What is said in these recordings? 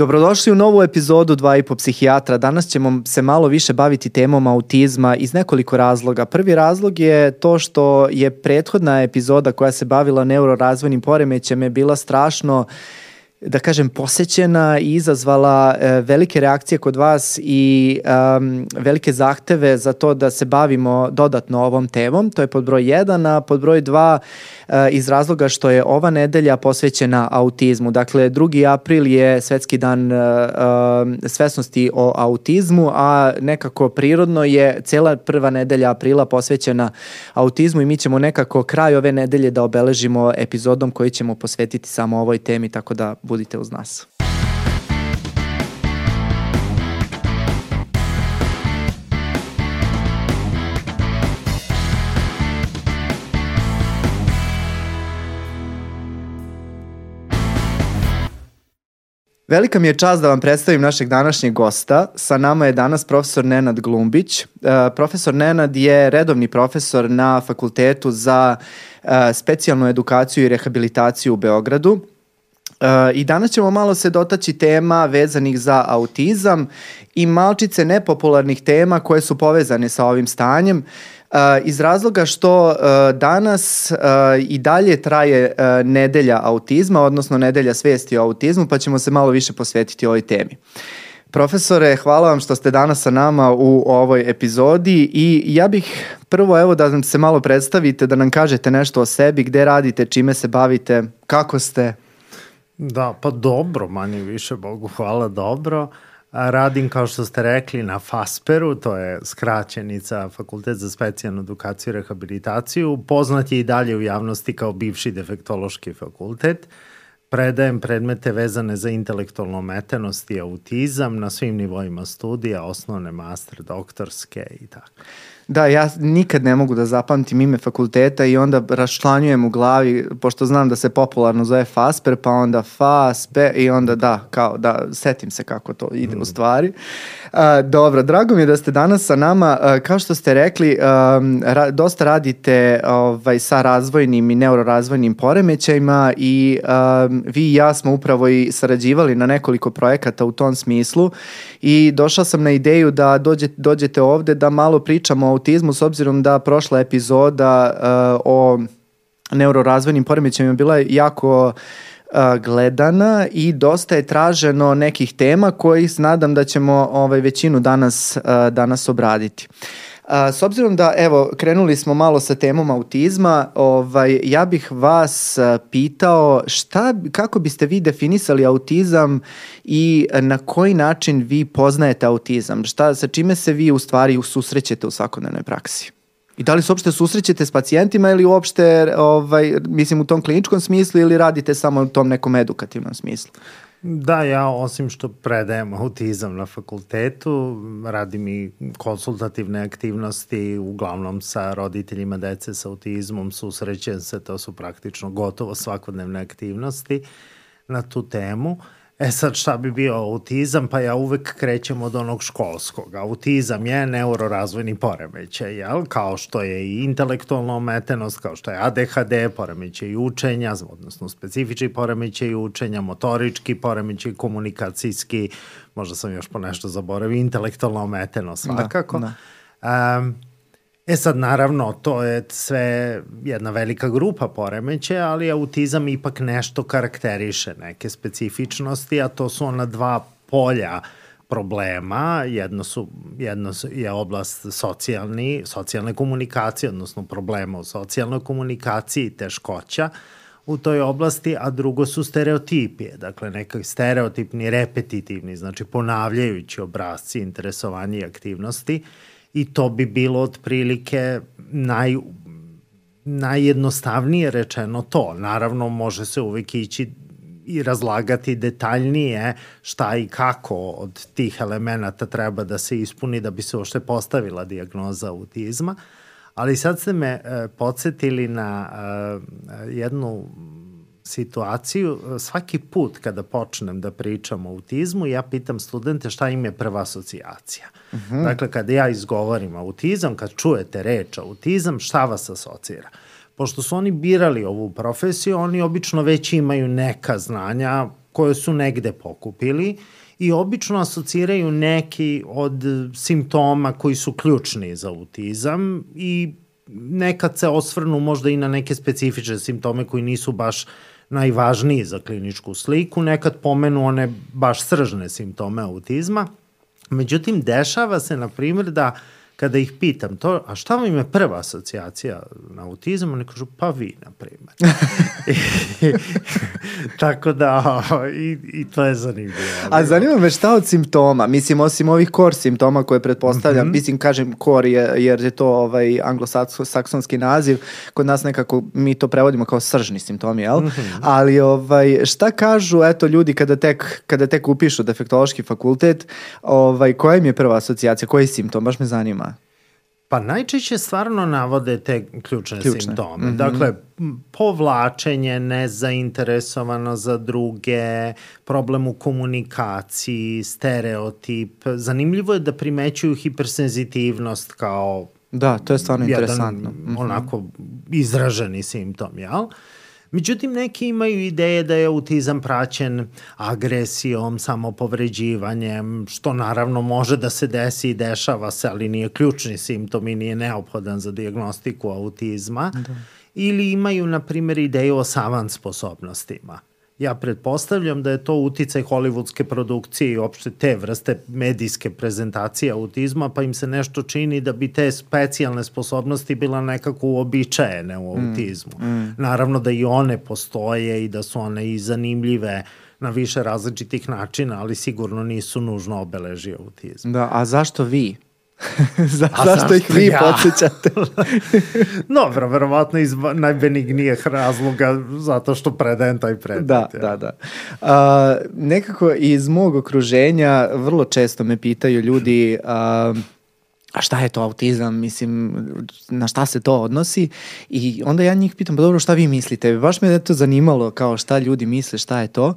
Dobrodošli u novu epizodu Dva i po psihijatra. Danas ćemo se malo više baviti temom autizma iz nekoliko razloga. Prvi razlog je to što je prethodna epizoda koja se bavila neurorazvojnim poremećem je bila strašno da kažem, posećena i izazvala e, velike reakcije kod vas i um, velike zahteve za to da se bavimo dodatno ovom temom. To je pod broj 1, a pod broj 2 Eh, iz razloga što je ova nedelja posvećena autizmu. Dakle, 2. april je svetski dan eh, eh, svesnosti o autizmu, a nekako prirodno je cela prva nedelja aprila posvećena autizmu i mi ćemo nekako kraj ove nedelje da obeležimo epizodom koji ćemo posvetiti samo ovoj temi, tako da budite uz nas. Velika mi je čast da vam predstavim našeg današnjeg gosta. Sa nama je danas profesor Nenad Glumbić. Uh, profesor Nenad je redovni profesor na Fakultetu za uh, specijalnu edukaciju i rehabilitaciju u Beogradu. Uh, I danas ćemo malo se dotaći tema vezanih za autizam i malčice nepopularnih tema koje su povezane sa ovim stanjem. Uh, iz razloga što uh, danas uh, i dalje traje nedelja autizma, odnosno nedelja svesti o autizmu, pa ćemo se malo više posvetiti ovoj temi. Profesore, hvala vam što ste danas sa nama u ovoj epizodi i ja bih prvo evo da nam se malo predstavite, da nam kažete nešto o sebi, gde radite, čime se bavite, kako ste? Da, pa dobro, manje više, Bogu hvala, dobro. Uh, Radim, kao što ste rekli, na FASPER-u, to je skraćenica Fakultet za specijalnu edukaciju i rehabilitaciju. Poznat je i dalje u javnosti kao bivši defektološki fakultet. Predajem predmete vezane za intelektualnu ometenost i autizam na svim nivoima studija, osnovne, master, doktorske i tako. Da, ja nikad ne mogu da zapamtim ime fakulteta i onda raščlanjujem u glavi, pošto znam da se popularno zove FASPER, pa onda FASPE i onda da, kao da setim se kako to ide mm. u stvari. A, dobro, drago mi je da ste danas sa nama. A, kao što ste rekli, a, ra, dosta radite ovaj, sa razvojnim i neurorazvojnim poremećajima i a, vi i ja smo upravo i sarađivali na nekoliko projekata u tom smislu i došla sam na ideju da dođe, dođete ovde da malo pričamo o autizmu s obzirom da prošla epizoda uh, o neurorazvojnim poremećajima bila je jako uh, gledana i dosta je traženo nekih tema koji nadam da ćemo ovaj većinu danas uh, danas obraditi. A, s obzirom da, evo, krenuli smo malo sa temom autizma, ovaj, ja bih vas pitao šta, kako biste vi definisali autizam i na koji način vi poznajete autizam? Šta, sa čime se vi u stvari susrećete u svakodnevnoj praksi? I da li se uopšte susrećete s pacijentima ili uopšte, ovaj, mislim, u tom kliničkom smislu ili radite samo u tom nekom edukativnom smislu? Da, ja osim što predajem autizam na fakultetu, radim i konsultativne aktivnosti, uglavnom sa roditeljima dece sa autizmom, susrećem se, to su praktično gotovo svakodnevne aktivnosti na tu temu. Uh, E sad šta bi bio autizam? Pa ja uvek krećem od onog školskog. Autizam je neurorazvojni poremećaj, jel? Kao što je i intelektualna ometenost, kao što je ADHD, poremećaj učenja, odnosno specifični poremećaj učenja, motorički poremećaj, komunikacijski, možda sam još po nešto zaboravio, intelektualna ometenost da, svakako. Da, da. Um, E sad, naravno, to je sve jedna velika grupa poremeće, ali autizam ipak nešto karakteriše, neke specifičnosti, a to su ona dva polja problema. Jedno, su, jedno je oblast socijalni, socijalne komunikacije, odnosno problema u socijalnoj komunikaciji i teškoća u toj oblasti, a drugo su stereotipije, dakle nekak stereotipni, repetitivni, znači ponavljajući obrazci, interesovanja i aktivnosti i to bi bilo otprilike naj, najjednostavnije rečeno to. Naravno, može se uvek ići i razlagati detaljnije šta i kako od tih elemenata treba da se ispuni da bi se ošte postavila diagnoza autizma. Ali sad ste me e, podsjetili na e, jednu situaciju. Svaki put kada počnem da pričam o autizmu, ja pitam studente šta im je prva asocijacija. Uh mhm. -huh. Dakle, kada ja izgovorim autizam, kad čujete reč autizam, šta vas asocira? Pošto su oni birali ovu profesiju, oni obično već imaju neka znanja, koje su negde pokupili i obično asociraju neki od simptoma koji su ključni za autizam i nekad se osvrnu možda i na neke specifične simptome koji nisu baš najvažniji za kliničku sliku, nekad pomenu one baš sržne simptome autizma. Međutim, dešava se, na primjer, da uh, kada ih pitam to, a šta vam je prva asocijacija na autizam, oni kažu, pa vi, na primjer. Tako da, i, i to je zanimljivo. A zanima me šta od simptoma, mislim, osim ovih core simptoma koje pretpostavljam, mm -hmm. mislim, kažem core je, jer je to ovaj anglosaksonski naziv, kod nas nekako mi to prevodimo kao sržni simptomi, jel? Mm -hmm. Ali ovaj, šta kažu, eto, ljudi kada tek, kada tek upišu defektološki fakultet, ovaj, koja im je prva asocijacija, koji simptom, baš me zanima. Pa najčešće stvarno navode te ključne, ključne. simptome. Mm -hmm. Dakle, povlačenje, nezainteresovano za druge, problem u komunikaciji, stereotip. Zanimljivo je da primećuju hipersenzitivnost kao Da, to je stvarno jedan, interesantno. Mm -hmm. onako izraženi simptom, jel? Uh, Međutim, neki imaju ideje da je autizam praćen agresijom, samopovređivanjem, što naravno može da se desi i dešava se, ali nije ključni simptom i nije neophodan za diagnostiku autizma. Da. Ili imaju, na primjer, ideju o savant sposobnostima ja pretpostavljam da je to uticaj hollywoodske produkcije i opšte te vrste medijske prezentacije autizma, pa im se nešto čini da bi te specijalne sposobnosti bila nekako uobičajene u autizmu. Mm, mm. Naravno da i one postoje i da su one i zanimljive na više različitih načina, ali sigurno nisu nužno obeleži autizma. Da, a zašto vi? Za, A zašto ih vi ja? podsjećate? Dobro, verovatno iz najbenignijih razloga zato što predajem taj predmet. Da, ja. da, da. A, nekako iz mog okruženja vrlo često me pitaju ljudi a, a šta je to autizam, mislim, na šta se to odnosi i onda ja njih pitam, pa dobro, šta vi mislite? Baš me je to zanimalo kao šta ljudi misle, šta je to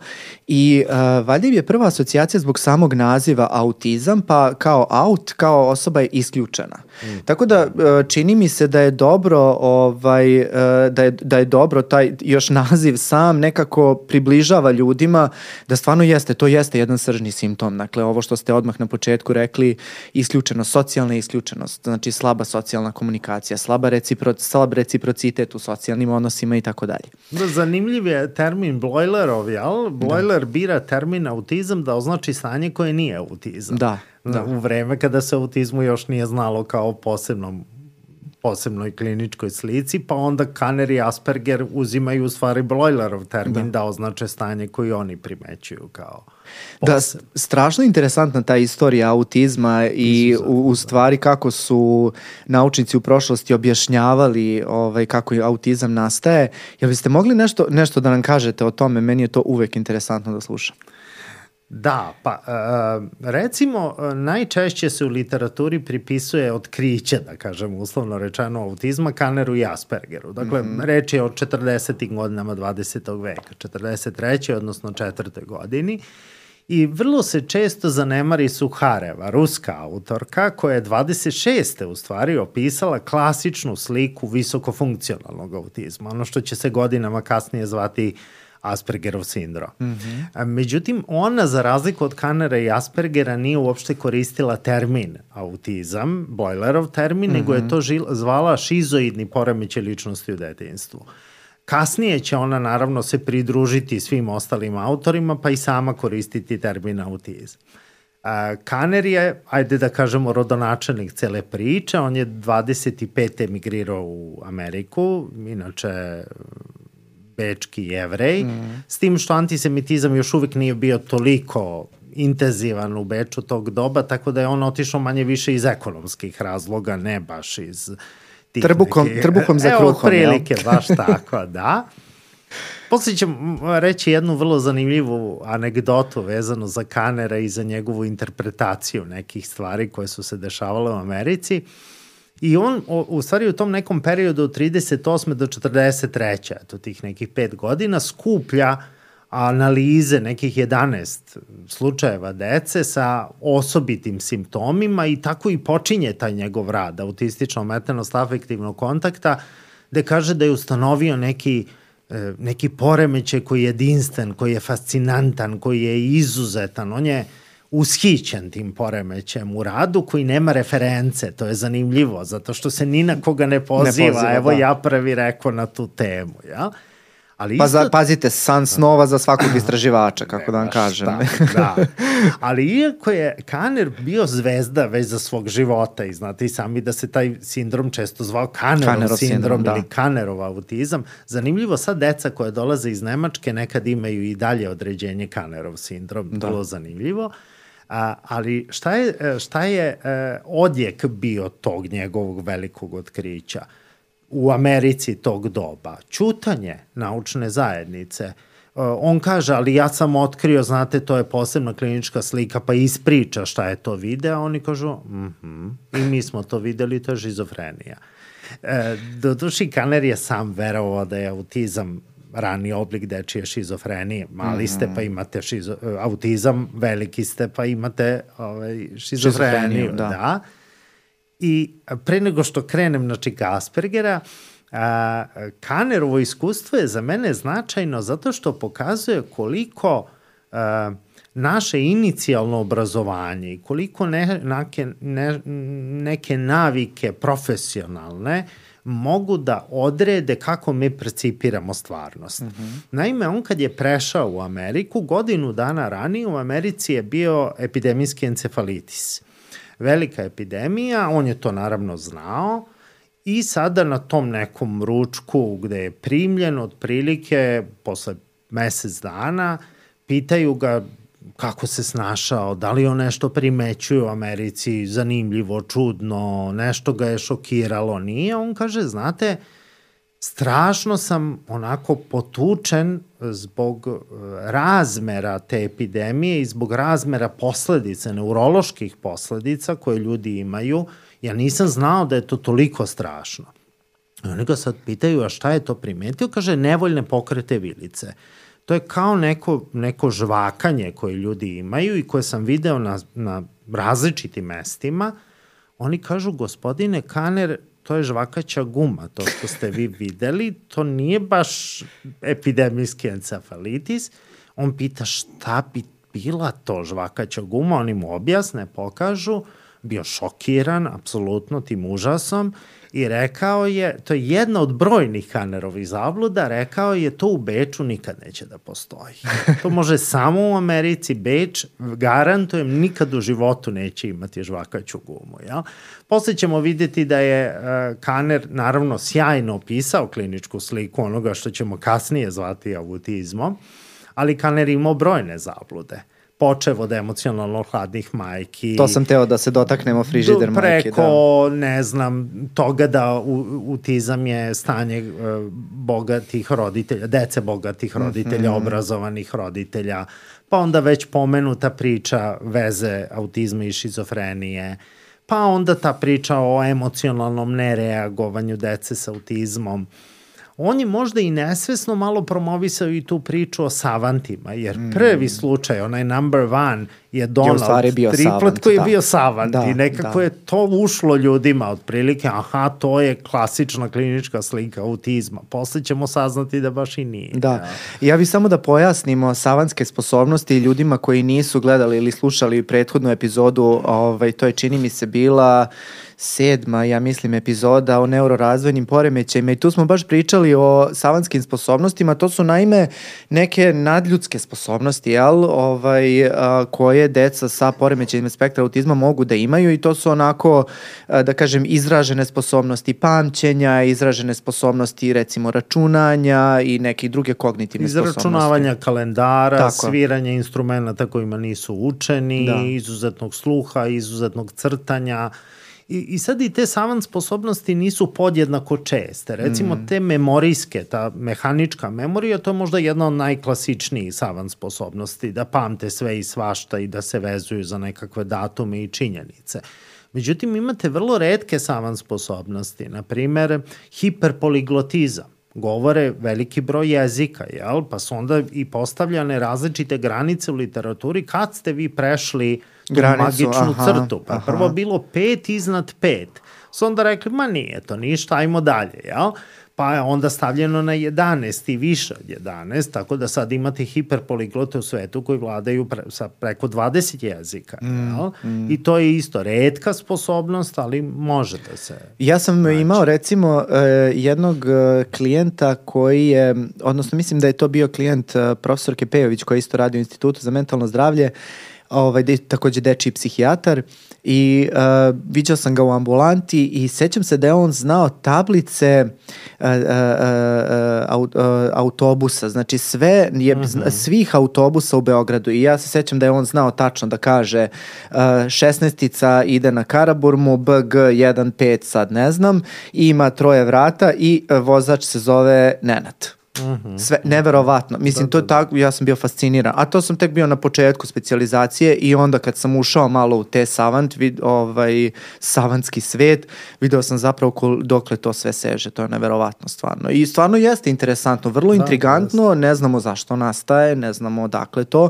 i uh, valjda je prva asocijacija zbog samog naziva autizam, pa kao aut, kao osoba je isključena. Mm. Tako da uh, čini mi se da je dobro ovaj, uh, da, je, da je dobro taj još naziv sam nekako približava ljudima da stvarno jeste, to jeste jedan sržni simptom. Dakle, ovo što ste odmah na početku rekli, isključeno socijalne isključenost, znači slaba socijalna komunikacija, slaba, recipro, slab reciprocitet u socijalnim odnosima i tako dalje. Da, zanimljiv je termin Bloilerov, jel? Bloiler da. bira termin autizam da označi stanje koje nije autizam. Da, da. U vreme kada se autizmu još nije znalo kao posebnom posebnoj kliničkoj slici, pa onda Kanner i Asperger uzimaju u stvari Bloilerov termin da, da označe stanje koje oni primećuju kao Da, strašno interesantna ta istorija autizma i u, u stvari kako su naučnici u prošlosti objašnjavali ovaj, kako autizam nastaje. Jel biste mogli nešto, nešto da nam kažete o tome? Meni je to uvek interesantno da slušam. Da, pa uh, recimo najčešće se u literaturi pripisuje otkriće, da kažem uslovno rečeno, autizma Kanneru i Aspergeru. Dakle, mm -hmm. reč je o 40. godinama 20. veka, 43. odnosno 4. godini. I vrlo se često zanemari Suhareva, ruska autorka, koja je 26. u stvari opisala klasičnu sliku visokofunkcionalnog autizma, ono što će se godinama kasnije zvati Aspergerov sindrom. Mm -hmm. Međutim, ona, za razliku od Kanera i Aspergera, nije uopšte koristila termin autizam, Boilerov termin, mm -hmm. nego je to žil, zvala šizoidni poremećaj ličnosti u detinstvu. Kasnije će ona naravno se pridružiti svim ostalim autorima, pa i sama koristiti termin autizam. Kaner je, ajde da kažemo, rodonačelnik cele priče. On je 25. emigrirao u Ameriku, inače bečki jevrej, mm. s tim što antisemitizam još uvek nije bio toliko intenzivan u Beču tog doba, tako da je on otišao manje više iz ekonomskih razloga, ne baš iz tih trbukom, neki, trbukom za kruhom. Evo, prilike, jel? baš tako, da. Posle ću reći jednu vrlo zanimljivu anegdotu vezanu za Kanera i za njegovu interpretaciju nekih stvari koje su se dešavale u Americi. I on, u stvari, u tom nekom periodu od 38. do 43. eto tih nekih pet godina, skuplja analize nekih 11 slučajeva dece sa osobitim simptomima i tako i počinje taj njegov rad autistično ometenost afektivnog kontakta gde kaže da je ustanovio neki e, neki poremećaj koji je jedinstven, koji je fascinantan, koji je izuzetan. On je ushićen tim poremećajem u radu koji nema reference. To je zanimljivo, zato što se ni na koga ne poziva. Ne poziva Evo da. ja prvi rekao na tu temu. Ja? Ali pa isto... za, pazite, san snova za svakog istraživača, kako da vam kažem. Šta, da. Ali iako je Kaner bio zvezda već za svog života i znate i sami da se taj sindrom često zvao Kanerov, Kanerov sindrom, sindrom da. ili Kanerov autizam, zanimljivo sad deca koje dolaze iz Nemačke nekad imaju i dalje određenje Kanerov sindrom, da. vrlo zanimljivo. A, ali šta je, šta je e, odjek bio tog njegovog velikog otkrića? u Americi tog doba. Čutanje naučne zajednice. E, on kaže, ali ja sam otkrio, znate, to je posebna klinička slika, pa ispriča šta je to video, oni kažu, mhm, mm i mi smo to videli, to je žizofrenija. E, duši Kaner je sam verovao da je autizam rani oblik dečije šizofrenije. Mali ste pa mhm. imate šizo, autizam, veliki ste pa imate ovaj, šizofreniju. Da. da. I pre nego što krenem, znači, Aspergera, a, Kanerovo iskustvo je za mene značajno zato što pokazuje koliko a, naše inicijalno obrazovanje i koliko ne, neke, ne, neke navike profesionalne mogu da odrede kako mi percipiramo stvarnost. Mm -hmm. Naime, on kad je prešao u Ameriku, godinu dana ranije u Americi je bio epidemijski encefalitis velika epidemija, on je to naravno znao i sada na tom nekom ručku gde je primljen otprilike posle mesec dana, pitaju ga kako se snašao, da li on nešto primećuje u Americi, zanimljivo, čudno, nešto ga je šokiralo, nije. On kaže, znate, strašno sam onako potučen zbog e, razmera te epidemije i zbog razmera posledica, neuroloških posledica koje ljudi imaju. Ja nisam znao da je to toliko strašno. I oni ga sad pitaju, a šta je to primetio? Kaže, nevoljne pokrete vilice. To je kao neko, neko žvakanje koje ljudi imaju i koje sam video na, na različitim mestima. Oni kažu, gospodine Kaner, to je žvakaća guma, to što ste vi videli, to nije baš epidemijski encefalitis. On pita šta bi bila to žvakaća guma, oni mu objasne, pokažu, bio šokiran, apsolutno tim užasom i rekao je, to je jedna od brojnih Kanerovih zabluda, rekao je to u Beču nikad neće da postoji. To može samo u Americi, Beč, garantujem, nikad u životu neće imati žvakaću gumu. Ja? Posle ćemo videti da je Kaner naravno sjajno opisao kliničku sliku onoga što ćemo kasnije zvati autizmom, ali Kaner imao brojne zablude počev od emocionalno hladnih majki. To sam teo da se dotaknemo frižider majke. Preko, da. ne znam, toga da utizam je stanje uh, bogatih roditelja, dece bogatih roditelja, mm -hmm. obrazovanih roditelja, pa onda već pomenuta priča veze autizma i šizofrenije, pa onda ta priča o emocionalnom nereagovanju dece sa autizmom. Uh, on je možda i nesvesno malo promovisao i tu priču o savantima, jer mm. prvi slučaj, onaj number one, je Donald je bio Triplet savant, koji je da. bio savant da, i nekako da. je to ušlo ljudima otprilike, aha, to je klasična klinička slika autizma. Posle ćemo saznati da baš i nije. Da, ja, ja bih samo da pojasnimo savantske sposobnosti ljudima koji nisu gledali ili slušali prethodnu epizodu, ovaj, to je čini mi se bila sedma, ja mislim, epizoda o neurorazvojnim poremećajima i tu smo baš pričali o savanskim sposobnostima. To su naime neke nadljudske sposobnosti, jel? Ovaj, a, koje deca sa poremećajima spektra autizma mogu da imaju i to su onako, a, da kažem, izražene sposobnosti pamćenja, izražene sposobnosti recimo računanja i neke druge kognitivne sposobnosti. Izračunavanja kalendara, Tako. sviranja instrumenta kojima nisu učeni, da. izuzetnog sluha, izuzetnog crtanja, I, I sad i te savant sposobnosti nisu podjednako česte. Recimo mm. te memorijske, ta mehanička memorija, to je možda jedna od najklasičnijih savant sposobnosti, da pamte sve i svašta i da se vezuju za nekakve datume i činjenice. Međutim, imate vrlo redke savant sposobnosti, na primer hiperpoliglotizam govore veliki broj jezika, jel? pa su onda i postavljane različite granice u literaturi kad ste vi prešli uh, Granicu, magičnu aha, crtu. Pa aha. prvo bilo pet iznad pet. Su onda rekli, ma nije to ništa, ajmo dalje, jel? Pa je onda stavljeno na 11 i više od 11, tako da sad imate hiperpoliglote u svetu koji vladaju pre, sa preko 20 jezika. Mm, jel? I to je isto redka sposobnost, ali može da se... Ja sam imao recimo e, jednog e, klijenta koji je, odnosno mislim da je to bio klijent e, profesorke Pejović koji isto radi u Institutu za mentalno zdravlje, ovaj, de, takođe dečiji psihijatar i uh, viđao sam ga u ambulanti i sećam se da je on znao tablice uh, uh, uh, uh, autobusa, znači sve je, zna, svih autobusa u Beogradu i ja se sećam da je on znao tačno da kaže uh, 16 ide na Karaburmu, BG 15 sad ne znam, ima troje vrata i uh, vozač se zove Nenad. Sve, neverovatno. Mislim, to je tako, ja sam bio fasciniran. A to sam tek bio na početku specijalizacije i onda kad sam ušao malo u te savant, vid, ovaj, savantski svet, video sam zapravo kol, dokle to sve seže. To je neverovatno stvarno. I stvarno jeste interesantno, vrlo intrigantno, ne znamo zašto nastaje, ne znamo odakle to,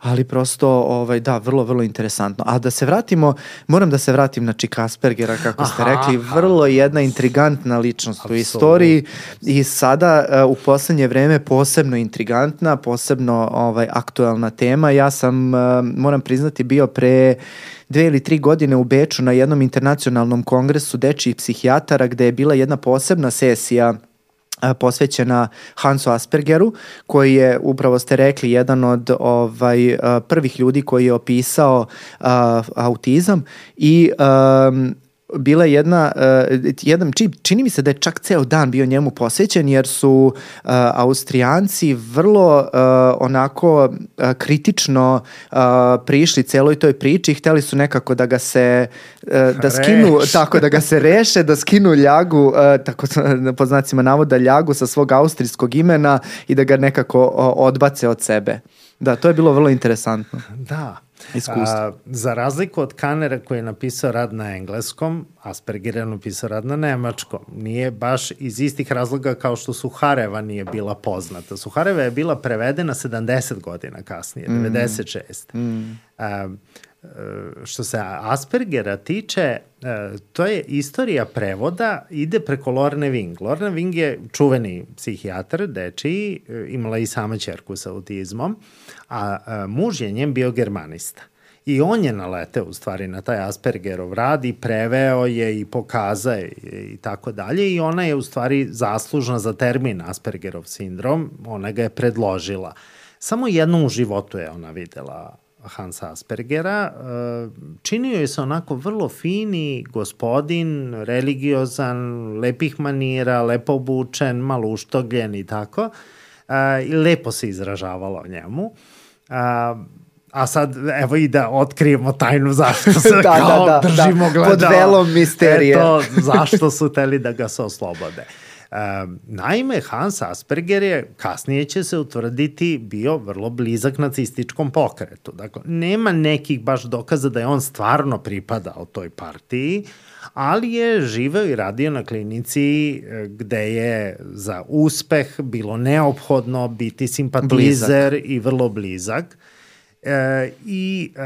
ali prosto, ovaj, da, vrlo, vrlo interesantno. A da se vratimo, moram da se vratim na Chick Aspergera, kako ste Aha, rekli, aha. vrlo jedna intrigantna ličnost u Apsolutno. istoriji i sada uh, u poslednje vreme posebno intrigantna, posebno ovaj aktuelna tema. Ja sam, uh, moram priznati, bio pre dve ili tri godine u Beču na jednom internacionalnom kongresu dečijih psihijatara gde je bila jedna posebna sesija posvećena Hansu Aspergeru, koji je, upravo ste rekli, jedan od ovaj, prvih ljudi koji je opisao a, autizam i um, bila je jedna, uh, jedan, či, čini mi se da je čak ceo dan bio njemu posvećen jer su uh, Austrijanci vrlo uh, onako uh, kritično uh, prišli celoj toj priči i hteli su nekako da ga se uh, da skinu, Reše. tako da ga se reše, da skinu ljagu, uh, tako po znacima navoda ljagu sa svog austrijskog imena i da ga nekako uh, odbace od sebe. Da, to je bilo vrlo interesantno. Da. Iskustvo. A, za razliku od Kanera koji je napisao rad na engleskom, Asperger je napisao rad na nemačkom. Nije baš iz istih razloga kao što Suhareva nije bila poznata. Suhareva je bila prevedena 70 godina kasnije, mm. 96. Mm. A, e, što se Aspergera tiče, e, to je istorija prevoda, ide preko Lorne Wing. Lorne Wing je čuveni psihijatar, dečiji, e, imala i sama čerku sa autizmom, a, a muž je njen bio germanista. I on je naleteo u stvari na taj Aspergerov rad i preveo je i pokazao je i tako dalje i ona je u stvari zaslužna za termin Aspergerov sindrom, ona ga je predložila. Samo jednom u životu je ona videla Hansa Aspergera. E, Činio je se onako vrlo fini gospodin, religiozan, lepih manira, lepo obučen, malo uštogljen i tako. E, I lepo se izražavala o njemu. A, a sad, evo i da otkrijemo tajnu zašto se Da, kao da, da, držimo da. gledala. Pod velom misterije. Eto, zašto su teli da ga se oslobode. Um, naime, Hans Asperger je, kasnije će se utvrditi, bio vrlo blizak nacističkom pokretu. Dakle, nema nekih baš dokaza da je on stvarno pripadao toj partiji, ali je živeo i radio na klinici e, gde je za uspeh bilo neophodno biti simpatizer blizak. i vrlo blizak. E, I e,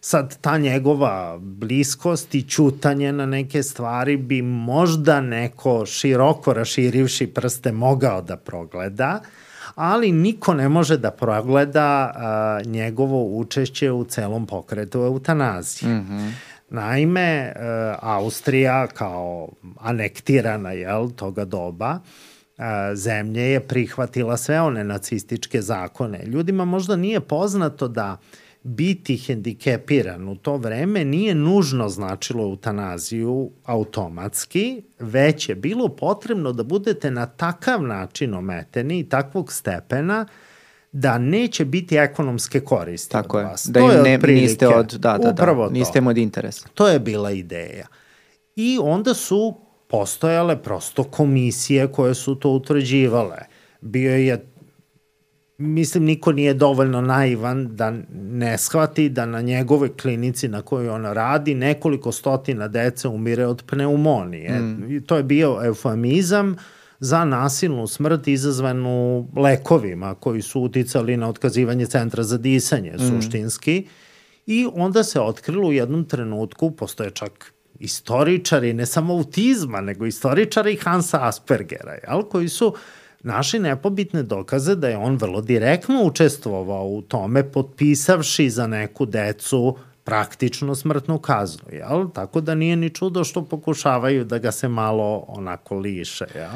sad ta njegova bliskost i čutanje na neke stvari bi možda neko široko raširivši prste mogao da progleda, ali niko ne može da progleda a, njegovo učešće u celom pokretu eutanazije. Mm -hmm. Naime, e, Austrija kao anektirana jel, toga doba, e, zemlje je prihvatila sve one nacističke zakone. Ljudima možda nije poznato da biti hendikepiran u to vreme nije nužno značilo eutanaziju automatski, već je bilo potrebno da budete na takav način ometeni i takvog stepena da neće biti ekonomske koristi Tako od je. vas. Da to im je ne, otprilike, niste od, da, da, da, niste im od interesa. To je bila ideja. I onda su postojale prosto komisije koje su to utvrđivale. Bio je mislim niko nije dovoljno naivan da ne shvati da na njegove klinici na kojoj on radi nekoliko stotina dece umire od pneumonije. Mm. To je bio eufemizam za nasilnu smrt izazvanu lekovima koji su uticali na otkazivanje centra za disanje mm. suštinski I onda se otkrilo u jednom trenutku, postoje čak istoričari, ne samo autizma, nego istoričari Hansa Aspergera, jel, koji su našli nepobitne dokaze da je on vrlo direktno učestvovao u tome, potpisavši za neku decu praktično smrtnu kaznu, jel? Tako da nije ni čudo što pokušavaju da ga se malo onako liše, jel?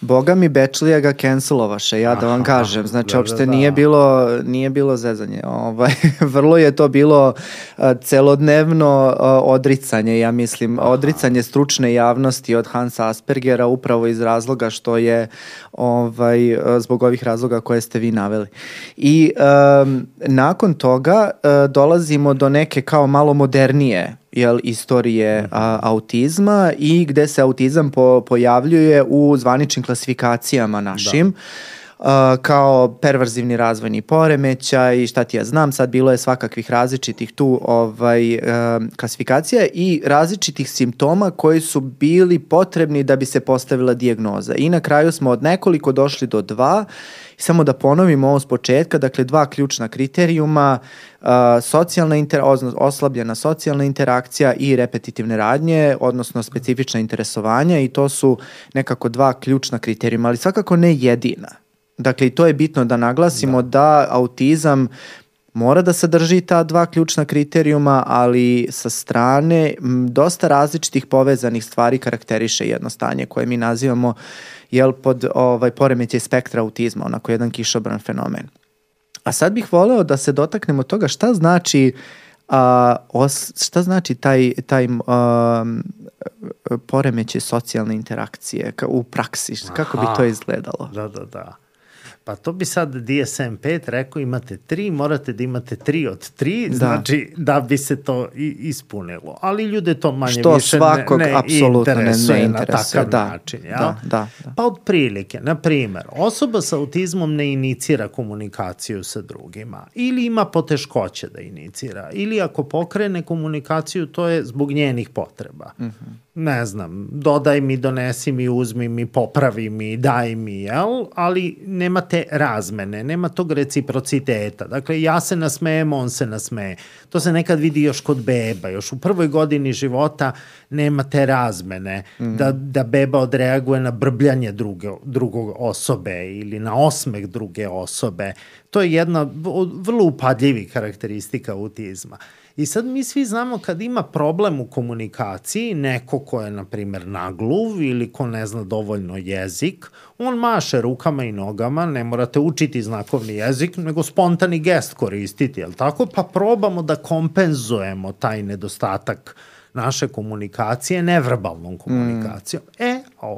Boga mi Bečlija ga cancelovaše, ja da vam kažem. Znači, da, uopšte da, da. nije bilo, nije bilo zezanje. Ovaj, vrlo je to bilo uh, celodnevno uh, odricanje, ja mislim, Aha. odricanje stručne javnosti od Hansa Aspergera upravo iz razloga što je ovaj, zbog ovih razloga koje ste vi naveli. I um, nakon toga uh, dolazimo do neke kao malo modernije jel, istorije a, autizma i gde se autizam po, pojavljuje u zvaničnim klasifikacijama našim. Da. Uh, kao perverzivni razvojni poremećaj i šta ti ja znam, sad bilo je svakakvih različitih tu ovaj, uh, klasifikacija i različitih simptoma koji su bili potrebni da bi se postavila dijagnoza. I na kraju smo od nekoliko došli do dva samo da ponovimo ovo s početka, dakle dva ključna kriterijuma, uh, socijalna inter, oslabljena socijalna interakcija i repetitivne radnje, odnosno specifična interesovanja i to su nekako dva ključna kriterijuma, ali svakako ne jedina. Dakle, i to je bitno da naglasimo da, da autizam mora da sadrži ta dva ključna kriterijuma, ali sa strane m, dosta različitih povezanih stvari karakteriše jedno stanje koje mi nazivamo jel, pod ovaj, poremećaj spektra autizma, onako jedan kišobran fenomen. A sad bih voleo da se dotaknemo toga šta znači a, os, šta znači taj, taj a, poremeće socijalne interakcije u praksi, kako Aha, bi to izgledalo? Da, da, da. Pa to bi sad DSM-5 rekao imate tri, morate da imate tri od tri, da. znači da bi se to i, ispunilo. Ali ljude to manje Što više svakog ne, ne interesuje, ne, ne na takav da, način. Ja? Da, da, da. Pa otprilike, na primer, osoba sa autizmom ne inicira komunikaciju sa drugima ili ima poteškoće da inicira ili ako pokrene komunikaciju to je zbog njenih potreba. Mhm. -huh ne znam, dodaj mi, donesi mi, uzmi mi, popravi mi, daj mi, jel? Ali nema te razmene, nema tog reciprociteta. Dakle, ja se nasmejem, on se nasmeje. To se nekad vidi još kod beba, još u prvoj godini života nema te razmene, mm -hmm. da, da beba odreaguje na brbljanje druge, drugog osobe ili na osmeh druge osobe. To je jedna vrlo upadljivi karakteristika autizma. I sad mi svi znamo kad ima problem u komunikaciji, neko ko je, na primjer, nagluv ili ko ne zna dovoljno jezik, on maše rukama i nogama, ne morate učiti znakovni jezik, nego spontani gest koristiti, jel tako? Pa probamo da kompenzujemo taj nedostatak naše komunikacije neverbalnom komunikacijom. Mm. E,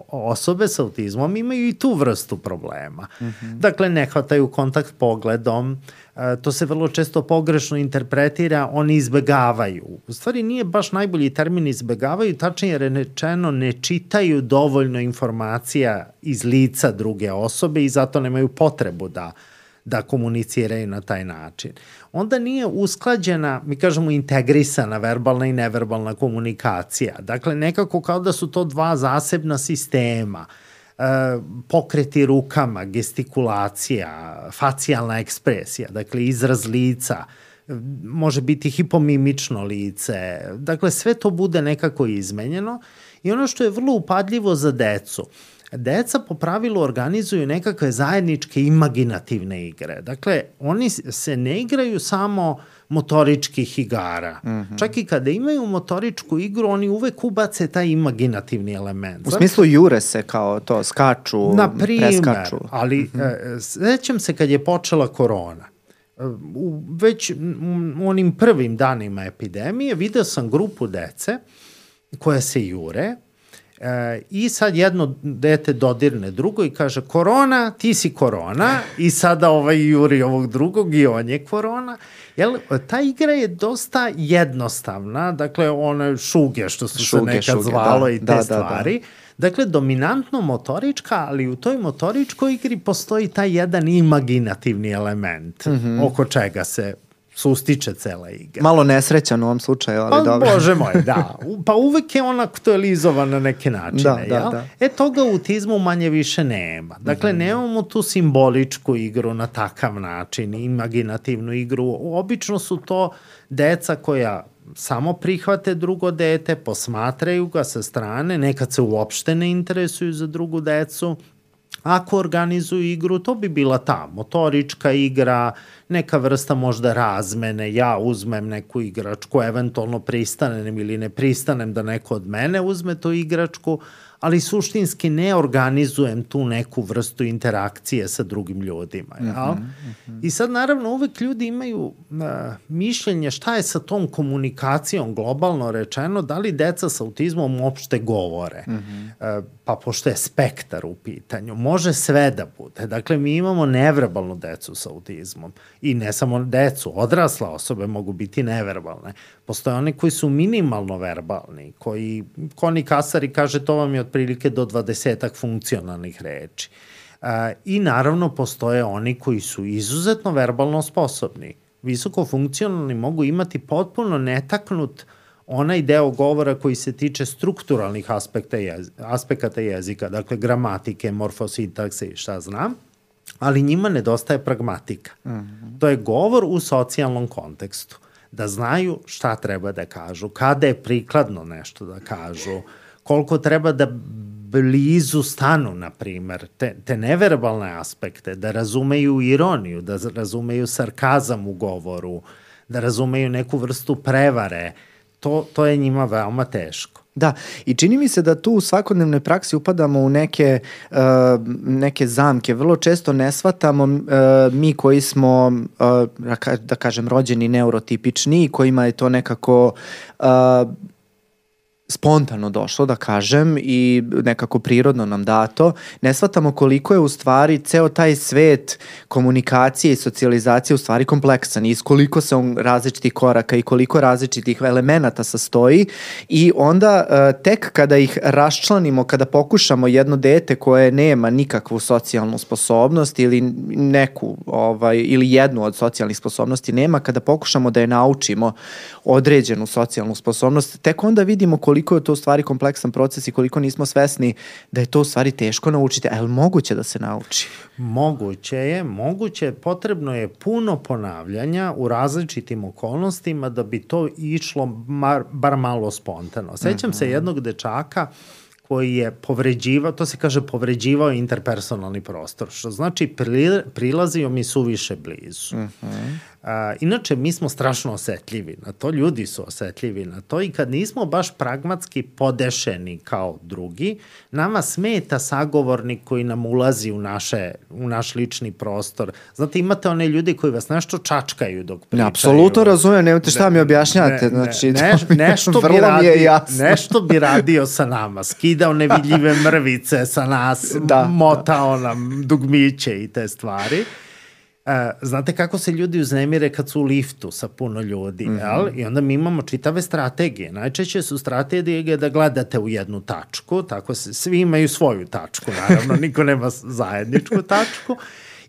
osobe sa autizmom imaju i tu vrstu problema. Mm -hmm. Dakle, ne hvataju kontakt pogledom, e, to se vrlo često pogrešno interpretira, oni izbegavaju. U stvari nije baš najbolji termin izbegavaju, tačnije rečeno ne čitaju dovoljno informacija iz lica druge osobe i zato nemaju potrebu da da komuniciraju na taj način. Onda nije usklađena, mi kažemo integrisana verbalna i neverbalna komunikacija. Dakle, nekako kao da su to dva zasebna sistema e, pokreti rukama, gestikulacija, facijalna ekspresija, dakle izraz lica, može biti hipomimično lice, dakle sve to bude nekako izmenjeno i ono što je vrlo upadljivo za decu, deca po pravilu organizuju nekakve zajedničke imaginativne igre. Dakle, oni se ne igraju samo motoričkih igara. Mm -hmm. Čak i kada imaju motoričku igru, oni uvek ubace taj imaginativni element. U smislu jure se kao to, skaču, Na primer, preskaču. ali mm -hmm. sećam se kad je počela korona. E, u već u onim prvim danima epidemije video sam grupu dece koja se jure E, I sad jedno dete dodirne drugo i kaže korona, ti si korona i sada ovaj juri ovog drugog i on je korona. Jel, ta igra je dosta jednostavna, dakle one šuge što su šuge, se nekad šuge, zvalo da, i te da, stvari. Da, da. Dakle, dominantno motorička, ali u toj motoričkoj igri postoji taj jedan imaginativni element mm -hmm. oko čega se sustiče cela igra. Malo nesrećan u ovom slučaju, ali pa, dobro. Bože moj, da. Pa uvek je on aktualizovan na neke načine, Da, da, jel? da. E, toga u autizmu manje više nema. Dakle, Mhm. nemamo tu simboličku igru na takav način, imaginativnu igru. Obično su to deca koja samo prihvate drugo dete, posmatraju ga sa strane, nekad se uopšte ne interesuju za drugu decu, Ako organizuju igru, to bi bila ta motorička igra, neka vrsta možda razmene, ja uzmem neku igračku, eventualno pristanem ili ne pristanem da neko od mene uzme tu igračku, ali suštinski ne organizujem tu neku vrstu interakcije sa drugim ljudima. Jel? Mm -hmm. I sad naravno uvek ljudi imaju uh, mišljenje šta je sa tom komunikacijom globalno rečeno, da li deca sa autizmom uopšte govore. Mm -hmm. uh, pa pošto je spektar u pitanju, može sve da bude. Dakle, mi imamo neverbalnu decu sa autizmom i ne samo decu, odrasle osobe mogu biti neverbalne. Postoje oni koji su minimalno verbalni, koji, Koni Kasari kaže, to vam je otprilike do dvadesetak funkcionalnih reči. I naravno postoje oni koji su izuzetno verbalno sposobni. Visoko funkcionalni mogu imati potpuno netaknut onaj deo govora koji se tiče strukturalnih aspekta jez, aspekata jezika, dakle gramatike, morfosintakse i šta znam, ali njima nedostaje pragmatika. Mm -hmm. To je govor u socijalnom kontekstu da znaju šta treba da kažu, kada je prikladno nešto da kažu, koliko treba da blizu stanu, na primer, te, te neverbalne aspekte, da razumeju ironiju, da razumeju sarkazam u govoru, da razumeju neku vrstu prevare, to, to je njima veoma teško. Da, i čini mi se da tu u svakodnevnoj praksi upadamo u neke, uh, neke zamke. Vrlo često ne shvatamo uh, mi koji smo, uh, da kažem, rođeni neurotipični i kojima je to nekako uh, spontano došlo, da kažem, i nekako prirodno nam dato, ne shvatamo koliko je u stvari ceo taj svet komunikacije i socijalizacije u stvari kompleksan i iz koliko se on različitih koraka i koliko različitih elemenata sastoji i onda uh, tek kada ih raščlanimo, kada pokušamo jedno dete koje nema nikakvu socijalnu sposobnost ili neku ovaj, ili jednu od socijalnih sposobnosti nema, kada pokušamo da je naučimo određenu socijalnu sposobnost, tek onda vidimo koliko koliko je to u stvari kompleksan proces i koliko nismo svesni da je to u stvari teško naučiti. A je li moguće da se nauči? Moguće je, moguće, potrebno je puno ponavljanja u različitim okolnostima da bi to išlo bar, bar malo spontano. Sećam uh -huh. se Mhm. jednog dečaka koji je povređivao, to se kaže povređivao interpersonalni prostor, što znači prilazio mi suviše blizu. Uh -huh. A, inače, mi smo strašno osetljivi na to, ljudi su osetljivi na to i kad nismo baš pragmatski podešeni kao drugi, nama smeta sagovornik koji nam ulazi u, naše, u naš lični prostor. Znate, imate one ljudi koji vas nešto čačkaju dok pričaju. Ne, apsolutno razumem, nemojte šta mi objašnjate. Ne, znači, ne, ne, nešto, bi radio, nešto bi radio sa nama, skidao nevidljive mrvice sa nas, da, motao da. nam dugmiće i te stvari. Uh, znate kako se ljudi uznemire kad su u liftu sa puno ljudi, mm -hmm. jel? I onda mi imamo čitave strategije. Najčešće su strategije da gledate u jednu tačku, tako se, svi imaju svoju tačku, naravno, niko nema zajedničku tačku.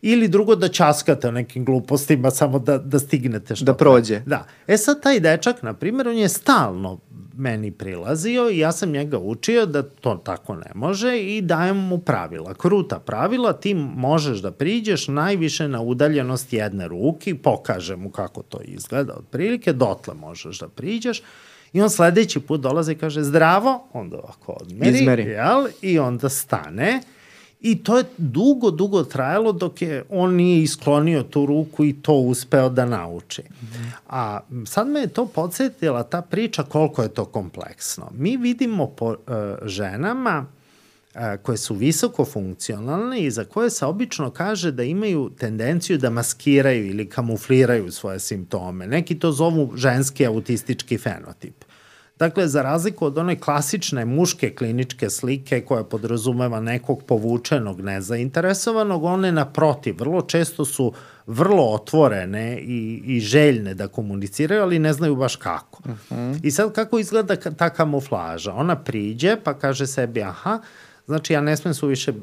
Ili drugo da časkate o nekim glupostima samo da, da stignete što. Da prođe. Da. E sad taj dečak, na primjer, on je stalno meni prilazio i ja sam njega učio da to tako ne može i dajem mu pravila. Kruta pravila, ti možeš da priđeš najviše na udaljenost jedne ruke, pokaže mu kako to izgleda otprilike, dotle možeš da priđeš i on sledeći put dolaze i kaže zdravo, onda ovako odmeri, Izmeri. jel? i onda stane I to je dugo, dugo trajalo dok je on nije isklonio tu ruku i to uspeo da nauči. A sad me je to podsjetila ta priča koliko je to kompleksno. Mi vidimo po uh, ženama uh, koje su visoko funkcionalne i za koje se obično kaže da imaju tendenciju da maskiraju ili kamufliraju svoje simptome. Neki to zovu ženski autistički fenotip. Dakle, za razliku od one klasične muške kliničke slike koja podrazumeva nekog povučenog, nezainteresovanog, one naprotiv, vrlo često su vrlo otvorene i, i željne da komuniciraju, ali ne znaju baš kako. Uh -huh. I sad kako izgleda ta kamuflaža? Ona priđe pa kaže sebi, aha, znači ja ne smem su više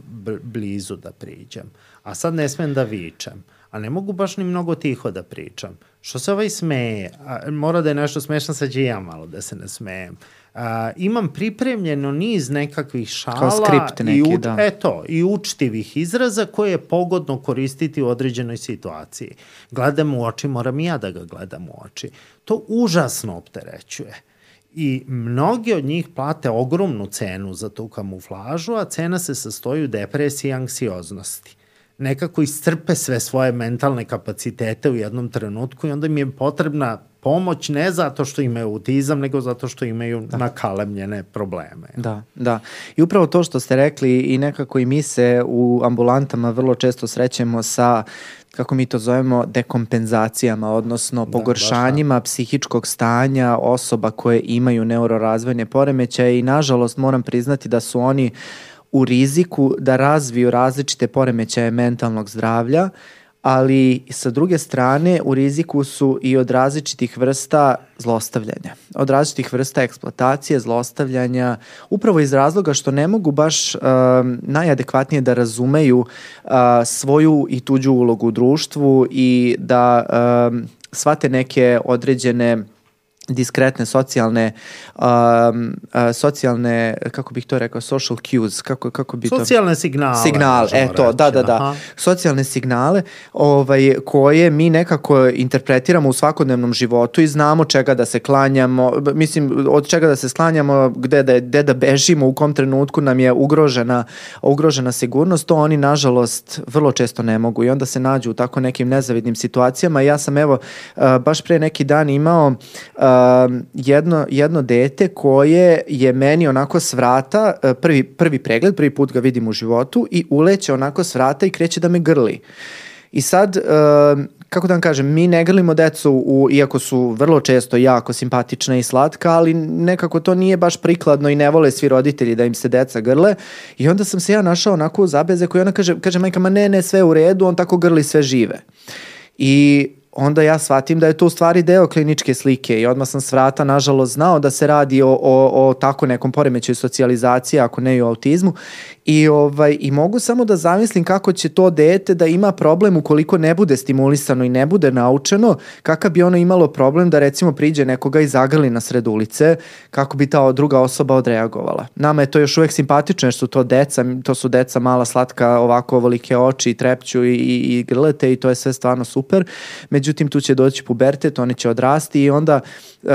blizu da priđem, a sad ne smem da vičem a ne mogu baš ni mnogo tiho da pričam. Što se ovaj smeje? A, mora da je nešto smešno, sad ću ja malo da se ne smejem. A, imam pripremljeno niz nekakvih šala neki, i, uč, da. eto, i učtivih izraza koje je pogodno koristiti u određenoj situaciji. Gledam u oči, moram i ja da ga gledam u oči. To užasno opterećuje. I mnogi od njih plate ogromnu cenu za tu kamuflažu, a cena se sastoji u depresiji i anksioznosti nekako iscrpe sve svoje mentalne kapacitete u jednom trenutku i onda im je potrebna pomoć ne zato što imaju autizam, nego zato što imaju da. nakalemljene probleme. Da, da. I upravo to što ste rekli i nekako i mi se u ambulantama vrlo često srećemo sa kako mi to zovemo, dekompenzacijama, odnosno da, pogoršanjima psihičkog stanja osoba koje imaju neurorazvojne poremećaje i nažalost moram priznati da su oni u riziku da razviju različite poremećaje mentalnog zdravlja, ali sa druge strane u riziku su i od različitih vrsta zlostavljanja, od različitih vrsta eksploatacije, zlostavljanja, upravo iz razloga što ne mogu baš uh, najadekvatnije da razumeju uh, svoju i tuđu ulogu u društvu i da uh, svate neke određene diskretne socijalne um, uh, socijalne kako bih to rekao social cues kako kako bi socijalne to signale signale eto reći, da da da. Aha. socijalne signale ovaj koje mi nekako interpretiramo u svakodnevnom životu i znamo čega da se klanjamo mislim od čega da se sklanjamo gde da gde da bežimo u kom trenutku nam je ugrožena ugrožena sigurnost to oni nažalost vrlo često ne mogu i onda se nađu u tako nekim nezavidnim situacijama. Ja sam evo uh, baš pre neki dan imao uh, um, jedno, jedno dete koje je meni onako s vrata, uh, prvi, prvi pregled, prvi put ga vidim u životu i uleće onako s vrata i kreće da me grli. I sad, uh, kako da vam kažem, mi ne grlimo decu, u, iako su vrlo često jako simpatična i slatka, ali nekako to nije baš prikladno i ne vole svi roditelji da im se deca grle. I onda sam se ja našao onako u zabeze koji ona kaže, kaže majka, ma ne, ne, sve u redu, on tako grli sve žive. I onda ja shvatim da je to u stvari deo kliničke slike i odmah sam s vrata nažalost znao da se radi o, o, o tako nekom poremećaju socijalizacije, ako ne i o autizmu I, ovaj, I mogu samo da zamislim kako će to dete da ima problem ukoliko ne bude stimulisano i ne bude naučeno, kakav bi ono imalo problem da recimo priđe nekoga i zagrli na sred ulice, kako bi ta druga osoba odreagovala. Nama je to još uvek simpatično jer su to deca, to su deca mala, slatka, ovako ovolike oči i trepću i, i, i grlete i to je sve stvarno super. Međutim, tu će doći pubertet, oni će odrasti i onda... Uh,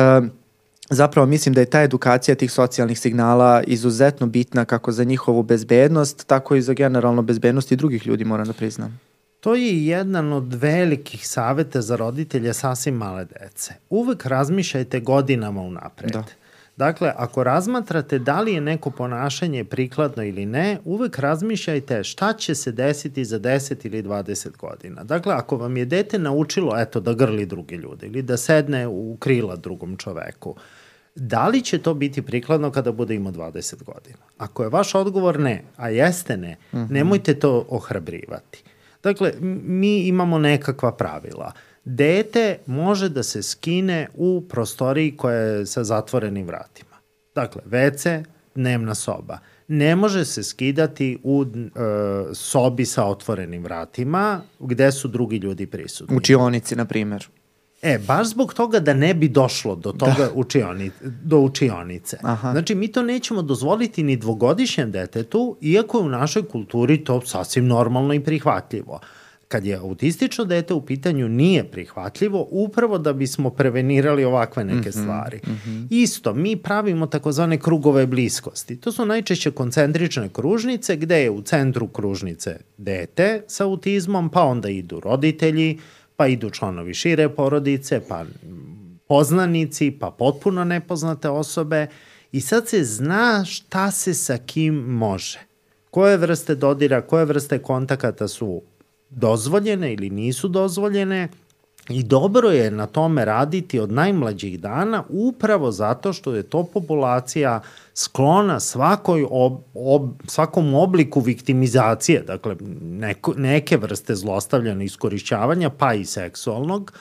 zapravo mislim da je ta edukacija tih socijalnih signala izuzetno bitna kako za njihovu bezbednost, tako i za generalno bezbednost i drugih ljudi, moram da priznam. To je jedan od velikih saveta za roditelje sasvim male dece. Uvek razmišljajte godinama unapred. Da. Dakle, ako razmatrate da li je neko ponašanje prikladno ili ne, uvek razmišljajte šta će se desiti za 10 ili 20 godina. Dakle, ako vam je dete naučilo eto, da grli druge ljude ili da sedne u krila drugom čoveku, Da li će to biti prikladno kada bude imao 20 godina? Ako je vaš odgovor ne, a jeste ne, mhm. -huh. nemojte to ohrabrivati. Dakle, mi imamo nekakva pravila. Dete može da se skine u prostoriji koja je sa zatvorenim vratima. Dakle, WC, dnevna soba. Ne može se skidati u e, sobi sa otvorenim vratima gde su drugi ljudi prisutni. U čionici, na primjer. E, baš zbog toga da ne bi došlo do toga da. učioni, do učionice. Aha. Znači, mi to nećemo dozvoliti ni dvogodišnjem detetu, iako je u našoj kulturi to sasvim normalno i prihvatljivo. Kad je autistično dete u pitanju nije prihvatljivo, upravo da bismo prevenirali ovakve neke mm -hmm, stvari. Mm -hmm. Isto, mi pravimo takozvane krugove bliskosti. To su najčešće koncentrične kružnice, gde je u centru kružnice dete sa autizmom, pa onda idu roditelji, pa idu članovi šire porodice, pa poznanici, pa potpuno nepoznate osobe i sad se zna šta se sa kim može. Koje vrste dodira, koje vrste kontakata su dozvoljene ili nisu dozvoljene i dobro je na tome raditi od najmlađih dana upravo zato što je to populacija sklona svakoj ob, ob, svakom obliku viktimizacije, dakle neko, neke vrste zlostavljanja iskorišćavanja, pa i seksualnog,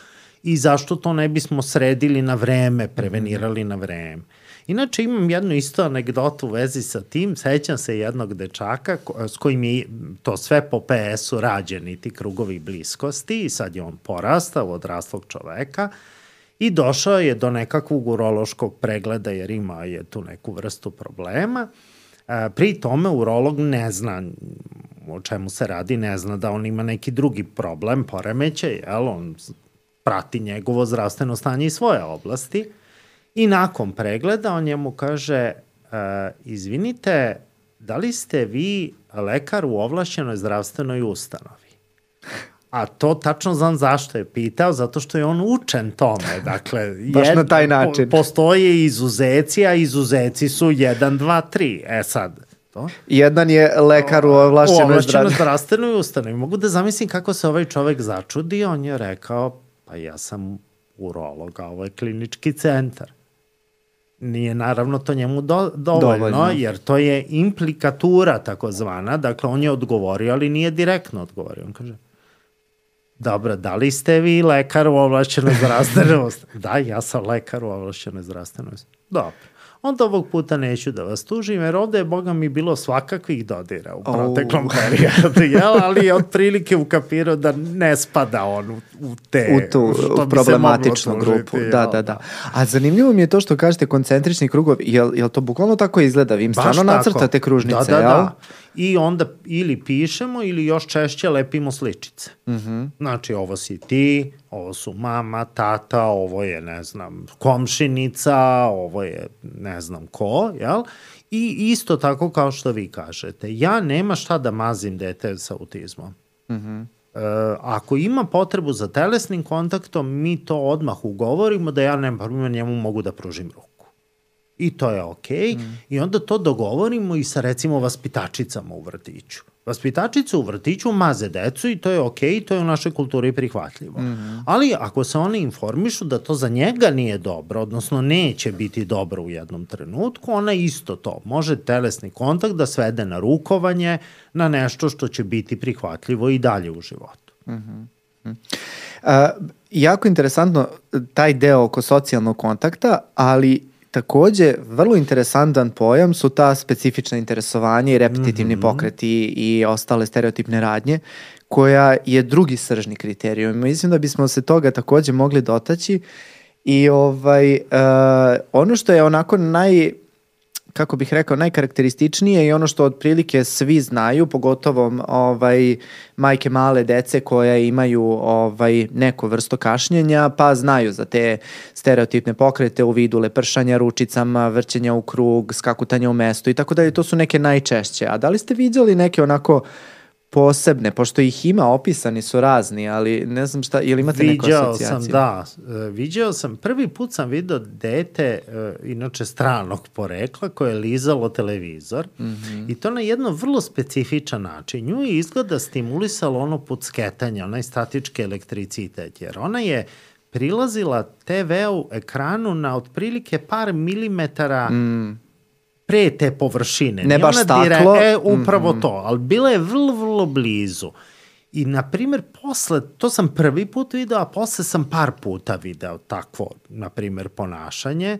i zašto to ne bismo sredili na vreme, prevenirali na vreme. Inače imam jednu isto anegdotu u vezi sa tim, sećam se jednog dečaka ko, s kojim je to sve po PS-u rađeni ti krugovi bliskosti i sad je on porastao od raslog čoveka i došao je do nekakvog urološkog pregleda jer ima je tu neku vrstu problema. E, pri tome urolog ne zna o čemu se radi, ne zna da on ima neki drugi problem, poremeće, jel, on prati njegovo zdravstveno stanje i svoje oblasti i nakon pregleda on njemu kaže e, izvinite, da li ste vi lekar u ovlašćenoj zdravstvenoj ustanovi? A to tačno znam zašto je pitao, zato što je on učen tome. Dakle, Baš jed, na taj način. Po, postoje izuzeci, a izuzeci su 1, 2, 3. E sad, to. Jedan je lekar u ovlašćenoj, ovlašćenoj zdravstvenoj ustanovi. Mogu da zamislim kako se ovaj čovek začudi, on je rekao, pa ja sam urolog, a ovo je klinički centar. Nije naravno to njemu do, dovoljno, dovoljno, jer to je implikatura takozvana, dakle on je odgovorio, ali nije direktno odgovorio. On kaže, Dobro, da li ste vi lekar u ovlašćenoj zdravstvenoj Da, ja sam lekar u ovlašćenoj zdravstvenoj Dobro onda ovog puta neću da vas tužim, jer ovde je, boga mi, bilo svakakvih dodira u proteklom oh. periodu, jel? ali je otprilike ukapirao da ne spada on u, u te... U tu što problematičnu tužiti, grupu, jel? da, da, da. A zanimljivo mi je to što kažete koncentrični krugovi, jel, jel to bukvalno tako izgleda? Vi im stvarno nacrtate kružnice, da, da, jel? Da i onda ili pišemo ili još češće lepimo sličice. Mm -hmm. Znači, ovo si ti, ovo su mama, tata, ovo je, ne znam, komšinica, ovo je ne znam ko, jel? I isto tako kao što vi kažete, ja nema šta da mazim dete sa autizmom. Mm -hmm. E, ako ima potrebu za telesnim kontaktom, mi to odmah ugovorimo da ja nema njemu mogu da pružim ruku. I to je okej. Okay. Mm. I onda to dogovorimo i sa recimo vaspitačicama u vrtiću. Vaspitačice u vrtiću maze decu i to je okej, okay, to je u našoj kulturi prihvatljivo. Mm. Ali ako se one informišu da to za njega nije dobro, odnosno neće biti dobro u jednom trenutku, ona isto to. Može telesni kontakt da svede na rukovanje, na nešto što će biti prihvatljivo i dalje u životu. Mm -hmm. Uh, jako interesantno taj deo oko socijalnog kontakta, ali Takođe, vrlo interesantan pojam su ta specifična interesovanja i repetitivni mm -hmm. pokreti i ostale stereotipne radnje, koja je drugi sržni kriterijum. Mislim da bismo se toga takođe mogli dotaći i ovaj, uh, ono što je onako naj kako bih rekao, najkarakterističnije i ono što otprilike svi znaju, pogotovo ovaj, majke male dece koje imaju ovaj, neko vrsto kašnjenja, pa znaju za te stereotipne pokrete u vidu lepršanja ručicama, vrćenja u krug, skakutanja u mesto i tako dalje. To su neke najčešće. A da li ste vidjeli neke onako uh, posebne, pošto ih ima, opisani su razni, ali ne znam šta, ili imate neku asocijaciju? sam, da, e, viđao sam, prvi put sam vidio dete, e, inače stranog porekla, koje je lizalo televizor mm -hmm. i to na jedno vrlo specifičan način. Nju je izgleda stimulisalo ono pucketanje, onaj statički elektricitet, jer ona je prilazila TV-u ekranu na otprilike par milimetara mm pre te površine. Ne baš staklo. Dire, e, upravo mm -hmm. to, ali bila je vrlo, vrlo blizu. I, na primjer, posle, to sam prvi put video, a posle sam par puta video takvo, na primjer, ponašanje.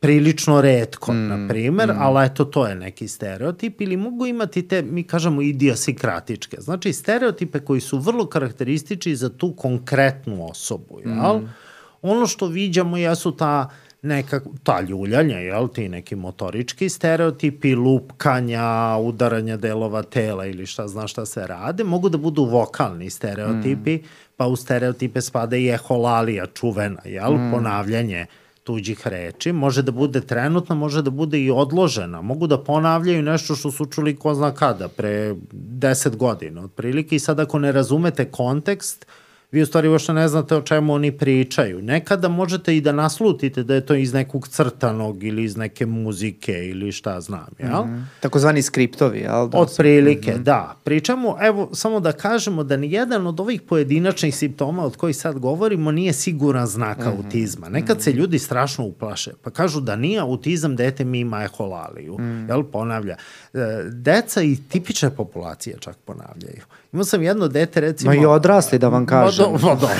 Prilično redko, mm, na primjer, mm. ali eto, to je neki stereotip. Ili mogu imati te, mi kažemo, idiosikratičke. Znači, stereotipe koji su vrlo karakteristični za tu konkretnu osobu, jel? Mm. Ono što viđamo jesu ta neka, ta ljuljanja, jel, ti neki motorički stereotipi, lupkanja, udaranja delova tela ili šta zna šta se rade, mogu da budu vokalni stereotipi, mm. pa u stereotipe spada i eholalija čuvena, jel, mm. ponavljanje tuđih reči, može da bude trenutna, može da bude i odložena, mogu da ponavljaju nešto što su čuli ko zna kada, pre deset godina otprilike i sad ako ne razumete kontekst, uh, vi u stvari uopšte ne znate o čemu oni pričaju. Nekada možete i da naslutite da je to iz nekog crtanog ili iz neke muzike ili šta znam, jel? Mm -hmm. Takozvani skriptovi, jel? Da od prilike, mm -hmm. da. Pričamo, evo, samo da kažemo da nijedan od ovih pojedinačnih simptoma od kojih sad govorimo nije siguran znak mm -hmm. autizma. Nekad mm -hmm. se ljudi strašno uplaše, pa kažu da nije autizam, dete mi ima eholaliju, mm -hmm. jel? Ponavlja. E, deca i tipične populacije čak ponavljaju. Imao sam jedno dete, recimo... Ma i odrasli, da vam kažem. To, pa dobro.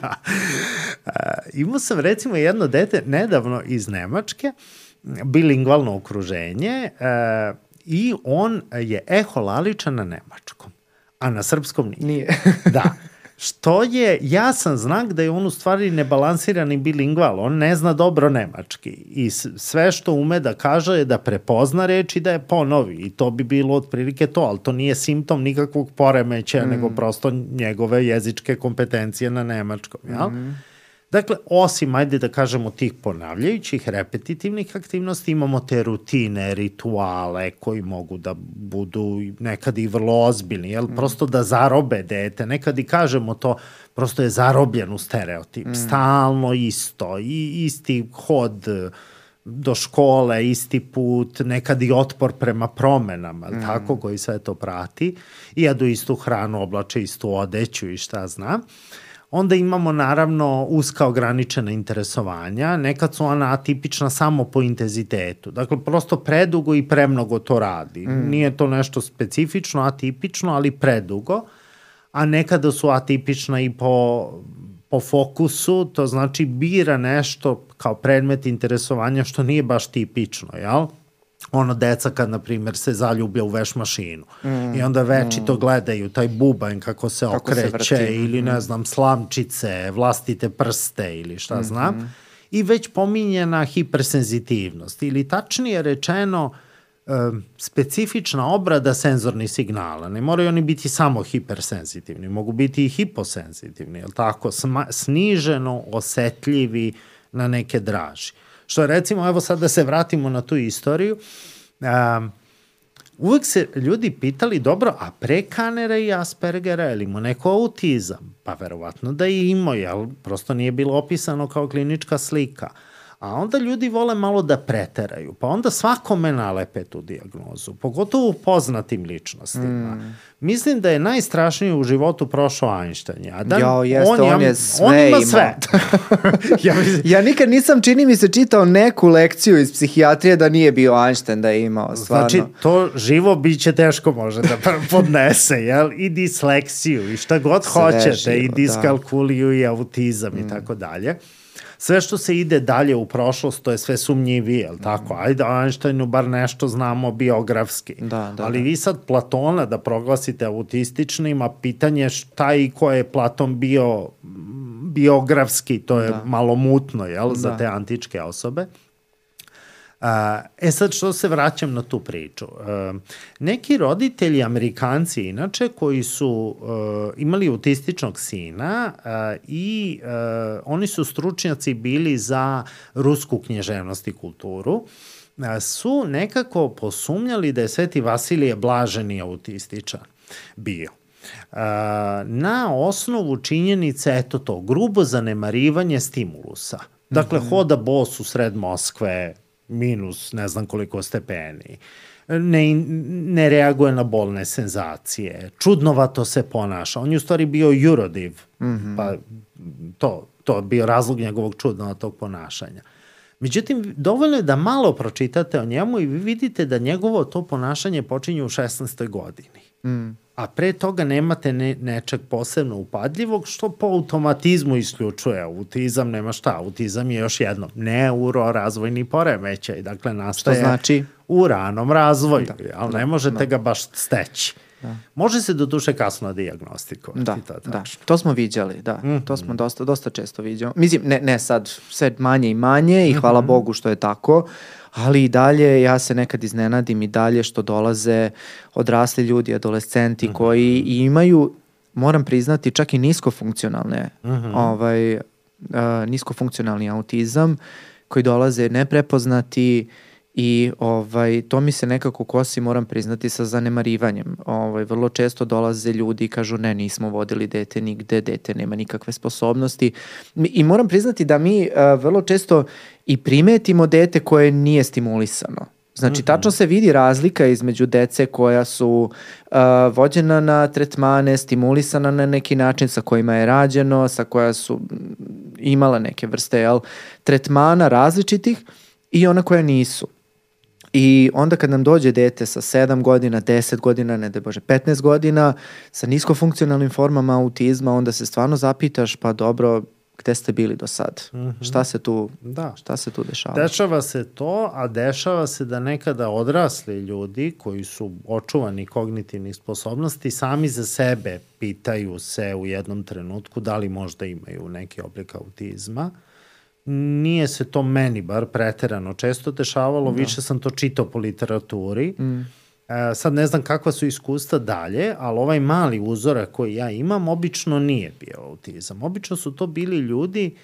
da. Uh, imao sam recimo jedno dete nedavno iz Nemačke, bilingvalno okruženje, uh, i on je eholaličan na nemačkom, a na srpskom nije. Nije. da. Što je jasan znak da je on u stvari nebalansirani bilingval, on ne zna dobro nemački i sve što ume da kaže je da prepozna reč i da je ponovi i to bi bilo otprilike to, ali to nije simptom nikakvog poremeća, mm. nego prosto njegove jezičke kompetencije na nemačkom, jel? Mm. Dakle, osim, ajde da kažemo, tih ponavljajućih, repetitivnih aktivnosti, imamo te rutine, rituale koji mogu da budu nekad i vrlo ozbiljni, jel? Mm. Prosto da zarobe dete, nekad i kažemo to, prosto je zarobljen u stereotip, mm. stalno isto, i isti hod, do škole, isti put, nekad i otpor prema promenama, mm. tako, koji sve to prati, i jedu istu hranu, oblače istu odeću i šta znam. Onda imamo naravno uska ograničena interesovanja, nekad su ona atipična samo po intenzitetu. Dakle, prosto predugo i premnogo to radi. Mm. Nije to nešto specifično, atipično, ali predugo. A nekada su atipična i po, po fokusu, to znači bira nešto kao predmet interesovanja što nije baš tipično, jel? Ono deca kad na primjer se zaljublja u veš mašinu mm, i onda veći mm. to gledaju taj bubanj kako se kako okreće se ili ne mm. znam slamčice, vlastite prste ili šta mm -hmm. znam i već pominjena hipersenzitivnost ili tačnije rečeno specifična obrada senzornih signala. Ne moraju oni biti samo hipersenzitivni, mogu biti i hiposenzitivni, je tako? Sma, sniženo osetljivi na neke draži. Što recimo, evo sad da se vratimo na tu istoriju, um, uvek se ljudi pitali, dobro, a pre Kanera i Aspergera, ili mu neko autizam? Pa verovatno da je imao, jel? Prosto nije bilo opisano kao klinička slika. A onda ljudi vole malo da preteraju, pa onda svakome nalepe tu diagnozu, pogotovo u poznatim ličnostima. Mm. Mislim da je najstrašnije u životu prošao Einstein. A da jo, jeste, on, on je sve on ima sve. ja, mislim... ja nikad nisam, čini mi se, čitao neku lekciju iz psihijatrije da nije bio Einstein da je imao, stvarno. Znači, to živo biće teško može da podnese, jel? I disleksiju, i šta god sve hoćete, živo, i da. diskalkuliju, da. i autizam mm. i tako dalje sve što se ide dalje u prošlost, to je sve sumnjivije, je tako? Ajde, Einsteinu bar nešto znamo biografski. Da, da, Ali da. vi sad Platona da proglasite autističnim, a pitanje šta i ko je Platon bio biografski, to je da. malo mutno, jel, da. za te antičke osobe. E sad što se vraćam na tu priču. Neki roditelji, amerikanci inače, koji su imali autističnog sina i oni su stručnjaci bili za rusku knježevnost i kulturu, su nekako posumnjali da je Sveti Vasilije blaženi autističan bio na osnovu činjenice, eto to, grubo zanemarivanje stimulusa. Dakle, mm -hmm. hoda bos u sred Moskve, minus ne znam koliko stepeni, ne, ne reaguje na bolne senzacije, čudnovato se ponaša. On je u stvari bio jurodiv, mm -hmm. pa to, to je bio razlog njegovog čudnovatog ponašanja. Međutim, dovoljno je da malo pročitate o njemu i vi vidite da njegovo to ponašanje počinje u 16. godini. Mm a pre toga nemate ne, nečeg posebno upadljivog, što po automatizmu isključuje autizam, nema šta, autizam je još jedno neurorazvojni poremećaj, dakle nastaje što znači? u ranom razvoju, da, ali da, ne možete da. ga baš steći. Da. Može se do duše kasno diagnostikovati. Da, to, da, to smo viđali, da. Mm. To smo dosta, dosta često viđali. Mislim, ne, ne sad, sve manje i manje i hvala mm -hmm. Bogu što je tako, ali i dalje ja se nekad iznenadim i dalje što dolaze odrasli ljudi, adolescenti mm -hmm. koji imaju, moram priznati, čak i niskofunkcionalne, mm -hmm. ovaj, uh, niskofunkcionalni autizam koji dolaze neprepoznati i ovaj, to mi se nekako kosi, moram priznati, sa zanemarivanjem. Ovaj, vrlo često dolaze ljudi i kažu ne, nismo vodili dete nigde, dete nema nikakve sposobnosti. I moram priznati da mi uh, vrlo često i primetimo dete koje nije stimulisano. Znači, mm -hmm. tačno se vidi razlika između dece koja su uh, vođena na tretmane, stimulisana na neki način, sa kojima je rađeno, sa koja su imala neke vrste jel, tretmana različitih i ona koja nisu. I onda kad nam dođe dete sa 7 godina, 10 godina, ne da bože, 15 godina, sa niskofunkcionalnim formama autizma, onda se stvarno zapitaš, pa dobro, gde ste bili do sad? Mm -hmm. Šta se tu da. šta se tu dešava? Dešava se to, a dešava se da nekada odrasli ljudi koji su očuvani kognitivnih sposobnosti sami za sebe pitaju se u jednom trenutku da li možda imaju neki oblik autizma. Nije se to meni bar preterano često dešavalo, da. više sam to čitao po literaturi. Mm E, sad ne znam kakva su iskustva dalje, ali ovaj mali uzorak koji ja imam obično nije bio autizam. Obično su to bili ljudi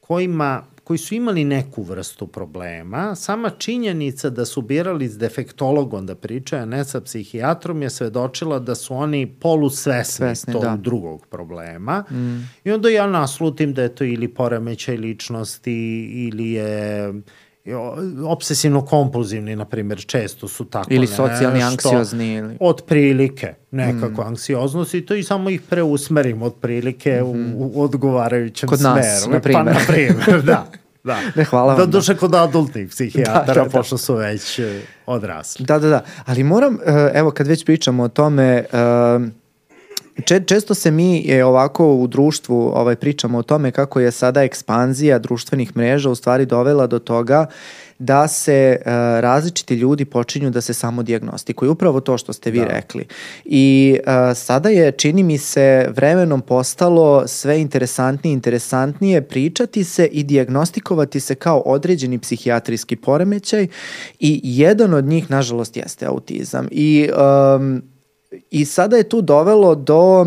kojima, koji su imali neku vrstu problema. Sama činjenica da su birali s defektologom da pričaju, a ne sa psihijatrom je svedočila da su oni polusvesni Svesni, tog da. drugog problema. Mm. I onda ja naslutim da je to ili poremećaj ličnosti ili je obsesivno-kompulzivni, na primjer, često su tako Ili socijalni nešto, anksiozni. Ili... Od prilike, nekako mm. anksioznost i to i samo ih preusmerim od prilike mm -hmm. u, u odgovarajućem Kod smeru. Kod nas, na primjer. Pa, na primjer, da. Da. Ne, hvala vam. Da, duše kod adultih psihijatara, da, da, da. pošto su već e, odrasli. Da, da, da. Ali moram, e, evo, kad već pričamo o tome, uh, Če, često se mi je ovako u društvu ovaj, pričamo o tome kako je sada ekspanzija društvenih mreža u stvari dovela do toga da se uh, različiti ljudi počinju da se samo diagnostikuju. Upravo to što ste vi da. rekli. I uh, sada je, čini mi se, vremenom postalo sve interesantnije i interesantnije pričati se i diagnostikovati se kao određeni psihijatrijski poremećaj i jedan od njih, nažalost, jeste autizam. I um, I sada je tu dovelo do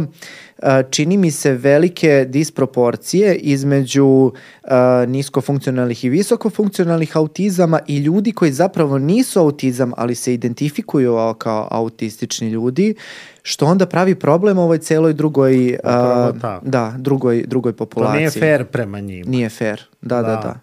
čini mi se velike disproporcije između uh, niskofunkcionalnih i visokofunkcionalnih autizama i ljudi koji zapravo nisu autizam, ali se identifikuju kao autistični ljudi, što onda pravi problem ovoj celoj drugoj uh, da, drugoj drugoj populaciji. To nije fair prema njima. Nije fair. Da, da, da. da.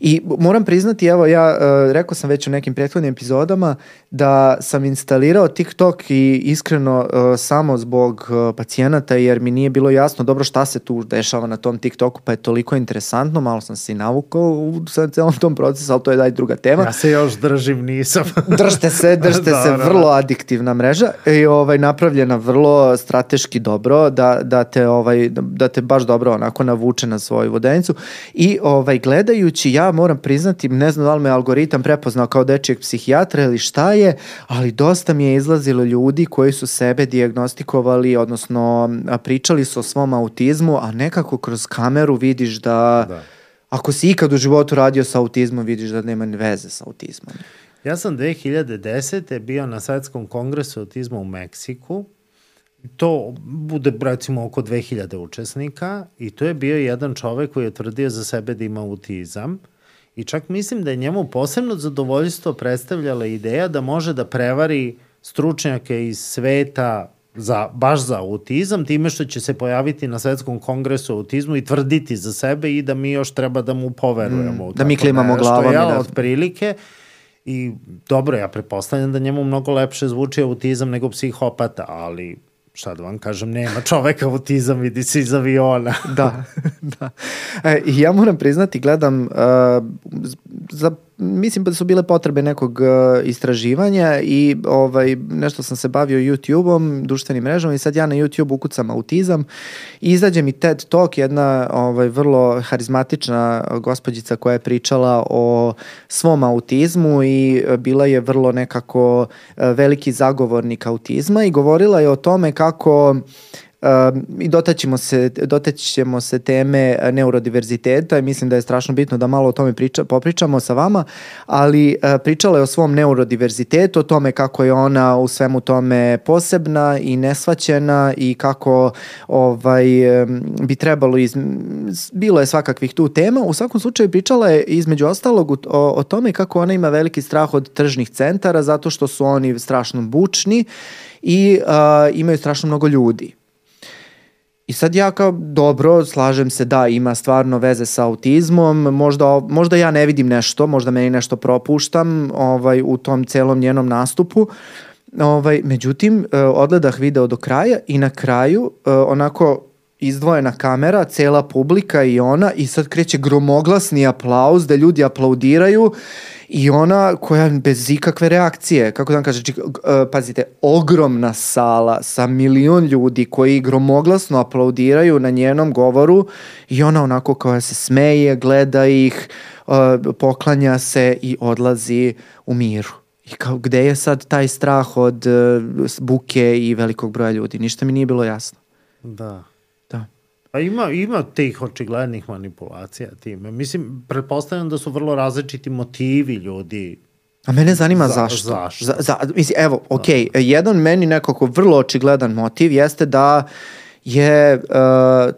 I moram priznati, evo ja uh, rekao sam već u nekim prethodnim epizodama da sam instalirao TikTok i iskreno uh, samo zbog uh, pacijenata jer mi nije bilo jasno dobro šta se tu dešava na tom TikToku pa je toliko interesantno, malo sam se i navukao u sa celom tom procesu, ali to je daj druga tema. Ja se još držim, nisam. držite se, držite da, se, da, vrlo adiktivna mreža i ovaj, napravljena vrlo strateški dobro da, da, te, ovaj, da te baš dobro onako navuče na svoju vodenicu i ovaj, gledajući ja moram priznati, ne znam da li me algoritam prepoznao kao dečijeg psihijatra ili šta je, ali dosta mi je izlazilo ljudi koji su sebe diagnostikovali, odnosno pričali su o svom autizmu, a nekako kroz kameru vidiš da, da. ako si ikad u životu radio sa autizmom, vidiš da nema veze sa autizmom. Ja sam 2010. bio na svetskom kongresu autizma u Meksiku to bude recimo oko 2000 učesnika i to je bio jedan čovek koji je tvrdio za sebe da ima autizam I čak mislim da je njemu posebno zadovoljstvo predstavljala ideja da može da prevari stručnjake iz sveta za, baš za autizam, time što će se pojaviti na svetskom kongresu autizmu i tvrditi za sebe i da mi još treba da mu poverujemo. Mm, da mi klimamo glavom. Ja, da... otprilike. I dobro, ja pretpostavljam da njemu mnogo lepše zvuči autizam nego psihopata, ali šta da vam kažem, nema čoveka autizam, vidi se iz aviona. da, da. E, ja moram priznati, gledam uh, za mislim da su bile potrebe nekog uh, istraživanja i ovaj, nešto sam se bavio YouTube-om, društvenim mrežama i sad ja na YouTube ukucam autizam. I izađe mi TED Talk, jedna ovaj, vrlo harizmatična gospođica koja je pričala o svom autizmu i bila je vrlo nekako uh, veliki zagovornik autizma i govorila je o tome kako Uh, I dotaćemo se, dotaćemo se teme neurodiverziteta i mislim da je strašno bitno da malo o tome priča, popričamo sa vama, ali uh, pričala je o svom neurodiverzitetu, o tome kako je ona u svemu tome posebna i nesvaćena i kako ovaj, bi trebalo, iz, bilo je svakakvih tu tema, u svakom slučaju pričala je između ostalog o, o tome kako ona ima veliki strah od tržnih centara zato što su oni strašno bučni i uh, imaju strašno mnogo ljudi. I sad ja kao, dobro, slažem se da ima stvarno veze sa autizmom, možda, možda ja ne vidim nešto, možda meni nešto propuštam ovaj, u tom celom njenom nastupu, Ovaj, međutim, e, odgledah video do kraja i na kraju, e, onako, izdvojena kamera, cela publika i ona i sad kreće gromoglasni aplauz da ljudi aplaudiraju i ona koja bez ikakve reakcije, kako da vam kažem, uh, pazite, ogromna sala sa milion ljudi koji gromoglasno aplaudiraju na njenom govoru i ona onako koja se smeje, gleda ih, uh, poklanja se i odlazi u miru. I kao, gde je sad taj strah od uh, buke i velikog broja ljudi? Ništa mi nije bilo jasno. Da. Da. Pa ima, ima tih očiglednih manipulacija time. Mislim, pretpostavljam da su vrlo različiti motivi ljudi A mene zanima Za- zašto. zašto? Za, za, mislim, evo, ok, jedan meni nekako vrlo očigledan motiv jeste da je uh,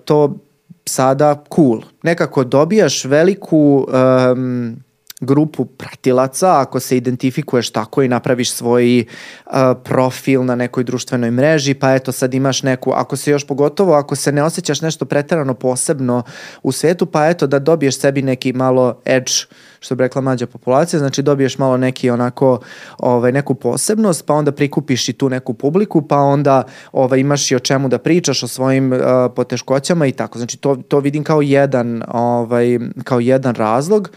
to sada cool. Nekako dobijaš veliku um, grupu pratilaca, ako se identifikuješ tako i napraviš svoj uh, profil na nekoj društvenoj mreži, pa eto sad imaš neku, ako se još pogotovo, ako se ne osjećaš nešto preterano posebno u svetu, pa eto da dobiješ sebi neki malo edge, što bi rekla mlađa populacija, znači dobiješ malo neki onako, ovaj, neku posebnost, pa onda prikupiš i tu neku publiku, pa onda ovaj, imaš i o čemu da pričaš, o svojim uh, poteškoćama i tako. Znači to, to vidim kao jedan, ovaj, kao jedan razlog.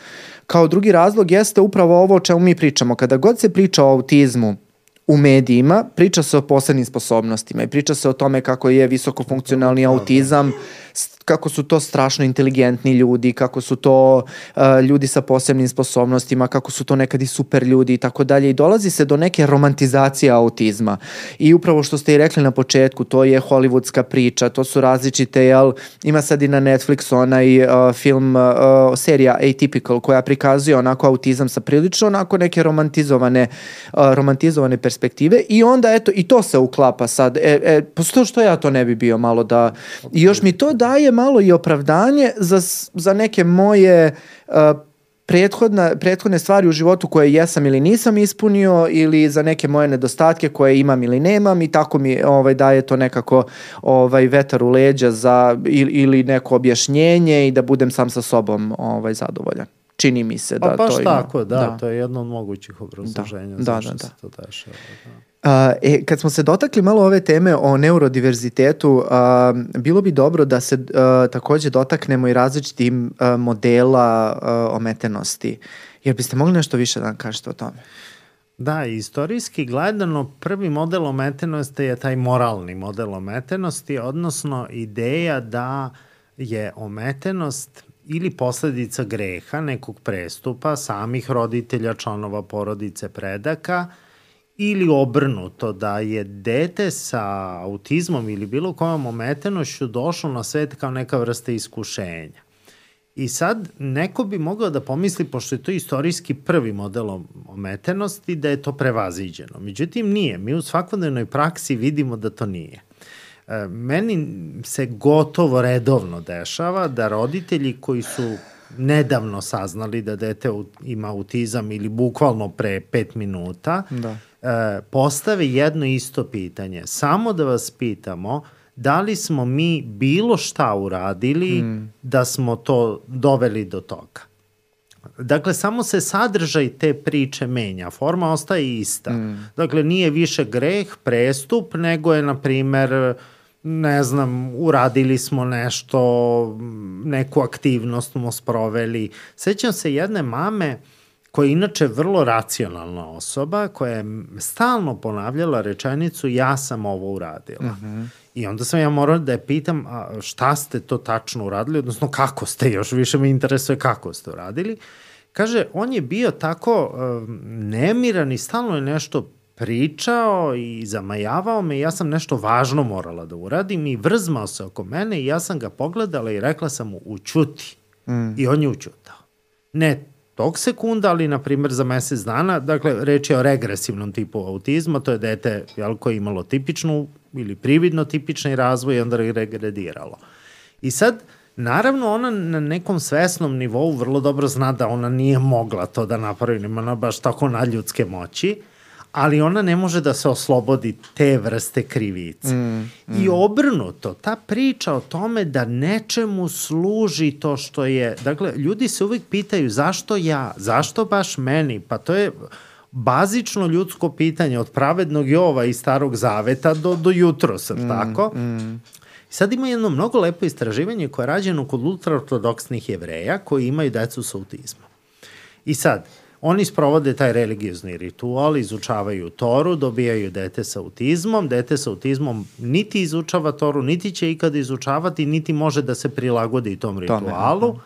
Kao drugi razlog jeste upravo ovo o čemu mi pričamo. Kada god se priča o autizmu, u medijima, priča se o posebnim sposobnostima i priča se o tome kako je visokofunkcionalni autizam, kako su to strašno inteligentni ljudi, kako su to uh, ljudi sa posebnim sposobnostima, kako su to nekad i super ljudi i tako dalje i dolazi se do neke romantizacije autizma. I upravo što ste i rekli na početku, to je hollywoodska priča, to su različite, jel, ima sad i na Netflix onaj uh, film, uh, serija Atypical koja prikazuje onako autizam sa prilično onako neke romantizovane, uh, romantizovane perspektive i onda eto i to se uklapa sad. E, e, posto što ja to ne bi bio malo da... I još mi to daje malo i opravdanje za, za neke moje uh, prethodna, prethodne stvari u životu koje jesam ili nisam ispunio ili za neke moje nedostatke koje imam ili nemam i tako mi ovaj daje to nekako ovaj vetar u leđa za ili, ili neko objašnjenje i da budem sam sa sobom ovaj zadovoljan. Čini mi se da Pa baš to ima. tako, da, to je jedno od mogućih obrazloženja Da, zašto da, da. se to dešava. Da. A, e, kad smo se dotakli malo ove teme o neurodiverzitetu, a, bilo bi dobro da se a, takođe dotaknemo i različitim a, modela a, ometenosti. Jer biste mogli nešto više da nam kažete o tome? Da, istorijski gledano prvi model ometenosti je taj moralni model ometenosti, odnosno ideja da je ometenost ili posledica greha nekog prestupa samih roditelja, članova porodice, predaka ili obrnuto da je dete sa autizmom ili bilo kojom ometenošću došlo na svet kao neka vrsta iskušenja. I sad neko bi mogao da pomisli, pošto je to istorijski prvi model om- ometenosti, da je to prevaziđeno. Međutim, nije. Mi u svakodnevnoj praksi vidimo da to nije. E, meni se gotovo redovno dešava da roditelji koji su nedavno saznali da dete ima autizam ili bukvalno pre pet minuta, Da. E, postave jedno isto pitanje. Samo da vas pitamo da li smo mi bilo šta uradili mm. da smo to doveli do toga. Dakle, samo se sadržaj te priče menja, forma ostaje ista. Mm. Dakle, nije više greh, prestup, nego je, na primer, ne znam, uradili smo nešto, neku aktivnost smo sproveli. Sećam se jedne mame koja je inače vrlo racionalna osoba, koja je stalno ponavljala rečenicu ja sam ovo uradila. Mm -hmm. I onda sam ja morao da je pitam a šta ste to tačno uradili, odnosno kako ste, još više me interesuje kako ste uradili. Kaže, on je bio tako um, nemiran i stalno je nešto pričao i zamajavao me i ja sam nešto važno morala da uradim i vrzmao se oko mene i ja sam ga pogledala i rekla sam mu učuti. Mm. I on je učutao. Ne tog sekunda, ali na primjer za mesec dana, dakle reč je o regresivnom tipu autizma, to je dete jel, koje je imalo tipičnu ili prividno tipični razvoj i onda regrediralo. I sad, naravno ona na nekom svesnom nivou vrlo dobro zna da ona nije mogla to da napravi, nema ona baš tako nadljudske moći, ali ona ne može da se oslobodi te vrste krivice. Mm, mm. I obrnuto, ta priča o tome da nečemu služi to što je... Dakle, ljudi se uvijek pitaju zašto ja, zašto baš meni? Pa to je bazično ljudsko pitanje od pravednog Jova i starog zaveta do, do jutro, sad mm, tako? Mm. I sad ima jedno mnogo lepo istraživanje koje je rađeno kod ultraortodoksnih jevreja koji imaju decu sa autizmom. I sad, oni sprovode taj religiozni ritual, izučavaju Toru, dobijaju dete sa autizmom, dete sa autizmom niti izučava Toru, niti će ikada izučavati, niti može da se prilagodi tom ritualu. Tome,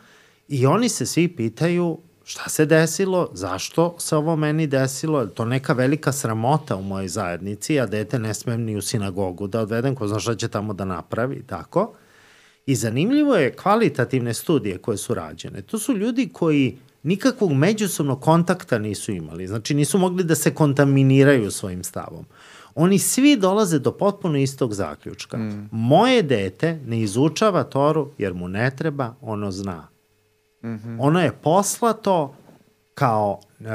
I oni se svi pitaju šta se desilo, zašto se ovo meni desilo, je to neka velika sramota u mojoj zajednici, a dete ne smem ni u sinagogu da odvedem, ko zna šta će tamo da napravi, tako. I zanimljivo je kvalitativne studije koje su rađene. To su ljudi koji nikakvog međusobnog kontakta nisu imali, znači nisu mogli da se kontaminiraju svojim stavom. Oni svi dolaze do potpuno istog zaključka. Mm. Moje dete ne izučava Toru jer mu ne treba, ono zna. Mm -hmm. Ono je poslato kao uh,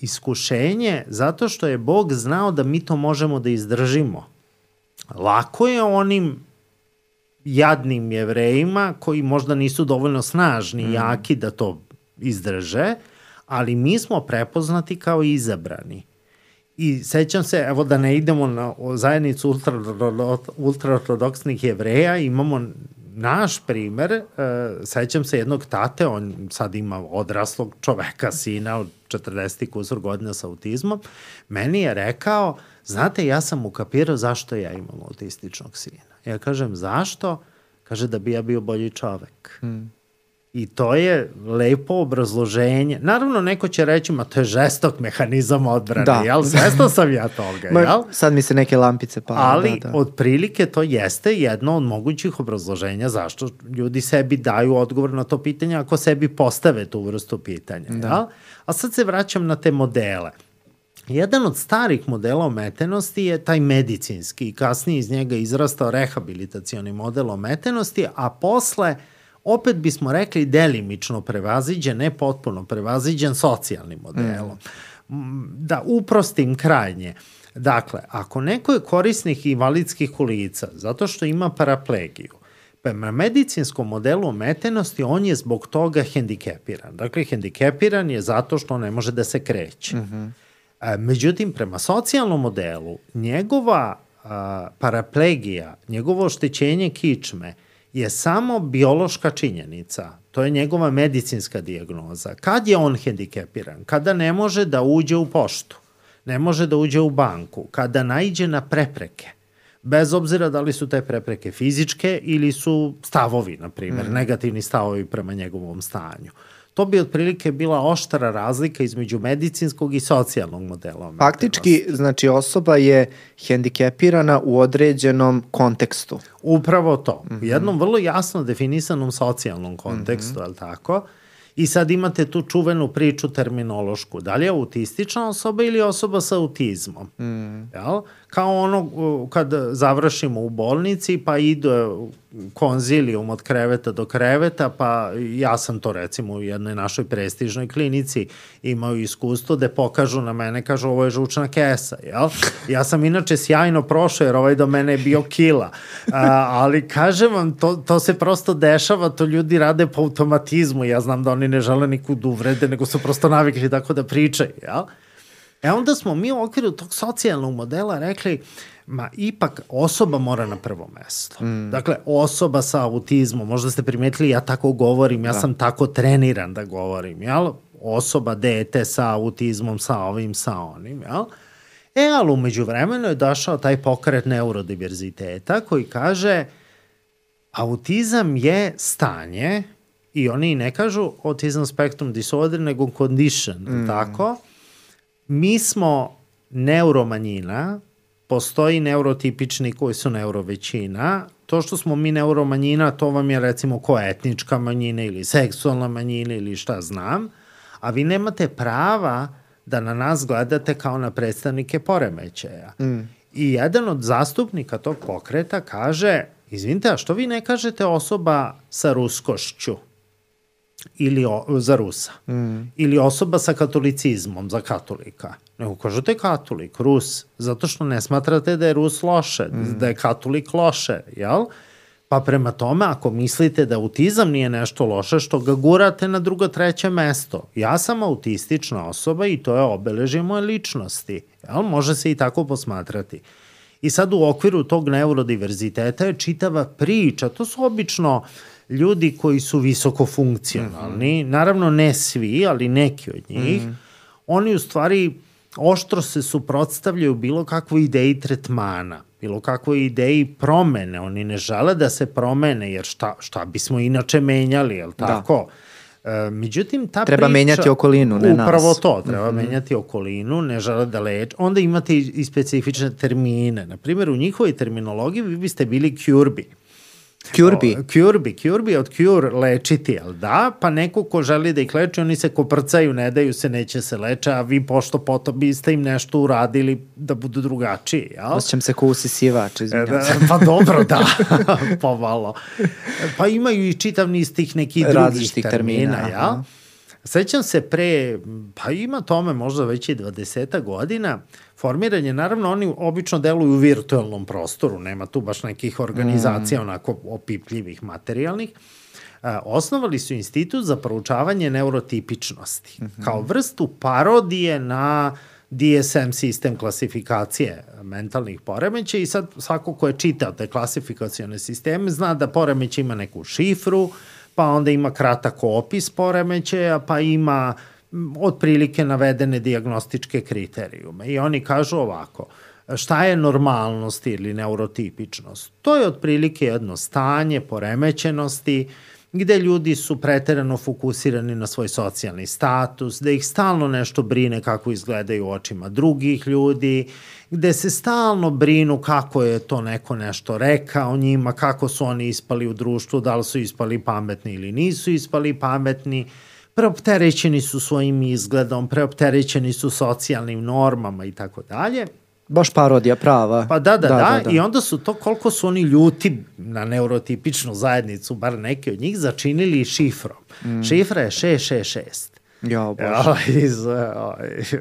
iskušenje zato što je Bog znao da mi to možemo da izdržimo. Lako je onim jadnim jevrejima koji možda nisu dovoljno snažni i mm. jaki da to izdrže, ali mi smo prepoznati kao izabrani. I sećam se, evo da ne idemo na zajednicu ultraortodoksnih ultra jevreja, imamo naš primer, uh, sećam se jednog tate, on sad ima odraslog čoveka, sina od 40 kusur godina sa autizmom, meni je rekao, znate, ja sam ukapirao zašto ja imam autističnog sina. Ja kažem, zašto? Kaže da bi ja bio bolji čovek. Hmm. I to je lepo obrazloženje. Naravno, neko će reći, ma to je žestok mehanizam odbrane, da. jel? Svesno sam ja toga, ma, jel? Sad mi se neke lampice pale. Ali, da, da. otprilike, to jeste jedno od mogućih obrazloženja zašto ljudi sebi daju odgovor na to pitanje ako sebi postave tu vrstu pitanja, da. jel? A sad se vraćam na te modele. Jedan od starih modela ometenosti je taj medicinski i kasnije iz njega izrastao rehabilitacioni model ometenosti, a posle opet bismo rekli delimično prevaziđen, ne potpuno prevaziđen socijalnim modelom. Mm. Da uprostim krajnje. Dakle, ako neko je korisnik invalidskih kolica zato što ima paraplegiju, prema medicinskom modelu ometenosti on je zbog toga hendikepiran. Dakle, hendikepiran je zato što ne može da se kreće. Mm -hmm. Međutim, prema socijalnom modelu, njegova a, paraplegija, njegovo oštećenje kičme je samo biološka činjenica. To je njegova medicinska dijagnoza. Kad je on hendikepiran? Kada ne može da uđe u poštu, ne može da uđe u banku, kada naiđe na prepreke, bez obzira da li su te prepreke fizičke ili su stavovi, na primjer, mm. negativni stavovi prema njegovom stanju. To bi otprilike bila oštara razlika između medicinskog i socijalnog modela. Faktički, znači osoba je hendikepirana u određenom kontekstu. Upravo to. Mm -hmm. U jednom vrlo jasno definisanom socijalnom kontekstu, mm -hmm. tako? I sad imate tu čuvenu priču terminološku. Da li je autistična osoba ili osoba sa autizmom? Mm. Jel? Kao ono kad završimo u bolnici pa ide konzilijum od kreveta do kreveta, pa ja sam to recimo u jednoj našoj prestižnoj klinici imao iskustvo da pokažu na mene, kažu ovo je žučna kesa, jel? Ja sam inače sjajno prošao jer ovaj do mene je bio kila, A, ali kažem vam, to, to se prosto dešava, to ljudi rade po automatizmu, ja znam da oni ne žele nikud uvrede, nego su prosto navikli tako da pričaju, jel? E onda smo mi u okviru tog socijalnog modela rekli, ma ipak osoba mora na prvo mesto. Mm. Dakle, osoba sa autizmom, možda ste primetili, ja tako govorim, ja da. sam tako treniran da govorim, jel? Osoba, dete sa autizmom, sa ovim, sa onim, jel? E, ali umeđu vremenu je došao taj pokret neurodiverziteta koji kaže autizam je stanje i oni ne kažu autism spectrum disorder, nego condition, mm. tako? Mi smo neuromanjina, postoji neurotipični koji su neurovećina. To što smo mi neuromanjina, to vam je recimo ko etnička manjina ili seksualna manjina ili šta znam, a vi nemate prava da na nas gledate kao na predstavnike poremećaja. Mm. I jedan od zastupnika tog pokreta kaže, izvinite, a što vi ne kažete osoba sa ruskošću? Ili o, za Rusa. Mm. Ili osoba sa katolicizmom za katolika. Nego kažete katolik, Rus, zato što ne smatrate da je Rus loše, mm. da je katolik loše, jel? Pa prema tome, ako mislite da autizam nije nešto loše, što ga gurate na drugo, treće mesto. Ja sam autistična osoba i to je obeležje moje ličnosti. Jel? Može se i tako posmatrati. I sad u okviru tog neurodiverziteta je čitava priča, to su obično ljudi koji su visoko funkcionalni, mm -hmm. naravno ne svi, ali neki od njih, mm -hmm. oni u stvari oštro se suprotstavljaju bilo kakvoj ideji tretmana, bilo kakvoj ideji promene, oni ne žele da se promene, jer šta, šta bismo inače menjali, je li da. tako? Da. E, međutim, ta treba priča, menjati okolinu, ne nas. Upravo to, treba mm -hmm. menjati okolinu, ne žele da leče. Onda imate i, i specifične termine. Na primjer, u njihovoj terminologiji vi biste bili curbi. Kjurbi. Kjurbi, kjurbi od kjur lečiti, jel da? Pa neko ko želi da ih leči, oni se koprcaju, ne daju se, neće se leče, a vi pošto potom biste im nešto uradili da budu drugačiji, jel? Osjećam se ko usisivač, izvinjam e, da, Pa dobro, da, pomalo. Pa imaju i čitav niz tih nekih drugih termina, termina jel? Aha. Sećam se pre, pa ima tome možda već i 20 godina, formiran je, naravno oni obično deluju u virtualnom prostoru, nema tu baš nekih organizacija mm. onako opipljivih materijalnih, a, osnovali su institut za proučavanje neurotipičnosti, mm -hmm. kao vrstu parodije na DSM sistem klasifikacije mentalnih poremeća i sad svako ko je čitao te klasifikacione sisteme zna da poremeć ima neku šifru, pa onda ima kratak opis poremećaja, pa ima otprilike navedene diagnostičke kriterijume. I oni kažu ovako, šta je normalnost ili neurotipičnost? To je otprilike jedno stanje poremećenosti gde ljudi su preterano fokusirani na svoj socijalni status, da ih stalno nešto brine kako izgledaju očima drugih ljudi, gde se stalno brinu kako je to neko nešto rekao njima, kako su oni ispali u društvu, da li su ispali pametni ili nisu ispali pametni, preopterećeni su svojim izgledom, preopterećeni su socijalnim normama i tako dalje. Baš parodija prava. Pa da, da, da, da, da, i onda su to koliko su oni ljuti na neurotipičnu zajednicu, bar neki od njih, začinili šifrom. Mm. Šifra je 666. Ja, bože. iz,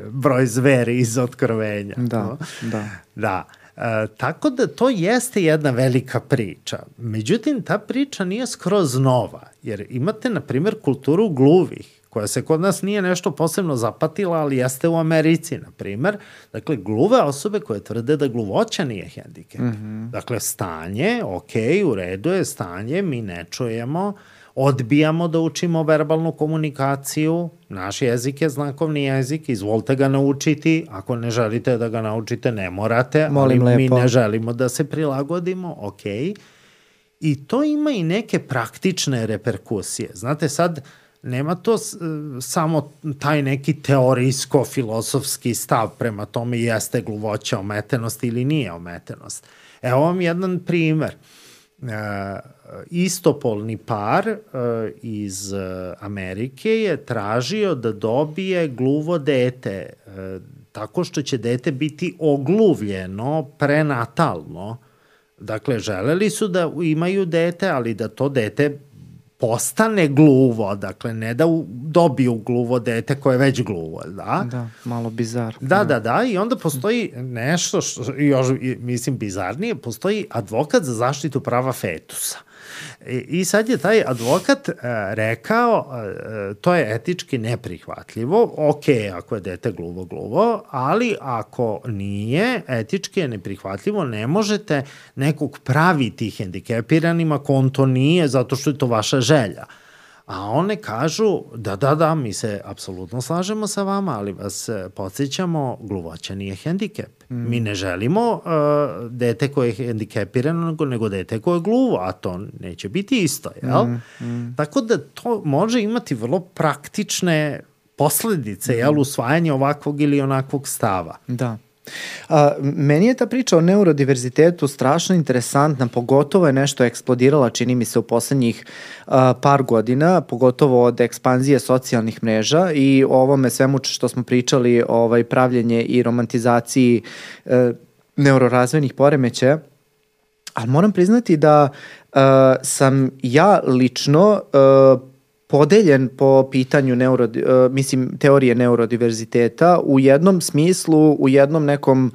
broj zveri iz otkrovenja. Da, no? da. Da. E, tako da to jeste jedna velika priča. Međutim, ta priča nije skroz nova, jer imate, na primjer, kulturu gluvih, koja se kod nas nije nešto posebno zapatila, ali jeste u Americi, na primer. Dakle, gluve osobe koje tvrde da gluvoća nije hendikep. Mm -hmm. Dakle, stanje, ok, u redu je stanje, mi ne čujemo, odbijamo da učimo verbalnu komunikaciju, naš jezik je znakovni jezik, izvolite ga naučiti, ako ne želite da ga naučite, ne morate, Molim ali lepo. mi ne želimo da se prilagodimo, ok. I to ima i neke praktične reperkusije. Znate, sad, nema to samo taj neki teorijsko-filosofski stav prema tome jeste gluvoća ometenost ili nije ometenost. Evo vam jedan primer. E, istopolni par e, iz Amerike je tražio da dobije gluvo dete e, tako što će dete biti ogluvljeno prenatalno. Dakle, želeli su da imaju dete, ali da to dete postane gluvo, dakle ne da u, dobiju gluvo dete koje je već gluvo, da? Da, malo bizar. Da, da, da, i onda postoji nešto što, još, mislim, bizarnije, postoji advokat za zaštitu prava fetusa. I sad je taj advokat uh, rekao, uh, to je etički neprihvatljivo, ok, ako je dete gluvo, gluvo, ali ako nije, etički je neprihvatljivo, ne možete nekog praviti hendikepiranima ako on to nije, zato što je to vaša želja. A one kažu, da, da, da, mi se apsolutno slažemo sa vama, ali vas e, podsjećamo, gluvoća nije hendikep. Mm. Mi ne želimo uh, dete koje je hendikepirano, nego, nego dete koje je gluvo, a to neće biti isto, jel? Mm. Mm. Tako da to može imati vrlo praktične posledice, mm. jel, usvajanje ovakvog ili onakvog stava. Da. A, meni je ta priča o neurodiverzitetu strašno interesantna, pogotovo je nešto eksplodirala, čini mi se, u poslednjih a, par godina, pogotovo od ekspanzije socijalnih mreža i ovome svemu što smo pričali, ovaj, pravljenje i romantizaciji e, neurorazvojnih poremećaja. Ali moram priznati da uh, sam ja lično uh, podeljen po pitanju neuro, uh, mislim, teorije neurodiverziteta u jednom smislu, u jednom nekom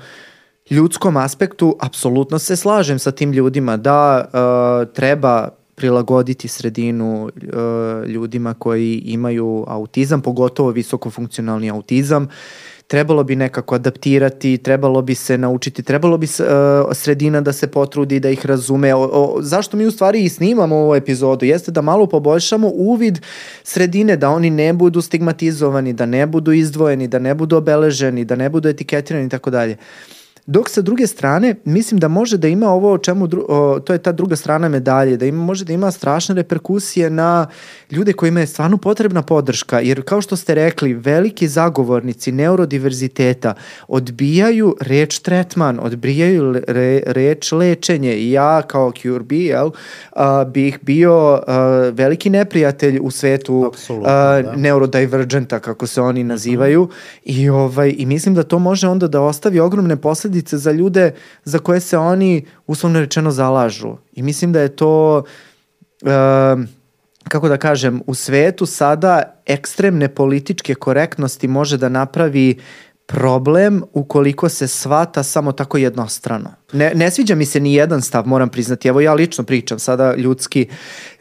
ljudskom aspektu, apsolutno se slažem sa tim ljudima da uh, treba prilagoditi sredinu uh, ljudima koji imaju autizam, pogotovo visokofunkcionalni autizam trebalo bi nekako adaptirati, trebalo bi se naučiti, trebalo bi uh, sredina da se potrudi, da ih razume. O, o, zašto mi u stvari i snimamo ovu epizodu? Jeste da malo poboljšamo uvid sredine, da oni ne budu stigmatizovani, da ne budu izdvojeni, da ne budu obeleženi, da ne budu etiketirani i tako dalje. Dok sa druge strane, mislim da može da ima ovo o čemu, o, to je ta druga strana medalje, da ima, može da ima strašne reperkusije na ljude kojima je stvarno potrebna podrška, jer kao što ste rekli, veliki zagovornici neurodiverziteta odbijaju reč tretman, odbijaju re, reč lečenje i ja kao QRB, jel, a, bih bio a, veliki neprijatelj u svetu a, da. neurodivergenta, kako se oni nazivaju, mm -hmm. i, ovaj, i mislim da to može onda da ostavi ogromne posledice posledice za ljude za koje se oni uslovno rečeno zalažu. I mislim da je to uh, kako da kažem, u svetu sada ekstremne političke korektnosti može da napravi problem ukoliko se svata samo tako jednostrano. Ne, ne sviđa mi se ni jedan stav, moram priznati. Evo ja lično pričam sada ljudski.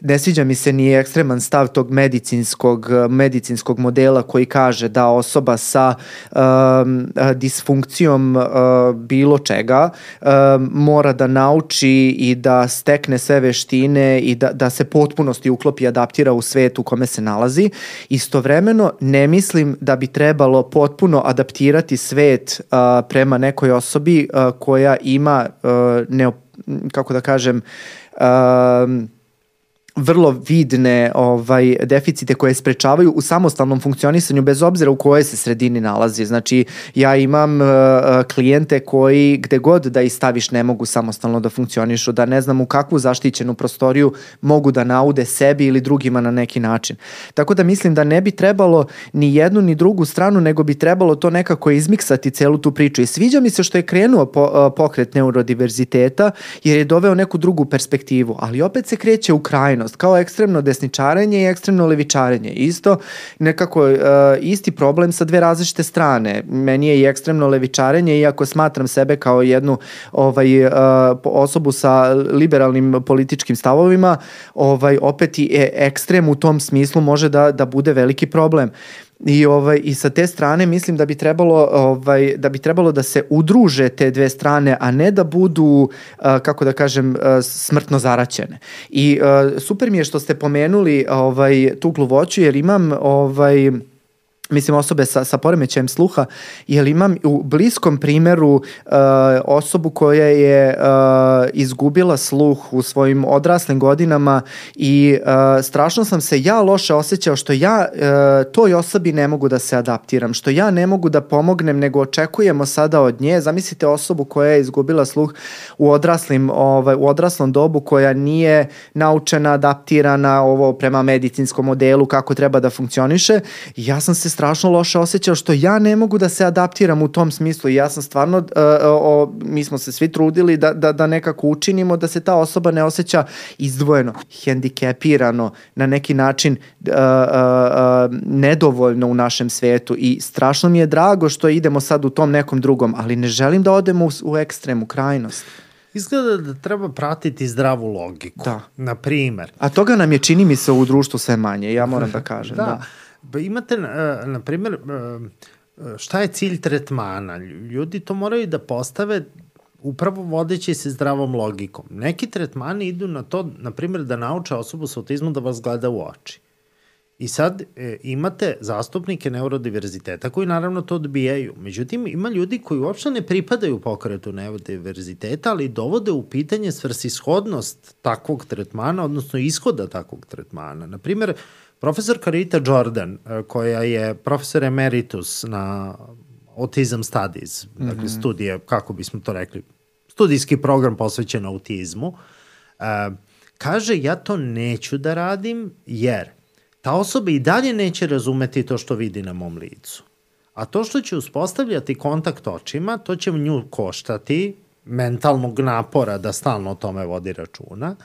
Ne sviđa mi se ni ekstreman stav tog medicinskog, medicinskog modela koji kaže da osoba sa um, disfunkcijom uh, bilo čega um, mora da nauči i da stekne sve veštine i da, da se potpunosti uklopi i adaptira u svet u kome se nalazi. Istovremeno ne mislim da bi trebalo potpuno adaptirati svet uh, prema nekoj osobi uh, koja ima uh, ne, kako da kažem, uh, vrlo vidne ovaj deficite koje sprečavaju u samostalnom funkcionisanju bez obzira u kojoj se sredini nalazi. Znači ja imam uh, klijente koji gde god da ih staviš ne mogu samostalno da funkcionišu, da ne znam u kakvu zaštićenu prostoriju mogu da naude sebi ili drugima na neki način. Tako da mislim da ne bi trebalo ni jednu ni drugu stranu, nego bi trebalo to nekako izmiksati celu tu priču. I sviđa mi se što je krenuo po, uh, pokret neurodiverziteta jer je doveo neku drugu perspektivu, ali opet se kreće u krajnost ekstremnost, kao ekstremno desničarenje i ekstremno levičarenje. Isto nekako uh, isti problem sa dve različite strane. Meni je i ekstremno levičarenje, iako smatram sebe kao jednu ovaj, uh, osobu sa liberalnim političkim stavovima, ovaj, opet i e, ekstrem u tom smislu može da, da bude veliki problem. I ovaj i sa te strane mislim da bi trebalo ovaj da bi trebalo da se udruže te dve strane, a ne da budu kako da kažem smrtno zaraćene. I super mi je što ste pomenuli ovaj tu gluvoću jer imam ovaj mislim osobe sa, sa poremećajem sluha, jer imam u bliskom primeru uh, osobu koja je uh, izgubila sluh u svojim odraslim godinama i uh, strašno sam se ja loše osjećao što ja uh, toj osobi ne mogu da se adaptiram, što ja ne mogu da pomognem, nego očekujemo sada od nje, zamislite osobu koja je izgubila sluh u odraslim, ovaj, u odraslom dobu koja nije naučena, adaptirana ovo prema medicinskom modelu kako treba da funkcioniše, ja sam se strašno loše osjećao što ja ne mogu da se adaptiram u tom smislu i ja sam stvarno, uh, o, mi smo se svi trudili da, da, da nekako učinimo da se ta osoba ne osjeća izdvojeno, hendikepirano, na neki način uh, uh, uh, nedovoljno u našem svetu i strašno mi je drago što idemo sad u tom nekom drugom, ali ne želim da odemo u, u ekstremu, krajnost. Izgleda da treba pratiti zdravu logiku. Da. Na primer. A toga nam je, čini mi se, u društvu sve manje, ja moram da kažem. da. da. Pa imate, e, na primjer, e, šta je cilj tretmana? Ljudi to moraju da postave upravo vodeći se zdravom logikom. Neki tretmani idu na to, na primjer, da nauče osobu sa autizmom da vas gleda u oči. I sad e, imate zastupnike neurodiverziteta koji naravno to odbijaju. Međutim, ima ljudi koji uopšte ne pripadaju pokretu neurodiverziteta, ali dovode u pitanje svrsishodnost takvog tretmana, odnosno ishoda takvog tretmana. Naprimer, Profesor Karita Jordan, e, koja je profesor emeritus na Autism Studies, mm -hmm. dakle mhm. studije, kako bismo to rekli, studijski program posvećen autizmu, uh, kaže ja to neću da radim jer ta osoba i dalje neće razumeti to što vidi na mom licu. A to što će uspostavljati kontakt očima, to će nju koštati mentalnog napora da stalno o tome vodi računa,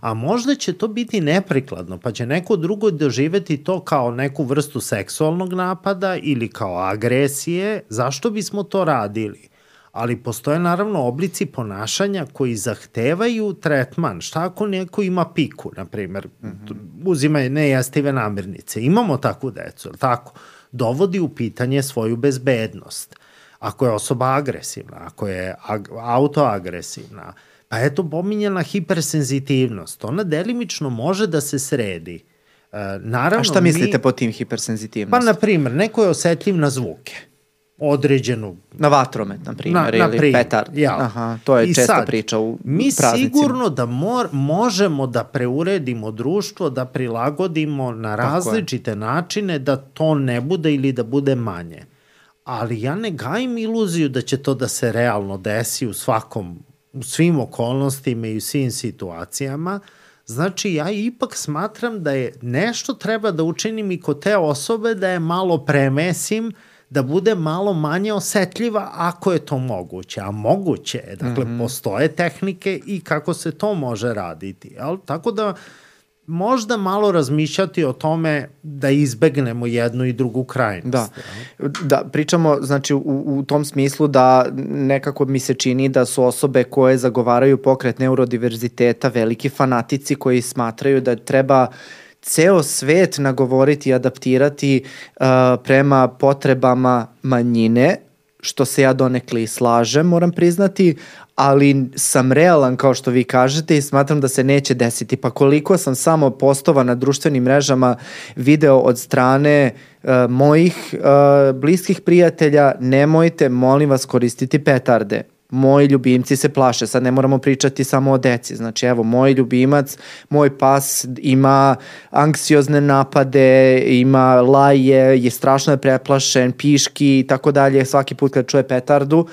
a možda će to biti neprikladno, pa će neko drugo doživeti to kao neku vrstu seksualnog napada ili kao agresije, zašto bismo to radili? ali postoje naravno oblici ponašanja koji zahtevaju tretman. Šta ako neko ima piku, na primjer, mm -hmm. uzima nejestive namirnice. Imamo takvu decu, tako? Dovodi u pitanje svoju bezbednost. Ako je osoba agresivna, ako je ag autoagresivna, pa eto pominjena hipersenzitivnost. Ona delimično može da se sredi. E, naravno, A šta mislite mi, po tim hipersenzitivnosti? Pa, na primjer, neko je osetljiv na zvuke određenu... Na vatromet, na primjer, na, ili primer, petard. Ja. Aha, to je I česta sad, priča u mi praznicima. sigurno da mor, možemo da preuredimo društvo, da prilagodimo na različite načine da to ne bude ili da bude manje. Ali ja ne gajim iluziju da će to da se realno desi u svakom, u svim okolnostima i u svim situacijama. Znači, ja ipak smatram da je nešto treba da učinim i kod te osobe da je malo premesim, da bude malo manje osetljiva ako je to moguće. A moguće je, dakle, mm -hmm. postoje tehnike i kako se to može raditi. Jel? Tako da, možda malo razmišljati o tome da izbegnemo jednu i drugu krajnost. Da, da pričamo znači u, u tom smislu da nekako mi se čini da su osobe koje zagovaraju pokret neurodiverziteta veliki fanatici koji smatraju da treba ceo svet nagovoriti i adaptirati uh, prema potrebama manjine, što se ja donekli slažem, moram priznati, ali sam realan kao što vi kažete i smatram da se neće desiti. Pa koliko sam samo postova na društvenim mrežama video od strane uh, mojih uh, bliskih prijatelja, nemojte, molim vas, koristiti petarde moji ljubimci se plaše. Sad ne moramo pričati samo o deci. Znači, evo, moj ljubimac, moj pas ima anksiozne napade, ima laje, je strašno je preplašen, piški i tako dalje. Svaki put kad čuje petardu, uh,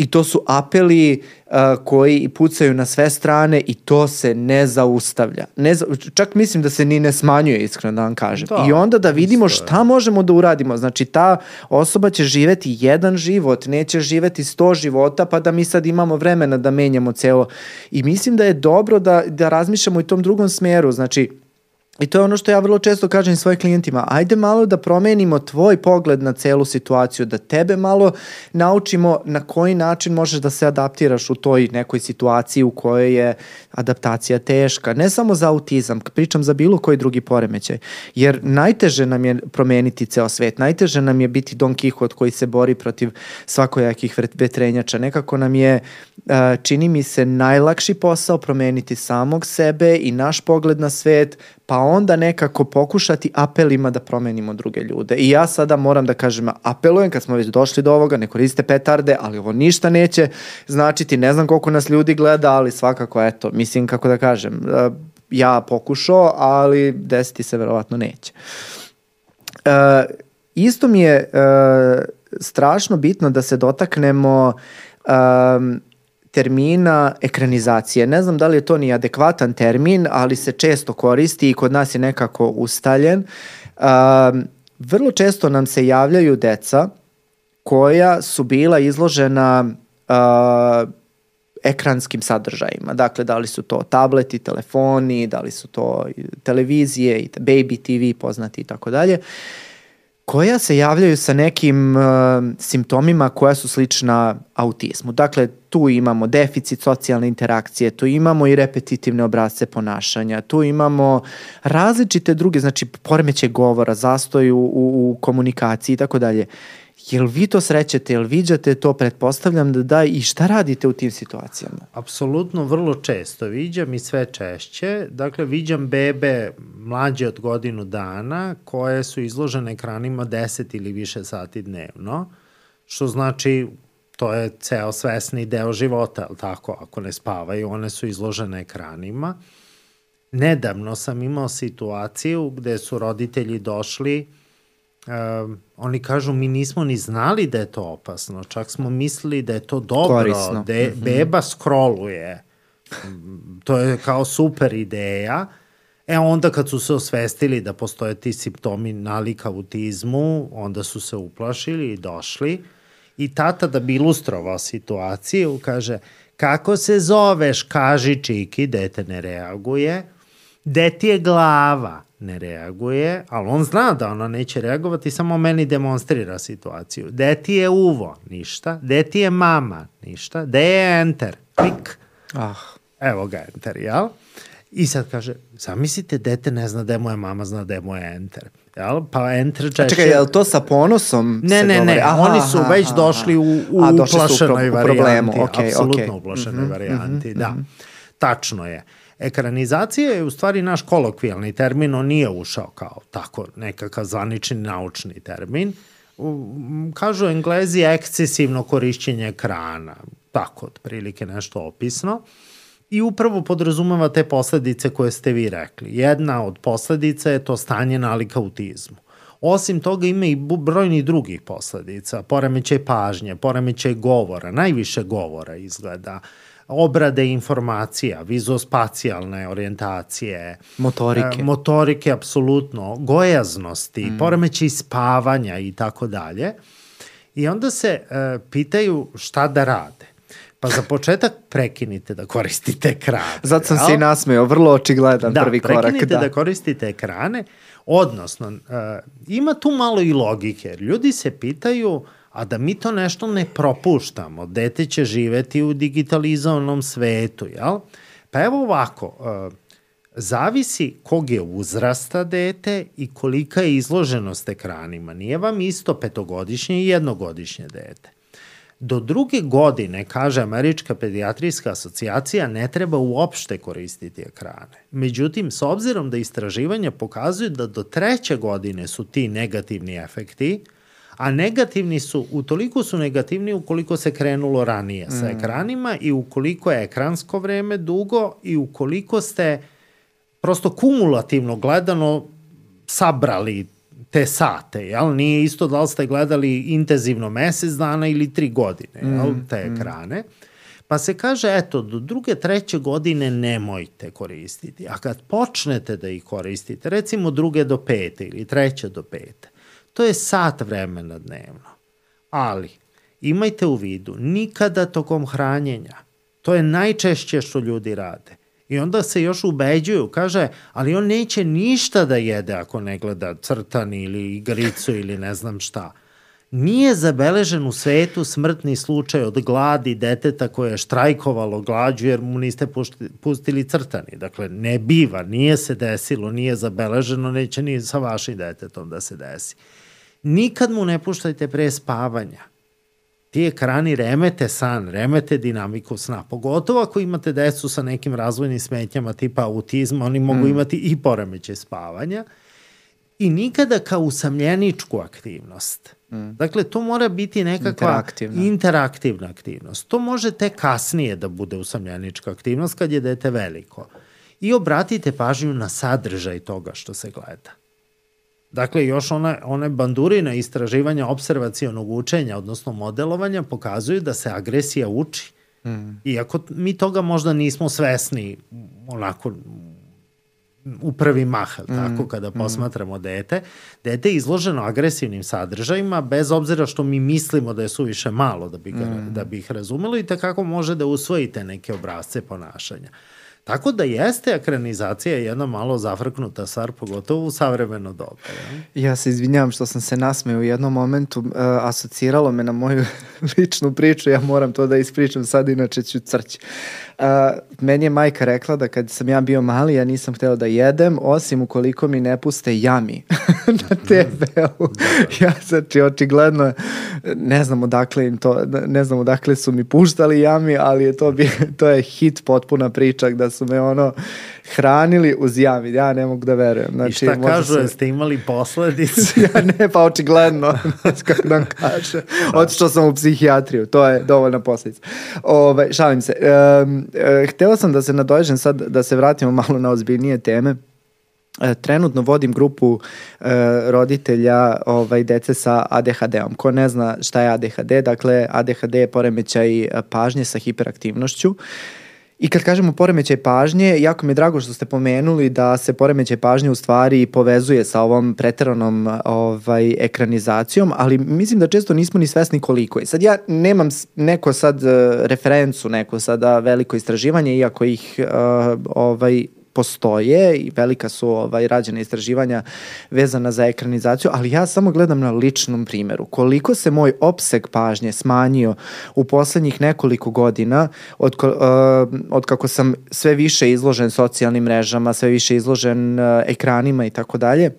I to su apeli uh, koji pucaju na sve strane i to se ne zaustavlja. Ne za, čak mislim da se ni ne smanjuje, iskreno da vam kažem. Da, I onda da vidimo šta možemo da uradimo. Znači, ta osoba će živeti jedan život, neće živeti sto života, pa da mi sad imamo vremena da menjamo celo. I mislim da je dobro da, da razmišljamo i tom drugom smeru. Znači, I to je ono što ja vrlo često kažem svojim klijentima, ajde malo da promenimo tvoj pogled na celu situaciju, da tebe malo naučimo na koji način možeš da se adaptiraš u toj nekoj situaciji u kojoj je adaptacija teška. Ne samo za autizam, pričam za bilo koji drugi poremećaj. Jer najteže nam je promeniti ceo svet, najteže nam je biti Don Quixote koji se bori protiv svakojakih vetrenjača. Nekako nam je, čini mi se, najlakši posao promeniti samog sebe i naš pogled na svet, pa onda nekako pokušati apelima da promenimo druge ljude. I ja sada moram da kažem, apelujem kad smo već došli do ovoga, ne koriste petarde, ali ovo ništa neće značiti, ne znam koliko nas ljudi gleda, ali svakako, eto, mislim, kako da kažem, e, ja pokušao, ali desiti se verovatno neće. E, isto mi je e, strašno bitno da se dotaknemo um, termina ekranizacije. Ne znam da li je to ni adekvatan termin, ali se često koristi i kod nas je nekako ustaljen. Um, vrlo često nam se javljaju deca koja su bila izložena uh, ekranskim sadržajima. Dakle, da li su to tableti, telefoni, da li su to televizije, baby TV poznati i tako dalje koja se javljaju sa nekim uh, simptomima koja su slična autizmu. Dakle, tu imamo deficit socijalne interakcije, tu imamo i repetitivne obrazce ponašanja, tu imamo različite druge, znači poremeće govora, zastoj u, u, u komunikaciji i tako dalje. Jel vi to srećete, jel viđate to, pretpostavljam da da i šta radite u tim situacijama? Apsolutno, vrlo često viđam i sve češće. Dakle, viđam bebe mlađe od godinu dana koje su izložene ekranima 10 ili više sati dnevno, što znači to je ceo svesni deo života, ali tako, ako ne spavaju, one su izložene ekranima. Nedavno sam imao situaciju gde su roditelji došli uh, oni kažu mi nismo ni znali da je to opasno, čak smo mislili da je to dobro, Korisno. da je, -hmm. beba scrolluje. To je kao super ideja. E onda kad su se osvestili da postoje ti simptomi nalika autizmu, onda su se uplašili i došli. I tata da bi ilustrovao situaciju, kaže, kako se zoveš, kaži čiki, dete ne reaguje. Deti je glava, ne reaguje, ali on zna da ona neće reagovati, samo meni demonstrira situaciju. Deti je uvo, ništa. Deti je mama, ništa. De je enter, klik. Ah. Evo ga enter, jel? I sad kaže, zamislite, dete ne zna da je moja mama, zna da je moja enter. Jel? Pa enter češće... A čekaj, je li to sa ponosom Ne, ne, ne, Aha, oni su aha, već aha, došli u, u A, došli su u pro- uplašenoj u problemu, varijanti. okej, apsolutno u uplašenoj Mhm, varijanti, da. Tačno je. Ekranizacija je u stvari naš kolokvijalni termin, on nije ušao kao tako nekakav zvanični naučni termin. Kažu englezi ekscesivno korišćenje ekrana, tako otprilike nešto opisno. I upravo podrazumeva te posledice koje ste vi rekli. Jedna od posledica je to stanje nalika autizmu. Osim toga ima i brojni drugih posledica, poremećaj pažnje, poremećaj govora, najviše govora izgleda, obrade informacija, vizospacijalne orijentacije, Motorike. e, motorike apsolutno, gojaznosti, mm. poremećaj spavanja i tako dalje. I onda se e, pitaju šta da rade. Pa za početak prekinite da koristite ekrane. Zato sam se i nasmeo, vrlo očigledan da, prvi korak. prekinite Da. da koristite ekrane, odnosno, uh, ima tu malo i logike, ljudi se pitaju, a da mi to nešto ne propuštamo, dete će živeti u digitalizovanom svetu, jel? Pa evo ovako, uh, zavisi kog je uzrasta dete i kolika je izloženost ekranima. Nije vam isto petogodišnje i jednogodišnje dete. Do druge godine, kaže Američka pedijatrijska asocijacija, ne treba uopšte koristiti ekrane. Međutim, s obzirom da istraživanja pokazuju da do treće godine su ti negativni efekti, a negativni su, utoliko su negativni ukoliko se krenulo ranije mm. sa ekranima i ukoliko je ekransko vreme dugo i ukoliko ste prosto kumulativno gledano sabrali te sate, jel? Nije isto da li ste gledali intenzivno mesec dana ili tri godine, jel? Te ekrane. Pa se kaže, eto, do druge, treće godine nemojte koristiti. A kad počnete da ih koristite, recimo druge do pete ili treće do pete, to je sat vremena dnevno. Ali, imajte u vidu, nikada tokom hranjenja, to je najčešće što ljudi rade. I onda se još ubeđuju, kaže, ali on neće ništa da jede ako ne gleda crtan ili igricu ili ne znam šta. Nije zabeležen u svetu smrtni slučaj od gladi deteta koje je štrajkovalo glađu jer mu niste pušti, pustili crtani. Dakle, ne biva, nije se desilo, nije zabeleženo, neće ni sa vašim detetom da se desi. Nikad mu ne puštajte pre spavanja ti ekrani remete san, remete dinamiku sna, pogotovo ako imate decu sa nekim razvojnim smetnjama tipa autizma, oni mogu mm. imati i poremeće spavanja i nikada kao usamljeničku aktivnost. Mm. Dakle, to mora biti nekakva Interaktivna. interaktivna aktivnost. To može tek kasnije da bude usamljenička aktivnost kad je dete veliko. I obratite pažnju na sadržaj toga što se gleda. Dakle, još one, one bandurine istraživanja observacionog učenja, odnosno modelovanja, pokazuju da se agresija uči. Mm. Iako mi toga možda nismo svesni onako u prvi mah, mm. tako, kada posmatramo dete. Dete je izloženo agresivnim sadržajima, bez obzira što mi mislimo da je suviše malo da bi, ga, mm. da bi ih razumelo i takako može da usvojite neke obrazce ponašanja. Tako da jeste ekranizacija jedna malo zafrknuta stvar, pogotovo u savremeno doba. Ja? Ja se izvinjavam što sam se nasmeo u jednom momentu, uh, asociralo me na moju ličnu priču, ja moram to da ispričam sad, inače ću crći. Uh, meni je majka rekla da kad sam ja bio mali, ja nisam hteo da jedem, osim ukoliko mi ne puste jami na TV-u. ja, znači, očigledno, ne znam odakle im to, ne znam odakle su mi puštali jami, ali je to, bi, to je hit potpuna priča da su me ono hranili uz jami. Ja ne mogu da verujem. Znači, I šta kažu, se- jeste imali posledice? ja ne, pa očigledno, kako da vam kaže. Otišao sam u psihijatriju, to je dovoljna posljedica. Ove, šalim se. Um, e, hteo sam da se nadoježem sad, da se vratimo malo na ozbiljnije teme. E, trenutno vodim grupu e, roditelja ovaj, dece sa ADHD-om. Ko ne zna šta je ADHD, dakle ADHD je poremećaj e, pažnje sa hiperaktivnošću. I kad kažemo poremećaj pažnje, jako mi je drago što ste pomenuli da se poremećaj pažnje u stvari povezuje sa ovom preteranom ovaj, ekranizacijom, ali mislim da često nismo ni svesni koliko je. Sad ja nemam neko sad uh, referencu, neko sada veliko istraživanje, iako ih uh, ovaj, postoje i velika su ovaj, rađena istraživanja vezana za ekranizaciju, ali ja samo gledam na ličnom primeru. Koliko se moj opseg pažnje smanjio u poslednjih nekoliko godina od, uh, od kako sam sve više izložen socijalnim mrežama, sve više izložen uh, ekranima i tako dalje,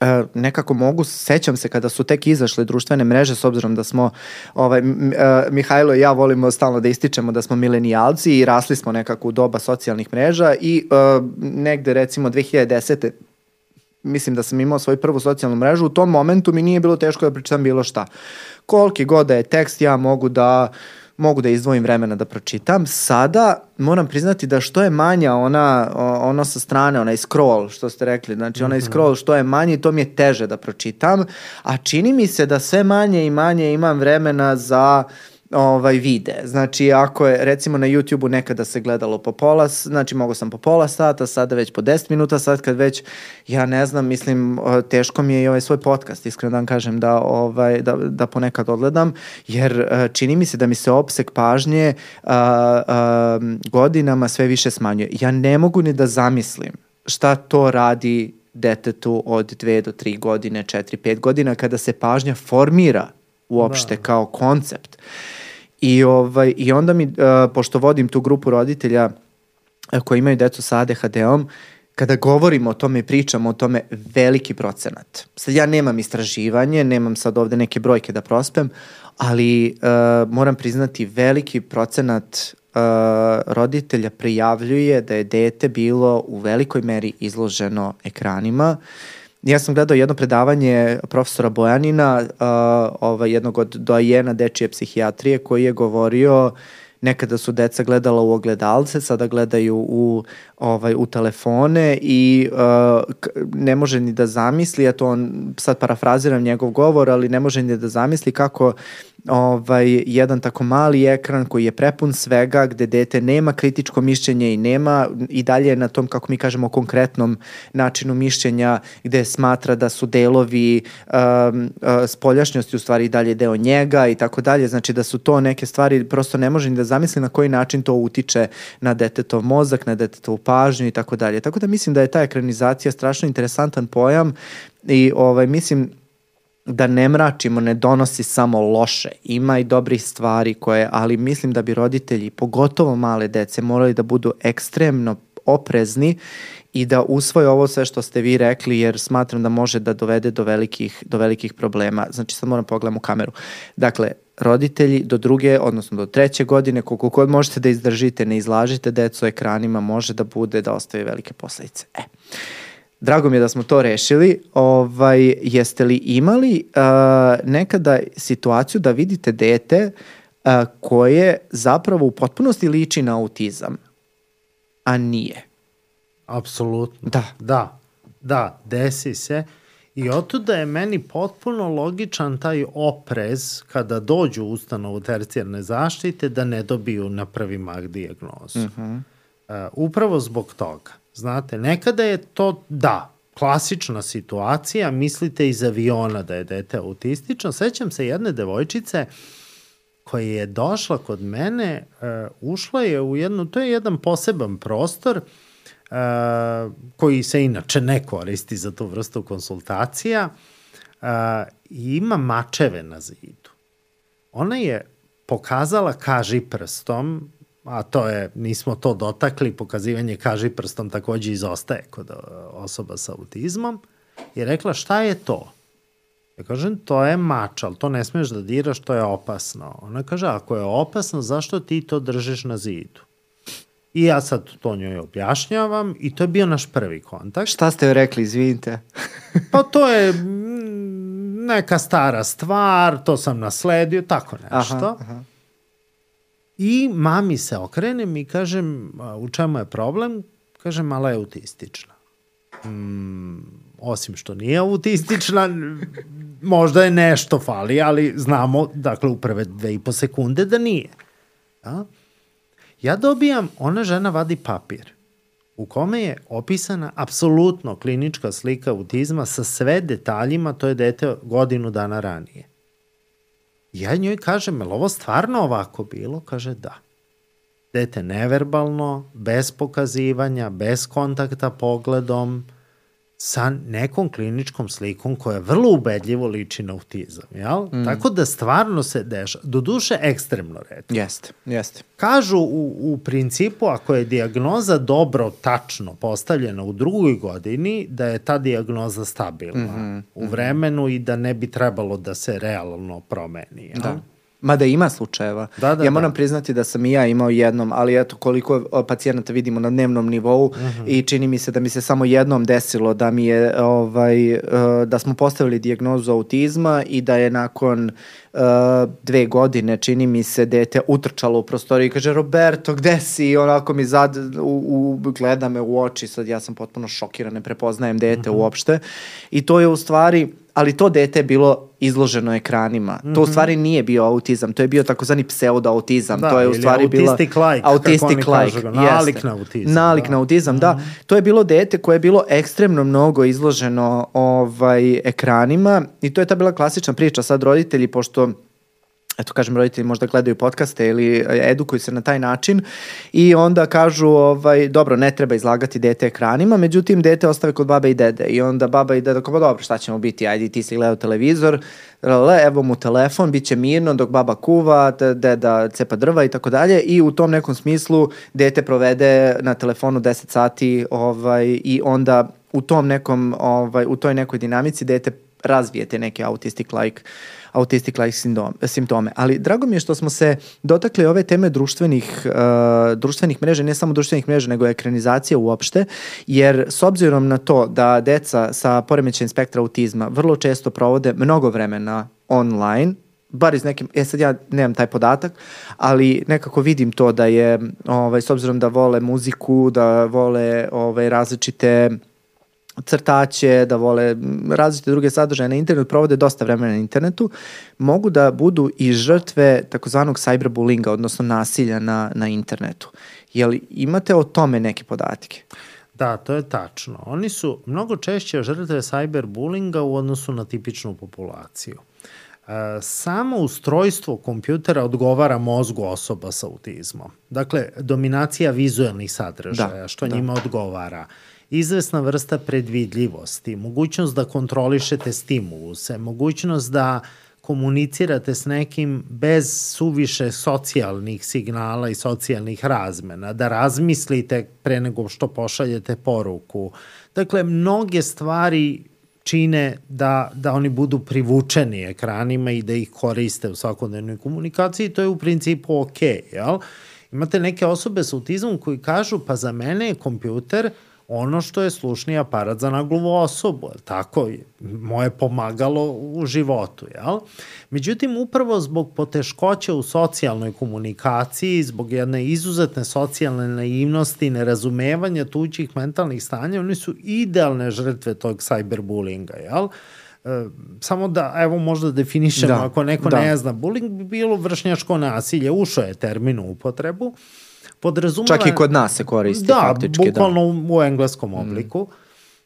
E, nekako mogu, sećam se kada su tek izašle društvene mreže, s obzirom da smo, ovaj, Mihajlo i ja volimo stalno da ističemo da smo milenijalci i rasli smo nekako u doba socijalnih mreža i uh, negde recimo 2010 mislim da sam imao svoju prvu socijalnu mrežu, u tom momentu mi nije bilo teško da pričam bilo šta. Koliki god da je tekst, ja mogu da uh, mogu da izdvojim vremena da pročitam. Sada moram priznati da što je manja ona, ono sa strane, onaj scroll, što ste rekli, znači onaj mhm. scroll što je manji, to mi je teže da pročitam, a čini mi se da sve manje i manje imam vremena za uh, ovaj, vide. Znači, ako je, recimo na YouTube-u nekada se gledalo po pola, znači mogo sam po pola sata, sada već po 10 minuta, sad kad već, ja ne znam, mislim, teško mi je i ovaj svoj podcast, iskreno da vam kažem, da, ovaj, da, da ponekad odgledam, jer e, čini mi se da mi se opsek pažnje a, a, godinama sve više smanjuje. Ja ne mogu ni da zamislim šta to radi detetu od 2 do 3 godine, 4, 5 godina, kada se pažnja formira uopšte da. kao koncept. Uh, I, ovaj, I onda mi, uh, pošto vodim tu grupu roditelja uh, koji imaju decu sa ADHD-om, kada govorimo o tome i pričamo o tome, veliki procenat. Sad ja nemam istraživanje, nemam sad ovde neke brojke da prospem, ali uh, moram priznati veliki procenat uh, roditelja prijavljuje da je dete bilo u velikoj meri izloženo ekranima uh, ja sam gledao jedno predavanje profesora Bojanina, uh, ovaj, jednog od dojena dečije psihijatrije, koji je govorio nekada su deca gledala u ogledalce, sada gledaju u, ovaj, u telefone i uh, ne može ni da zamisli, a to on, sad parafraziram njegov govor, ali ne može ni da zamisli kako ovaj, jedan tako mali ekran koji je prepun svega, gde dete nema kritičko mišljenje i nema i dalje na tom, kako mi kažemo, konkretnom načinu mišljenja, gde smatra da su delovi um, uh, spoljašnjosti u stvari i dalje deo njega i tako dalje, znači da su to neke stvari, prosto ne može ni da zamisli na koji način to utiče na detetov mozak, na detetovu pažnju i tako dalje. Tako da mislim da je ta ekranizacija strašno interesantan pojam i ovaj, mislim da ne mračimo, ne donosi samo loše. Ima i dobrih stvari koje, ali mislim da bi roditelji, pogotovo male dece, morali da budu ekstremno oprezni i da usvoje ovo sve što ste vi rekli, jer smatram da može da dovede do velikih, do velikih problema. Znači, sad moram pogledam u kameru. Dakle, roditelji do druge, odnosno do treće godine, koliko god možete da izdržite, ne izlažite decu ekranima, može da bude da ostaje velike posledice. E. Drago mi je da smo to rešili. Ovaj, jeste li imali uh, nekada situaciju da vidite dete uh, koje zapravo u potpunosti liči na autizam, a nije? Apsolutno. Da. Da, da, desi se. I otuda je meni potpuno logičan taj oprez kada dođu u ustanovu tercijarne zaštite da ne dobiju na prvi mah diagnozu. Uh -huh. uh, upravo zbog toga. Znate, nekada je to, da, klasična situacija, mislite iz aviona da je dete autistično. Sećam se jedne devojčice koja je došla kod mene, uh, ušla je u jednu, to je jedan poseban prostor, uh, koji se inače ne koristi za tu vrstu konsultacija, uh, i ima mačeve na zidu. Ona je pokazala kaži prstom a to je, nismo to dotakli, pokazivanje kaži prstom takođe izostaje kod osoba sa autizmom, i rekla šta je to? Ja kažem, to je mač, ali to ne smeš da diraš, to je opasno. Ona kaže, ako je opasno, zašto ti to držiš na zidu? I ja sad to njoj objašnjavam i to je bio naš prvi kontakt. Šta ste joj rekli, izvinite? pa to je neka stara stvar, to sam nasledio, tako nešto. Aha, aha. I mami se okrenem i kažem, u čemu je problem? Kažem, mala je autistična. Mm, osim što nije autistična, možda je nešto fali, ali znamo, dakle, u prve dve i po sekunde da nije. Ja? ja dobijam, ona žena vadi papir u kome je opisana apsolutno klinička slika autizma sa sve detaljima, to je dete godinu dana ranije. Ja njoj kažem, je li ovo stvarno ovako bilo? Kaže, da. dete neverbalno, bez pokazivanja, bez kontakta pogledom, sa nekom kliničkom slikom koja vrlo ubedljivo liči na autizam, jel? Mm. Tako da stvarno se deša, do duše ekstremno redko. Jeste, jeste. Kažu u, u principu ako je diagnoza dobro, tačno postavljena u drugoj godini, da je ta diagnoza stabilna mm -hmm, u vremenu i da ne bi trebalo da se realno promeni, jel? Da. Mada ima slučajeva. Da, da, ja moram da. priznati da sam i ja imao jednom, ali eto koliko pacijenata vidimo na dnevnom nivou uh mhm. -huh. i čini mi se da mi se samo jednom desilo da mi je ovaj uh, da smo postavili dijagnozu autizma i da je nakon uh, dve godine čini mi se dete utrčalo u prostoriju i kaže Roberto gde si i onako mi zad u, u, gleda me u oči sad ja sam potpuno šokiran ne prepoznajem dete uh mhm. -huh. uopšte i to je u stvari ali to dete je bilo izloženo ekranima. Mm -hmm. To u mhm. stvari nije bio autizam, to je bio takozvani pseudo-autizam. Da, to je u stvari bila autistic like, autistic like. Kažu, nalik jeste. na autizam. Nalik da. na autizam, mm -hmm. da. Mhm. To je bilo dete koje je bilo ekstremno mnogo izloženo ovaj ekranima i to je ta bila klasična priča. Sad roditelji, pošto eto kažem roditelji možda gledaju podcaste ili edukuju se na taj način i onda kažu ovaj dobro ne treba izlagati dete ekranima međutim dete ostave kod babe i dede. I onda baba i deda kao pa dobro šta ćemo biti ajde ti si gledao televizor le, evo mu telefon biće mirno dok baba kuva deda cepa drva i tako dalje i u tom nekom smislu dete provede na telefonu 10 sati ovaj i onda u tom nekom ovaj u toj nekoj dinamici dete razvije te neke autistic like autistic-like simptome. Ali drago mi je što smo se dotakli ove teme društvenih, uh, društvenih mreža, ne samo društvenih mreža, nego ekranizacije uopšte, jer s obzirom na to da deca sa poremećajem spektra autizma vrlo često provode mnogo vremena online, bar iz nekim, e sad ja nemam taj podatak, ali nekako vidim to da je, ovaj, s obzirom da vole muziku, da vole ovaj, različite crtaće, da vole različite druge sadržaje na internetu, provode dosta vremena na internetu, mogu da budu i žrtve takozvanog cyberbullinga, odnosno nasilja na, na internetu. Jel imate o tome neke podatke? Da, to je tačno. Oni su mnogo češće žrtve cyberbullinga u odnosu na tipičnu populaciju. E, samo ustrojstvo kompjutera odgovara mozgu osoba sa autizmom. Dakle, dominacija vizualnih sadržaja, da, što da. njima odgovara izvesna vrsta predvidljivosti, mogućnost da kontrolišete stimuluse, mogućnost da komunicirate s nekim bez suviše socijalnih signala i socijalnih razmena, da razmislite pre nego što pošaljete poruku. Dakle, mnoge stvari čine da, da oni budu privučeni ekranima i da ih koriste u svakodnevnoj komunikaciji, to je u principu ok, jel? Imate neke osobe sa autizmom koji kažu, pa za mene je kompjuter uh, ono što je slušni aparat za nagluvu osobu, je tako? Moje pomagalo u životu, jel? Međutim, upravo zbog poteškoća u socijalnoj komunikaciji, zbog jedne izuzetne socijalne naivnosti i nerazumevanja tuđih mentalnih stanja, oni su idealne žrtve tog cyberbullinga, jel? E, samo da, evo možda definišemo, da, ako neko da. ne zna, bullying bi bilo vršnjačko nasilje, ušao je termin u upotrebu, podrazumeva... Čak i kod nas se koristi da, faktički. Da, bukvalno u engleskom mm. obliku.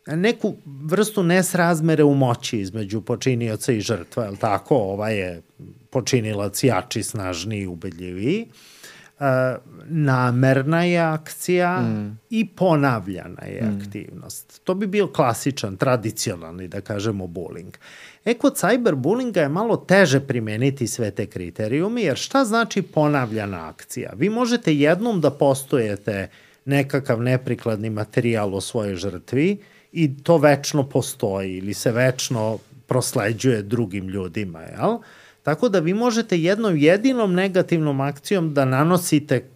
Mm. Neku vrstu nesrazmere u moći između počinioca i žrtva, je li tako? Ova je počinilac jači, snažniji, ubedljiviji. Uh, namerna je akcija mm. i ponavljana je mm. aktivnost. To bi bio klasičan, tradicionalni, da kažemo, bullying. E, kod cyberbullinga je malo teže primeniti sve te kriterijume, jer šta znači ponavljana akcija? Vi možete jednom da postojete nekakav neprikladni materijal o svojoj žrtvi i to večno postoji ili se večno prosleđuje drugim ljudima, jel? Tako da vi možete jednom jedinom negativnom akcijom da nanosite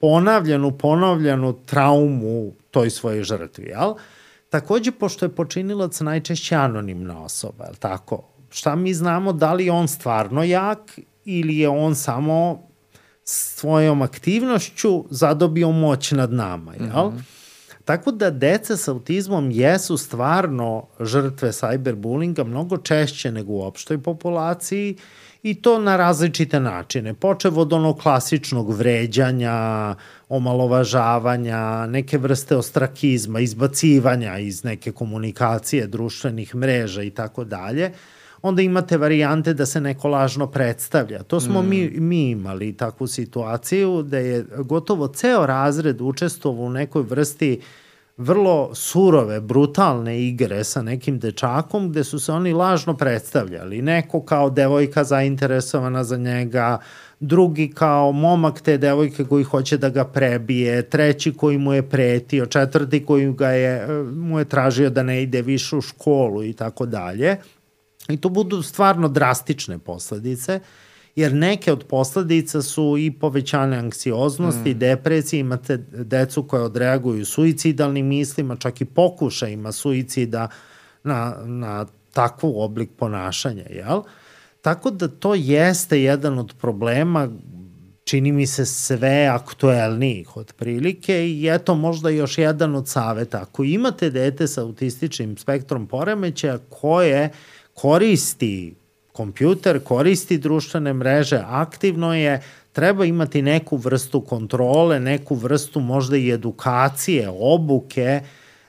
ponavljanu, ponavljanu traumu toj svojoj žrtvi, jel? Takođe, pošto je počinilac najčešće anonimna osoba, je li tako? Šta mi znamo da li je on stvarno jak ili je on samo svojom aktivnošću zadobio moć nad nama, jel? Mm -hmm. Tako da deca sa autizmom jesu stvarno žrtve cyberbullinga mnogo češće nego u opštoj populaciji i to na različite načine. Počev od onog klasičnog vređanja, omalovažavanja, neke vrste ostrakizma, izbacivanja iz neke komunikacije društvenih mreža i tako dalje, onda imate varijante da se neko lažno predstavlja. To smo mm. mi, mi imali takvu situaciju da je gotovo ceo razred učestvovao u nekoj vrsti vrlo surove, brutalne igre sa nekim dečakom gde su se oni lažno predstavljali. Neko kao devojka zainteresovana za njega, drugi kao momak te devojke koji hoće da ga prebije, treći koji mu je pretio, četvrti koji ga je, mu je tražio da ne ide više u školu i tako dalje. I to budu stvarno drastične posledice, jer neke od posledica su i povećane anksioznosti, mm. depresije, imate decu koje odreaguju suicidalnim mislima, čak i pokušajima suicida na, na takvu oblik ponašanja, jel? Tako da to jeste jedan od problema čini mi se sve aktuelnijih otprilike i eto možda još jedan od saveta. Ako imate dete sa autističnim spektrom poremećaja koje koristi kompjuter, koristi društvene mreže, aktivno je, treba imati neku vrstu kontrole, neku vrstu možda i edukacije, obuke,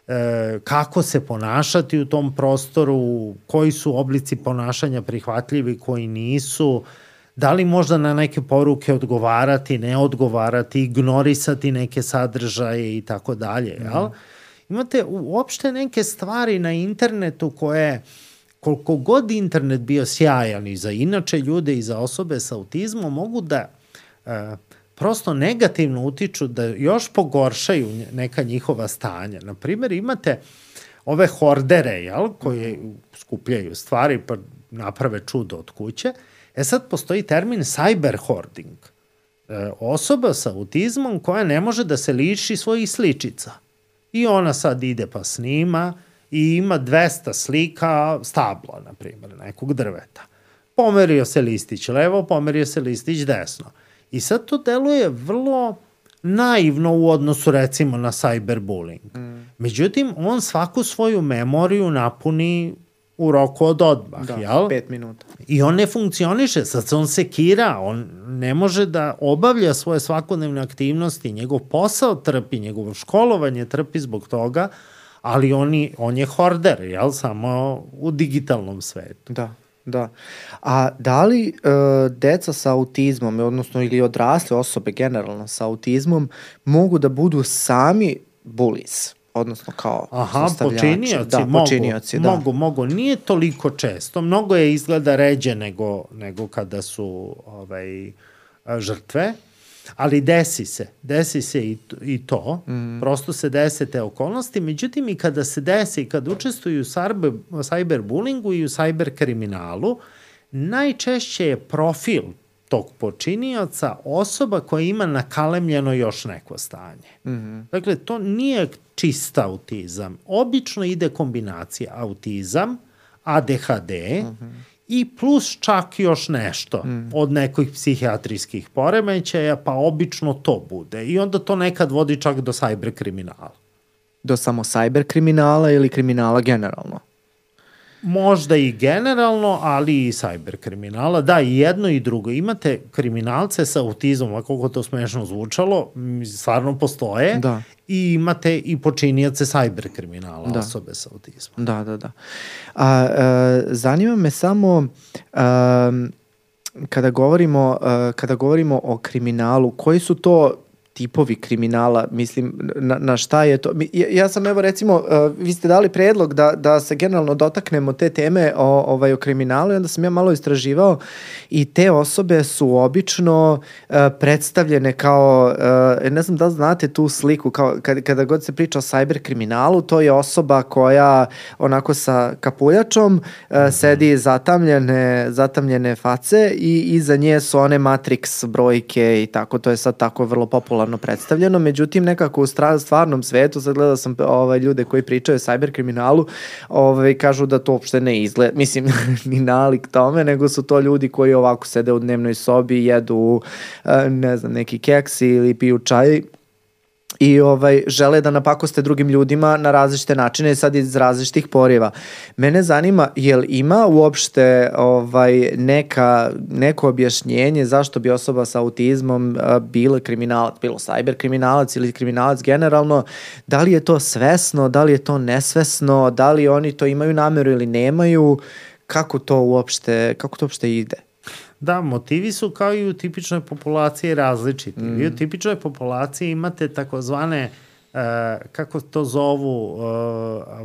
e, kako se ponašati u tom prostoru, koji su oblici ponašanja prihvatljivi, koji nisu, da li možda na neke poruke odgovarati, ne odgovarati, ignorisati neke sadržaje i tako dalje, jel? Mhm. Imate uopšte neke stvari na internetu koje uh, koliko god internet bio sjajan i za inače ljude i za osobe sa autizmom, mogu da e, prosto negativno utiču da još pogoršaju neka njihova stanja. Naprimer, imate ove hordere, jel, koje skupljaju stvari pa naprave čudo od kuće. E sad postoji termin cyber hoarding. E, osoba sa autizmom koja ne može da se liši svojih sličica. I ona sad ide pa snima, i ima 200 slika stabla, na primjer, nekog drveta. Pomerio se listić levo, pomerio se listić desno. I sad to deluje vrlo naivno u odnosu recimo na cyberbullying. Mm. Međutim, on svaku svoju memoriju napuni u roku od odmah, da, jel? pet minuta. I on ne funkcioniše, sad se on sekira, on ne može da obavlja svoje svakodnevne aktivnosti, njegov posao trpi, njegovo školovanje trpi zbog toga, ali oni, on je horder, jel, samo u digitalnom svetu. Da, da. A da li uh, deca sa autizmom, odnosno ili odrasle osobe generalno sa autizmom, mogu da budu sami bulis? odnosno kao Aha, počinioci, da, mogu, počinioci, da. mogu, mogu. Nije toliko često, mnogo je izgleda ređe nego, nego kada su ovaj, žrtve, Ali desi se, desi se i, i to, mm. prosto se dese te okolnosti, međutim i kada se desi i kada učestvuju u cyber, cyberbullingu i u cyber kriminalu, najčešće je profil tog počinioca osoba koja ima nakalemljeno još neko stanje. Mm -hmm. Dakle, to nije čista autizam. Obično ide kombinacija autizam, ADHD mm -hmm i plus čak još nešto mm. od nekih psihijatrijskih poremećaja, pa obično to bude. I onda to nekad vodi čak do sajber kriminala. Do samo sajber kriminala ili kriminala generalno? Možda i generalno, ali i sajber kriminala. Da, i jedno i drugo. Imate kriminalce sa autizmom, a koliko to smešno zvučalo, stvarno postoje. Da. I imate i počinjace sajber kriminala, da. osobe sa autizmom. Da, da, da. A, a zanima me samo... A, kada govorimo, kada govorimo o kriminalu, koji su to tipovi kriminala, mislim, na, na šta je to? Ja, ja sam, evo, recimo, uh, vi ste dali predlog da, da se generalno dotaknemo te teme o, ovaj, o kriminalu i onda sam ja malo istraživao i te osobe su obično uh, predstavljene kao, uh, ne znam da znate tu sliku, kao kada, kada god se priča o cyber kriminalu, to je osoba koja onako sa kapuljačom uh, sedi zatamljene, zatamljene face i iza nje su one Matrix brojke i tako, to je sad tako vrlo popularno popularno predstavljeno, međutim nekako u stvarnom svetu, sad gledao sam ovaj, ljude koji pričaju o cyberkriminalu, ovaj, kažu da to uopšte ne izgleda, mislim, ni nalik tome, nego su to ljudi koji ovako sede u dnevnoj sobi, jedu, eh, ne znam, neki keksi ili piju čaj i ovaj, žele da napakoste drugim ljudima na različite načine sad iz različitih poriva. Mene zanima, jel ima uopšte ovaj, neka, neko objašnjenje zašto bi osoba sa autizmom a, bila kriminalac, bilo cyber kriminalac ili kriminalac generalno, da li je to svesno, da li je to nesvesno, da li oni to imaju nameru ili nemaju, kako to uopšte, kako to uopšte ide? Da, motivi su kao i u tipičnoj populaciji različiti. Mm. Vi u tipičnoj populaciji imate takozvane Uh, kako to zovu uh,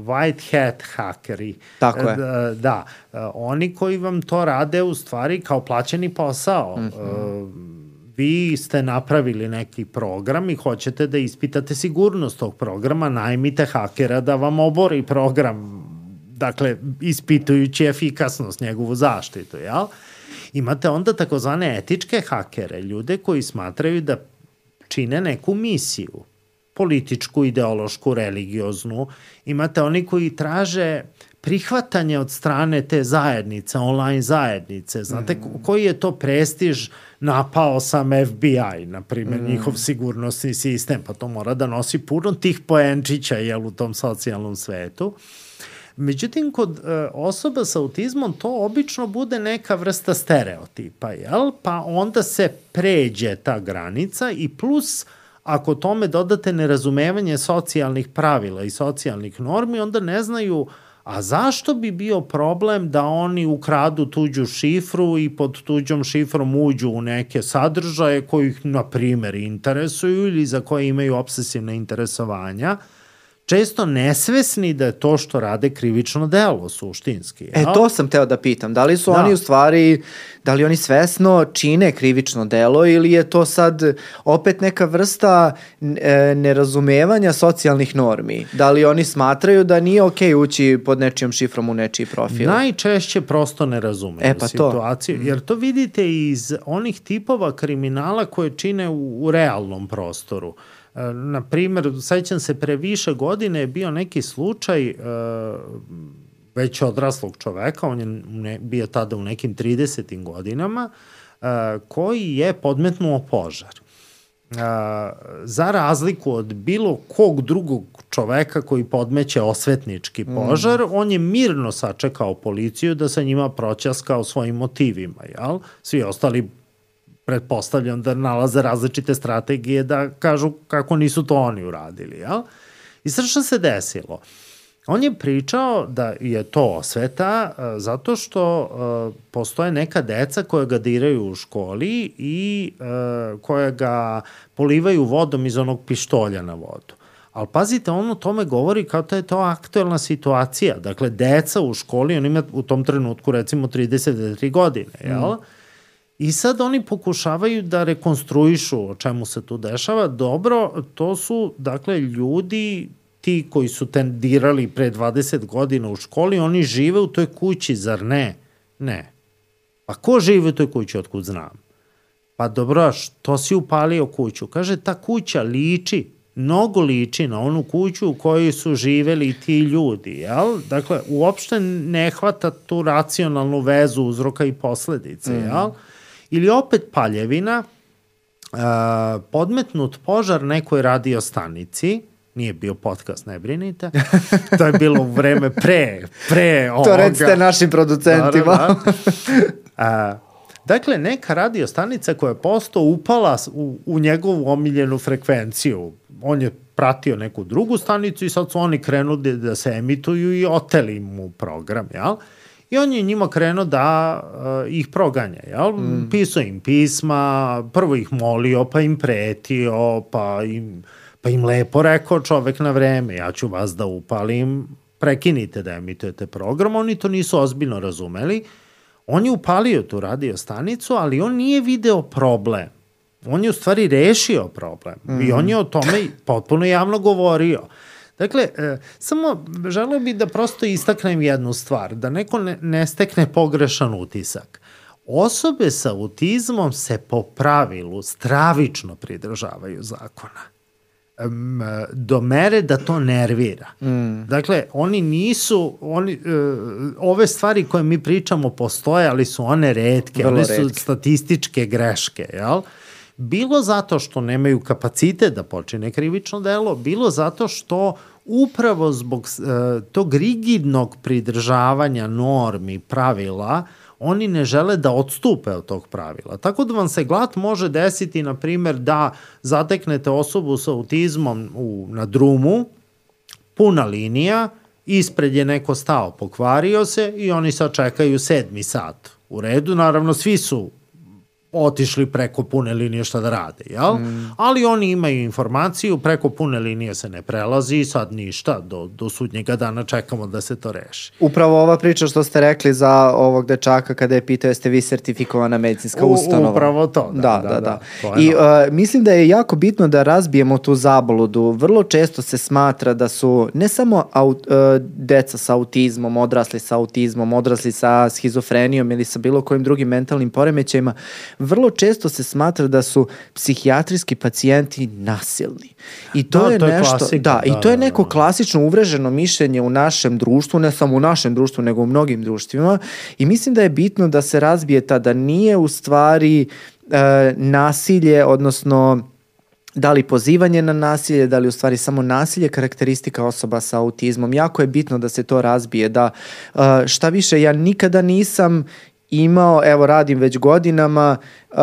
white hat hakeri. Tako je. Uh, da, uh, oni koji vam to rade u stvari kao plaćeni posao. Mm -hmm. uh, vi ste napravili neki program i hoćete da ispitate sigurnost tog programa, najmite hakera da vam obori program, dakle, ispitujući efikasnost, njegovu zaštitu, jel? Imate onda takozvane etičke hakere, ljude koji smatraju da čine neku misiju, političku, ideološku, religioznu. Imate oni koji traže prihvatanje od strane te zajednice, online zajednice. Znate, mm. koji je to prestiž napao sam FBI, na primjer, mm. njihov sigurnosni sistem, pa to mora da nosi puno tih poenčića, jel, u tom socijalnom svetu. Međutim, kod e, osoba sa autizmom to obično bude neka vrsta stereotipa, jel? Pa onda se pređe ta granica i plus ako tome dodate nerazumevanje socijalnih pravila i socijalnih normi, onda ne znaju uh, A zašto bi bio problem da oni ukradu tuđu šifru i pod tuđom šifrom uđu u neke sadržaje koji ih, na primer, interesuju ili za koje imaju obsesivne interesovanja? Često nesvesni da je to što rade krivično delo suštinski. E, to sam teo da pitam. Da li su da. oni u stvari, da li oni svesno čine krivično delo ili je to sad opet neka vrsta e, nerazumevanja socijalnih normi? Da li oni smatraju da nije okej okay ući pod nečijom šifrom u nečiji profil? Najčešće prosto ne razumeju e, pa situaciju. To. Jer to vidite iz onih tipova kriminala koje čine u, u realnom prostoru. Na primer, sećam se, pre više godine je bio neki slučaj uh, već odraslog čoveka, on je ne, bio tada u nekim 30. godinama, uh, koji je podmetnuo požar. Uh, za razliku od bilo kog drugog čoveka koji podmeće osvetnički mm. požar, mm. on je mirno sačekao policiju da sa njima proćaskao svojim motivima, jel? Svi ostali pretpostavljam da nalaze različite strategije da kažu kako nisu to oni uradili, jel? I sad što se desilo? On je pričao da je to osveta uh, zato što uh, postoje neka deca koja ga diraju u školi i uh, koja ga polivaju vodom iz onog pištolja na vodu. Ali pazite, on o tome govori kao da je to aktuelna situacija. Dakle, deca u školi, on ima u tom trenutku recimo 33 godine, jel? Mm I sad oni pokušavaju da rekonstruišu o čemu se tu dešava. Dobro, to su, dakle, ljudi ti koji su tendirali pre 20 godina u školi, oni žive u toj kući, zar ne? Ne. Pa ko žive u toj kući, otkud znam? Pa dobro, što si upalio kuću? Kaže, ta kuća liči, mnogo liči na onu kuću u kojoj su živeli ti ljudi, jel? Dakle, uopšte ne hvata tu racionalnu vezu uzroka i posledice, mm. Ili opet paljevina, uh, podmetnut požar nekoj radio stanici, nije bio podcast, ne brinite. To je bilo vreme pre, pre ovoga. To recite našim producentima. Da, da. Uh, dakle, neka radio stanica koja je posto upala u, u njegovu omiljenu frekvenciju. On je pratio neku drugu stanicu i sad su oni krenuli da se emituju i oteli mu program, jel? Uh, I on je njima krenuo da uh, ih proganja, jel? Mm. Pisao im pisma, prvo ih molio, pa im pretio, pa im, pa im lepo rekao čovek na vreme, ja ću vas da upalim, prekinite da emitujete program, oni to nisu ozbiljno razumeli. On je upalio tu radio stanicu, ali on nije video problem. On je u stvari rešio problem mm. i on je o tome potpuno javno govorio. Dakle, e, samo želeo bih da prosto istaknem jednu stvar, da neko ne, ne stekne pogrešan utisak. Osobe sa autizmom se po pravilu stravično pridržavaju zakona do mere da to nervira. Mm. Dakle, oni nisu, oni, uh, ove stvari koje mi pričamo postoje, ali su one redke, Vrlo one su redke. statističke greške, jel? Bilo zato što nemaju kapacite da počine krivično delo, bilo zato što upravo zbog uh, tog rigidnog pridržavanja normi, pravila, oni ne žele da odstupe od tog pravila. Tako da vam se glat može desiti, na primer, da zateknete osobu sa autizmom u, na drumu, puna linija ispred je neko stao, pokvario se i oni sad čekaju sedmi sat. U redu, naravno, svi su otišli preko pune linije šta da rade, jel? Mm. Ali oni imaju informaciju, preko pune linije se ne prelazi i sad ništa, do, do sudnjega dana čekamo da se to reši. Upravo ova priča što ste rekli za ovog dečaka kada je pitao jeste vi sertifikovana medicinska ustanova. Upravo to, da, da, da. da, da. I uh, mislim da je jako bitno da razbijemo tu zabludu. Vrlo često se smatra da su ne samo aut, uh, deca sa autizmom, odrasli sa autizmom, odrasli sa schizofrenijom ili sa bilo kojim drugim mentalnim poremećajima, vrlo često se smatra da su psihijatrijski pacijenti nasilni. I to da, je to nešto, je klasika, da, da, i to je da, neko da, da. klasično uvreženo mišljenje u našem društvu, ne samo u našem društvu, nego u mnogim društvima i mislim da je bitno da se razbije ta da nije u stvari e, nasilje, odnosno da li pozivanje na nasilje, da li u stvari samo nasilje karakteristika osoba sa autizmom. Jako je bitno da se to razbije, da uh, šta više, ja nikada nisam imao, evo radim već godinama uh,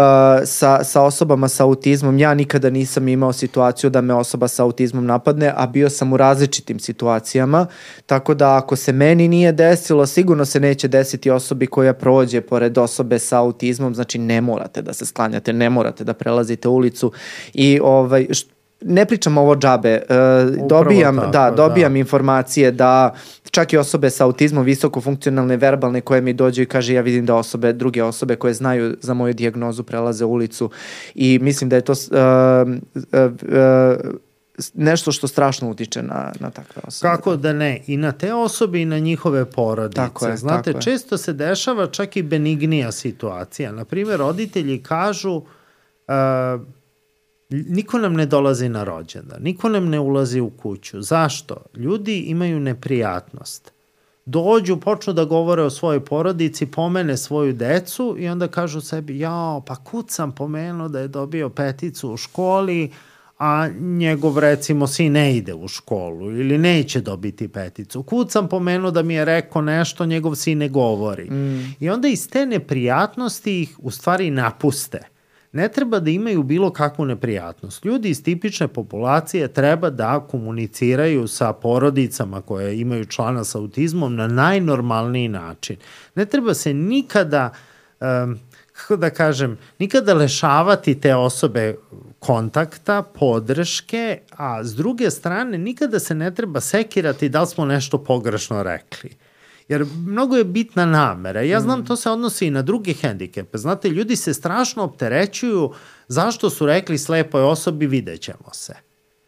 sa, sa osobama sa autizmom. Ja nikada nisam imao situaciju da me osoba sa autizmom napadne, a bio sam u različitim situacijama, tako da ako se meni nije desilo, sigurno se neće desiti osobi koja prođe pored osobe sa autizmom, znači ne morate da se sklanjate, ne morate da prelazite ulicu i ovaj, ne pričam ovo džabe, uh, dobijam, tako, da, dobijam da. informacije da čak i osobe sa autizmom visoko funkcionalne verbalne koje mi dođu i kaže ja vidim da osobe, druge osobe koje znaju za moju dijagnozu prelaze ulicu i mislim da je to uh, uh, uh, nešto što strašno utiče na, na takve osobe. Kako da ne? I na te osobe i na njihove porodice. Tako je, Znate, tako često je. se dešava čak i benignija situacija. Naprimer, roditelji kažu uh, Niko nam ne dolazi na rođendan, niko nam ne ulazi u kuću. Zašto? Ljudi imaju neprijatnost. Dođu, počnu da govore o svojoj porodici, pomene svoju decu i onda kažu sebi, jao, pa kud sam pomenuo da je dobio peticu u školi, a njegov recimo sin ne ide u školu ili neće dobiti peticu. Kud sam pomenuo da mi je rekao nešto, njegov sin ne govori. Mm. I onda iz te neprijatnosti ih u stvari napuste ne treba da imaju bilo kakvu neprijatnost. Ljudi iz tipične populacije treba da komuniciraju sa porodicama koje imaju člana sa autizmom na najnormalniji način. Ne treba se nikada, kako da kažem, nikada lešavati te osobe kontakta, podrške, a s druge strane nikada se ne treba sekirati da li smo nešto pogrešno rekli. Jer mnogo je bitna namera. Ja znam, mm. to se odnosi i na druge hendikepe. Znate, ljudi se strašno opterećuju zašto su rekli slepoj osobi vidjet ćemo se.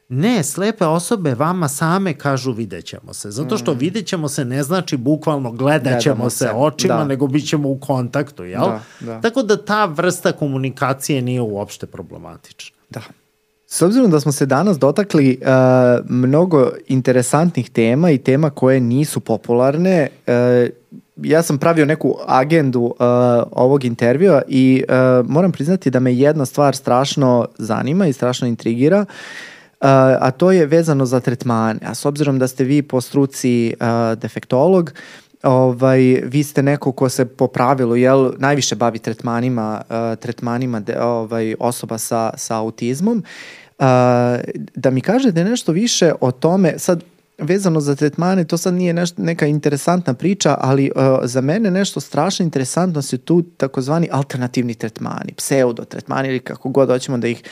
Ne, slepe osobe vama same kažu vidjet ćemo se. Zato što mm. vidjet ćemo se ne znači bukvalno gledat ćemo se, se očima, da. nego bit ćemo u kontaktu, jel? Da, da. Tako da ta vrsta komunikacije nije uopšte problematična. Da. S obzirom da smo se danas dotakli uh, mnogo interesantnih tema i tema koje nisu popularne, uh, ja sam pravio neku agendu uh, ovog intervjua i uh, moram priznati da me jedna stvar strašno zanima i strašno intrigira, uh, a to je vezano za tretmane. A s obzirom da ste vi po struci uh, defektolog, ovaj, vi ste neko ko se po pravilu jel, najviše bavi tretmanima, uh, tretmanima de, ovaj, osoba sa, sa autizmom da mi kažete nešto više o tome, sad vezano za tretmane, to sad nije neš, neka interesantna priča, ali uh, za mene nešto strašno interesantno su tu takozvani alternativni tretmani, pseudo tretmani ili kako god hoćemo da ih,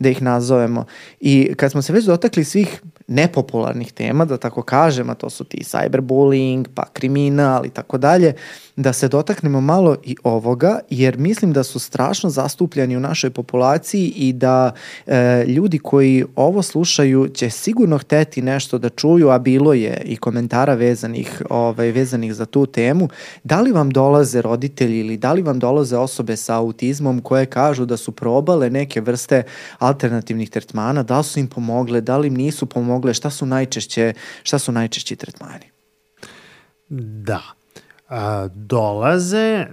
da ih nazovemo. I kad smo se već dotakli svih nepopularnih tema, da tako kažem, a to su ti cyberbullying, pa kriminal i tako dalje, da se dotaknemo malo i ovoga, jer mislim da su strašno zastupljeni u našoj populaciji i da e, ljudi koji ovo slušaju će sigurno hteti nešto da čuju, a bilo je i komentara vezanih, ovaj, vezanih za tu temu. Da li vam dolaze roditelji ili da li vam dolaze osobe sa autizmom koje kažu da su probale neke vrste alternativnih tretmana, da li su im pomogle, da li im nisu pomogle, šta su najčešće, šta su najčešći tretmani? Da a, dolaze,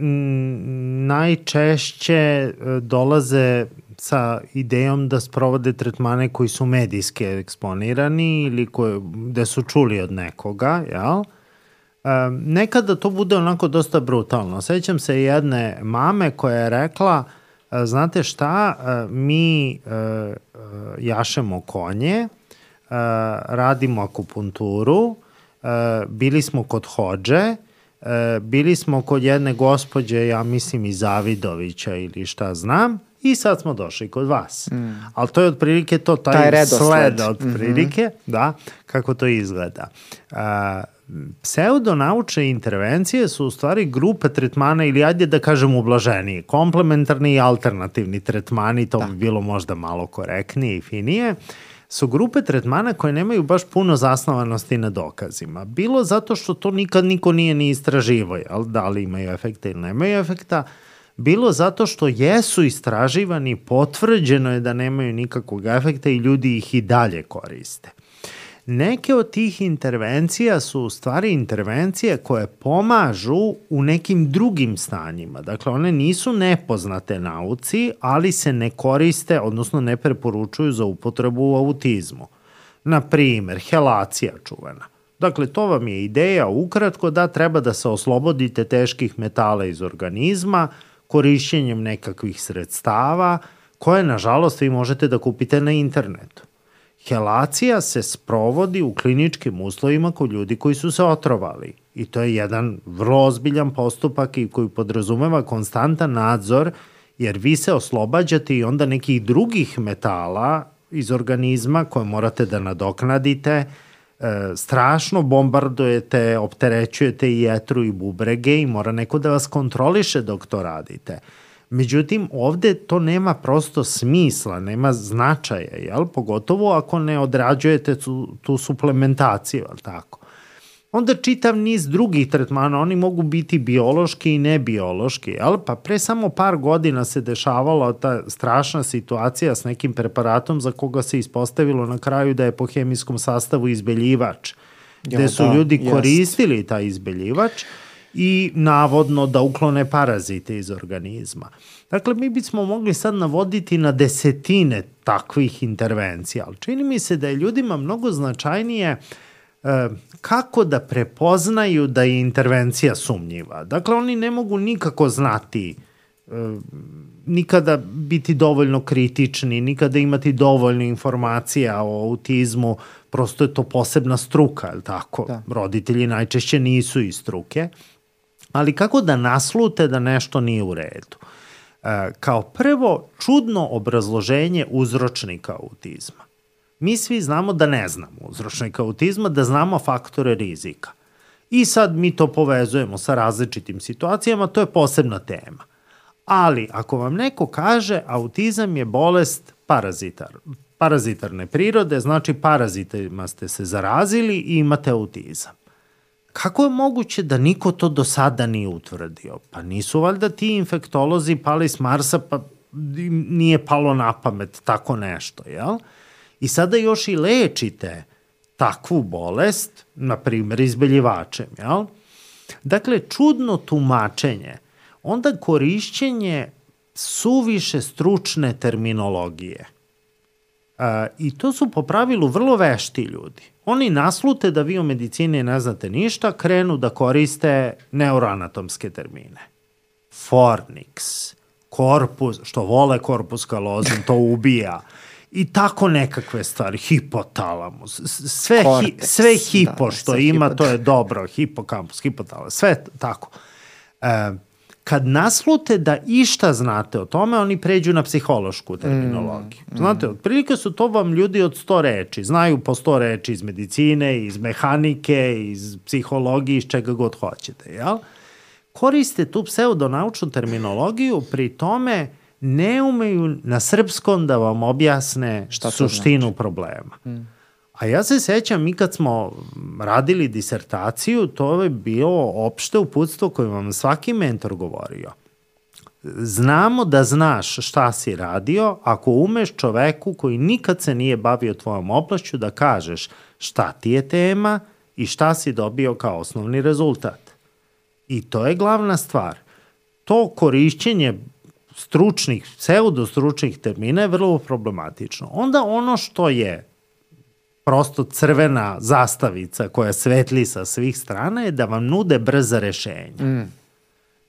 najčešće e, dolaze sa idejom da sprovode tretmane koji su medijski eksponirani ili koje, gde su čuli od nekoga, jel? E, nekada to bude onako dosta brutalno. Sećam se jedne mame koja je rekla, e, znate šta, e, mi jašemo konje, radimo akupunturu, bili smo kod Hođe, e, bili smo kod jedne gospođe, ja mislim i Zavidovića ili šta znam, i sad smo došli kod vas. Mm. Ali to je otprilike to, taj, taj sled otprilike, mm -hmm. da, kako to izgleda. Uh, pseudonaučne intervencije su u stvari grupe tretmana ili ajde da kažem ublaženiji, komplementarni i alternativni tretmani, to da. bi bilo možda malo korektnije i finije, su grupe tretmana koje nemaju baš puno zasnovanosti na dokazima. Bilo zato što to nikad niko nije ni istraživo, jel? da li imaju efekta ili nemaju efekta, bilo zato što jesu istraživani, potvrđeno je da nemaju nikakvog efekta i ljudi ih i dalje koriste. Neke od tih intervencija su u stvari intervencije koje pomažu u nekim drugim stanjima. Dakle, one nisu nepoznate nauci, ali se ne koriste, odnosno ne preporučuju za upotrebu u autizmu. Na primer, helacija čuvena. Dakle, to vam je ideja ukratko da treba da se oslobodite teških metala iz organizma korišćenjem nekakvih sredstava koje, nažalost, vi možete da kupite na internetu. Helacija se sprovodi u kliničkim uslovima kod ljudi koji su se otrovali i to je jedan vrlo ozbiljan postupak i koji podrazumeva konstantan nadzor jer vi se oslobađate i onda nekih drugih metala iz organizma koje morate da nadoknadite, e, strašno bombardujete, opterećujete i jetru i bubrege i mora neko da vas kontroliše dok to radite. Međutim, ovde to nema prosto smisla, nema značaja, jel? pogotovo ako ne odrađujete tu, tu suplementaciju, jel tako? Onda čitav niz drugih tretmana, oni mogu biti biološki i nebiološki, jel? pa pre samo par godina se dešavala ta strašna situacija s nekim preparatom za koga se ispostavilo na kraju da je po hemijskom sastavu izbeljivač, gde su da, ljudi koristili taj izbeljivač, i navodno da uklone parazite iz organizma. Dakle, mi bismo mogli sad navoditi na desetine takvih intervencija, ali čini mi se da je ljudima mnogo značajnije e, kako da prepoznaju da je intervencija sumnjiva. Dakle, oni ne mogu nikako znati e, nikada biti dovoljno kritični, nikada imati dovoljno informacija o autizmu, prosto je to posebna struka, je tako? Da. Roditelji najčešće nisu iz struke ali kako da naslute da nešto nije u redu? E, kao prvo, čudno obrazloženje uzročnika autizma. Mi svi znamo da ne znamo uzročnika autizma, da znamo faktore rizika. I sad mi to povezujemo sa različitim situacijama, to je posebna tema. Ali ako vam neko kaže autizam je bolest parazitar, parazitarne prirode, znači parazitima ste se zarazili i imate autizam. Kako je moguće da niko to do sada nije utvrdio? Pa nisu valjda ti infektolozi pali s Marsa pa nije palo na pamet tako nešto, jel? I sada još i lečite takvu bolest, na primjer izbeljivačem, jel? Dakle, čudno tumačenje, onda korišćenje suviše stručne terminologije. E, I to su po pravilu vrlo vešti ljudi. Oni naslute da vi o medicini ne znate ništa, krenu da koriste neuroanatomske termine. Fornix, korpus, što vole korpus kalozum, to ubija. I tako nekakve stvari, hipotalamus, sve, hi, sve hipo da, što sve ima, hipot... to je dobro, hipokampus, hipotalamus, sve tako. E, kad naslute da išta znate o tome, oni pređu na psihološku terminologiju. Mm, mm. Znate, otprilike su to vam ljudi od sto reči. Znaju po sto reči iz medicine, iz mehanike, iz psihologije, iz čega god hoćete, jel? Koriste tu pseudonaučnu terminologiju, pri tome ne umeju na srpskom da vam objasne Šta suštinu znači? problema. Mm. A ja se sećam, mi kad smo radili disertaciju, to je bilo opšte uputstvo koje vam svaki mentor govorio. Znamo da znaš šta si radio ako umeš čoveku koji nikad se nije bavio tvojom oblašću da kažeš šta ti je tema i šta si dobio kao osnovni rezultat. I to je glavna stvar. To korišćenje stručnih, pseudostručnih termina je vrlo problematično. Onda ono što je prosto crvena zastavica koja svetli sa svih strana je da vam nude brza rešenja. Mm.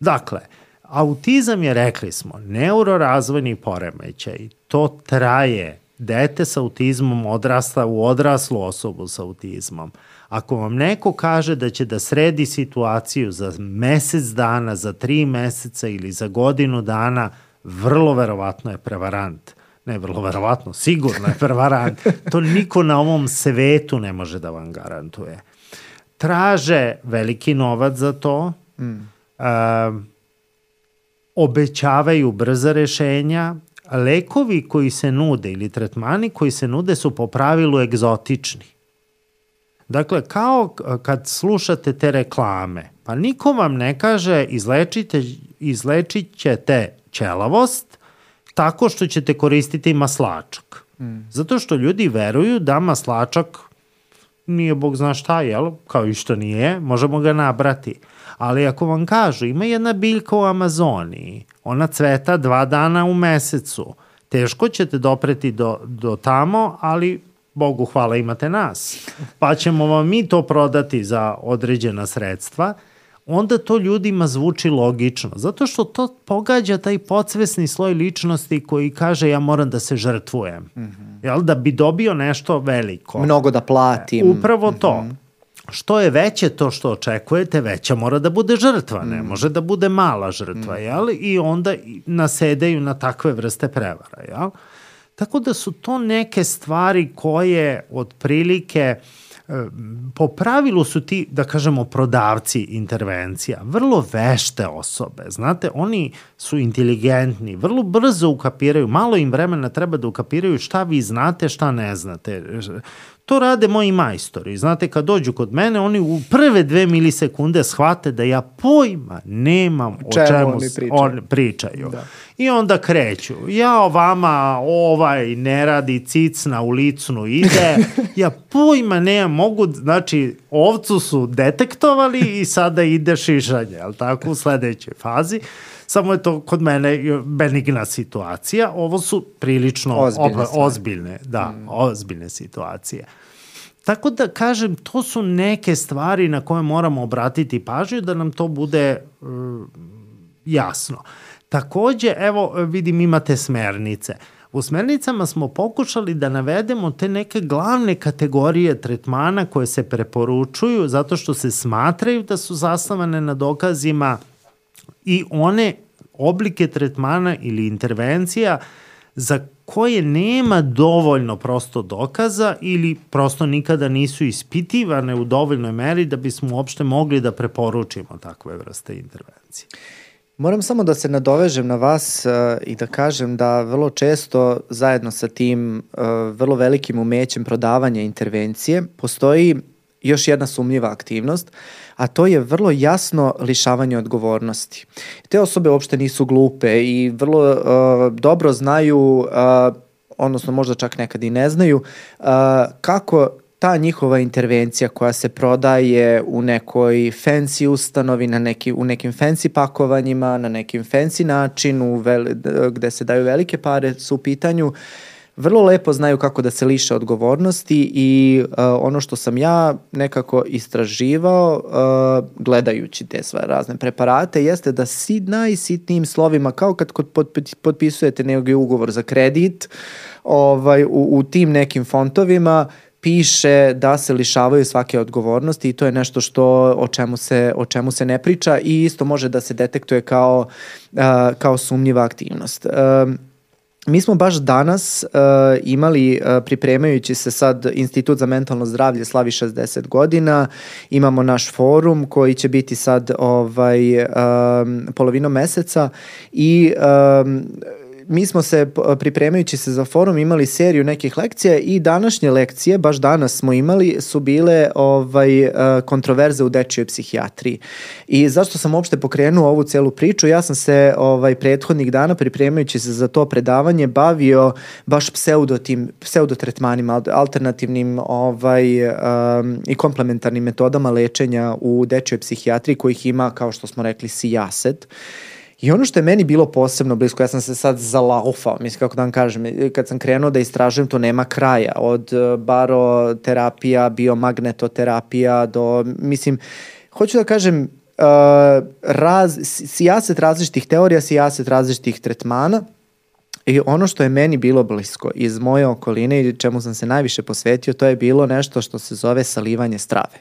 Dakle, autizam je, rekli smo, neurorazvojni poremećaj. To traje dete sa autizmom odrasta u odraslu osobu sa autizmom. Ako vam neko kaže da će da sredi situaciju za mesec dana, za tri meseca ili za godinu dana, vrlo verovatno je prevarant. Ne, vrlo verovatno, sigurno je prevarant. To niko na ovom svetu ne može da vam garantuje. Traže veliki novac za to, mm. uh, obećavaju brza rešenja, lekovi koji se nude ili tretmani koji se nude su po pravilu egzotični. Dakle, kao kad slušate te reklame, pa niko vam ne kaže izlečite, izlečit ćete ćelavost tako što ćete koristiti maslačak. Mm. Zato što ljudi veruju da maslačak nije bog zna šta, jel? Kao i što nije, možemo ga nabrati. Ali ako vam kažu, ima jedna biljka u Amazoniji, ona cveta dva dana u mesecu, teško ćete dopreti do, do tamo, ali Bogu hvala imate nas, pa ćemo vam mi to prodati za određena sredstva, onda to ljudima zvuči logično, zato što to pogađa taj podsvesni sloj ličnosti koji kaže ja moram da se žrtvujem, mm -hmm. jel, da bi dobio nešto veliko. Mnogo da platim. Upravo to. Mm -hmm što je veće to što očekujete, veća mora da bude žrtva, ne mm. može da bude mala žrtva, mm. jel? I onda nasedaju na takve vrste prevara, jel? Tako da su to neke stvari koje otprilike e, po pravilu su ti, da kažemo, prodavci intervencija, vrlo vešte osobe, znate, oni su inteligentni, vrlo brzo ukapiraju, malo im vremena treba da ukapiraju šta vi znate, šta ne znate. To rade moji majstori. Znate, kad dođu kod mene, oni u prve dve milisekunde shvate da ja pojma nemam o čemu, čemu oni pričaju. On pričaju. Da. I onda kreću. Ja vama ovaj ne radi cicna u licnu ide. Ja pojma nemam, mogu, znači, ovcu su detektovali i sada ide šišanje, ali tako, u sledećoj fazi samo je to kod mene benigna situacija. Ovo su prilično ozbiljne, oba, ozbiljne da, mm. ozbiljne situacije. Tako da kažem, to su neke stvari na koje moramo obratiti pažnju da nam to bude uh, jasno. Takođe, evo vidim imate smernice. U smernicama smo pokušali da navedemo te neke glavne kategorije tretmana koje se preporučuju zato što se smatraju da su zasnovane na dokazima i one oblike tretmana ili intervencija za koje nema dovoljno prosto dokaza ili prosto nikada nisu ispitivane u dovoljnoj meri da bismo uopšte mogli da preporučimo takve vrste intervencije. Moram samo da se nadovežem na vas uh, i da kažem da vrlo često zajedno sa tim uh, vrlo velikim umećem prodavanja intervencije postoji još jedna sumnjiva aktivnost, a to je vrlo jasno lišavanje odgovornosti. Te osobe uopšte nisu glupe i vrlo uh, dobro znaju, uh, odnosno možda čak nekad i ne znaju, uh, kako ta njihova intervencija koja se prodaje u nekoj fancy ustanovi, na neki, u nekim fancy pakovanjima, na nekim fancy način, u vel, gde se daju velike pare su u pitanju, uh, vrlo lepo znaju kako da se liše odgovornosti i uh, ono što sam ja nekako istraživao uh, gledajući te sve razne preparate jeste da si najsitnijim slovima kao kad kod potpisujete neki ugovor za kredit ovaj, u, u tim nekim fontovima piše da se lišavaju svake odgovornosti i to je nešto što o čemu se o čemu se ne priča i isto može da se detektuje kao uh, kao sumnjiva aktivnost. Um, Mi smo baš danas uh, imali, uh, pripremajući se sad Institut za mentalno zdravlje slavi 60 godina, imamo naš forum koji će biti sad ovaj, um, polovinom meseca i um, mi smo se pripremajući se za forum imali seriju nekih lekcija i današnje lekcije, baš danas smo imali, su bile ovaj, e, kontroverze u dečjoj psihijatriji. I zašto sam uopšte pokrenuo ovu celu priču? Ja sam se ovaj, prethodnih dana pripremajući se za to predavanje bavio baš pseudotim, pseudotretmanima, alternativnim ovaj, um, i komplementarnim metodama lečenja u dečjoj psihijatriji kojih ima, kao što smo rekli, sijaset. Uh, I ono što je meni bilo posebno blisko, ja sam se sad zalaufao, mislim kako da vam kažem, kad sam krenuo da istražujem, to nema kraja, od e, baroterapija, biomagnetoterapija do, mislim, hoću da kažem, uh, raz, sijaset različitih teorija, sijaset različitih tretmana, I ono što je meni bilo blisko iz moje okoline i čemu sam se najviše posvetio, to je bilo nešto što se zove salivanje strave.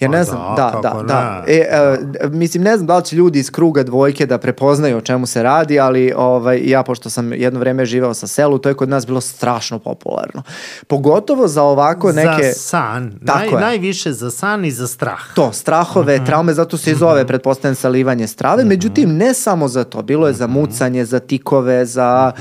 Ja Pa ne znam, da, da, da, da. E, e, mislim, ne znam da li će ljudi iz kruga dvojke da prepoznaju o čemu se radi, ali ovaj, ja, pošto sam jedno vreme živeo sa selu, to je kod nas bilo strašno popularno. Pogotovo za ovako neke... Za san. Tako Naj, je. najviše za san i za strah. To, strahove, Mhm. traume, zato se i zove, pretpostavljam, salivanje strave. Međutim, ne samo za to. Bilo je za Mhm. mucanje, za tikove, za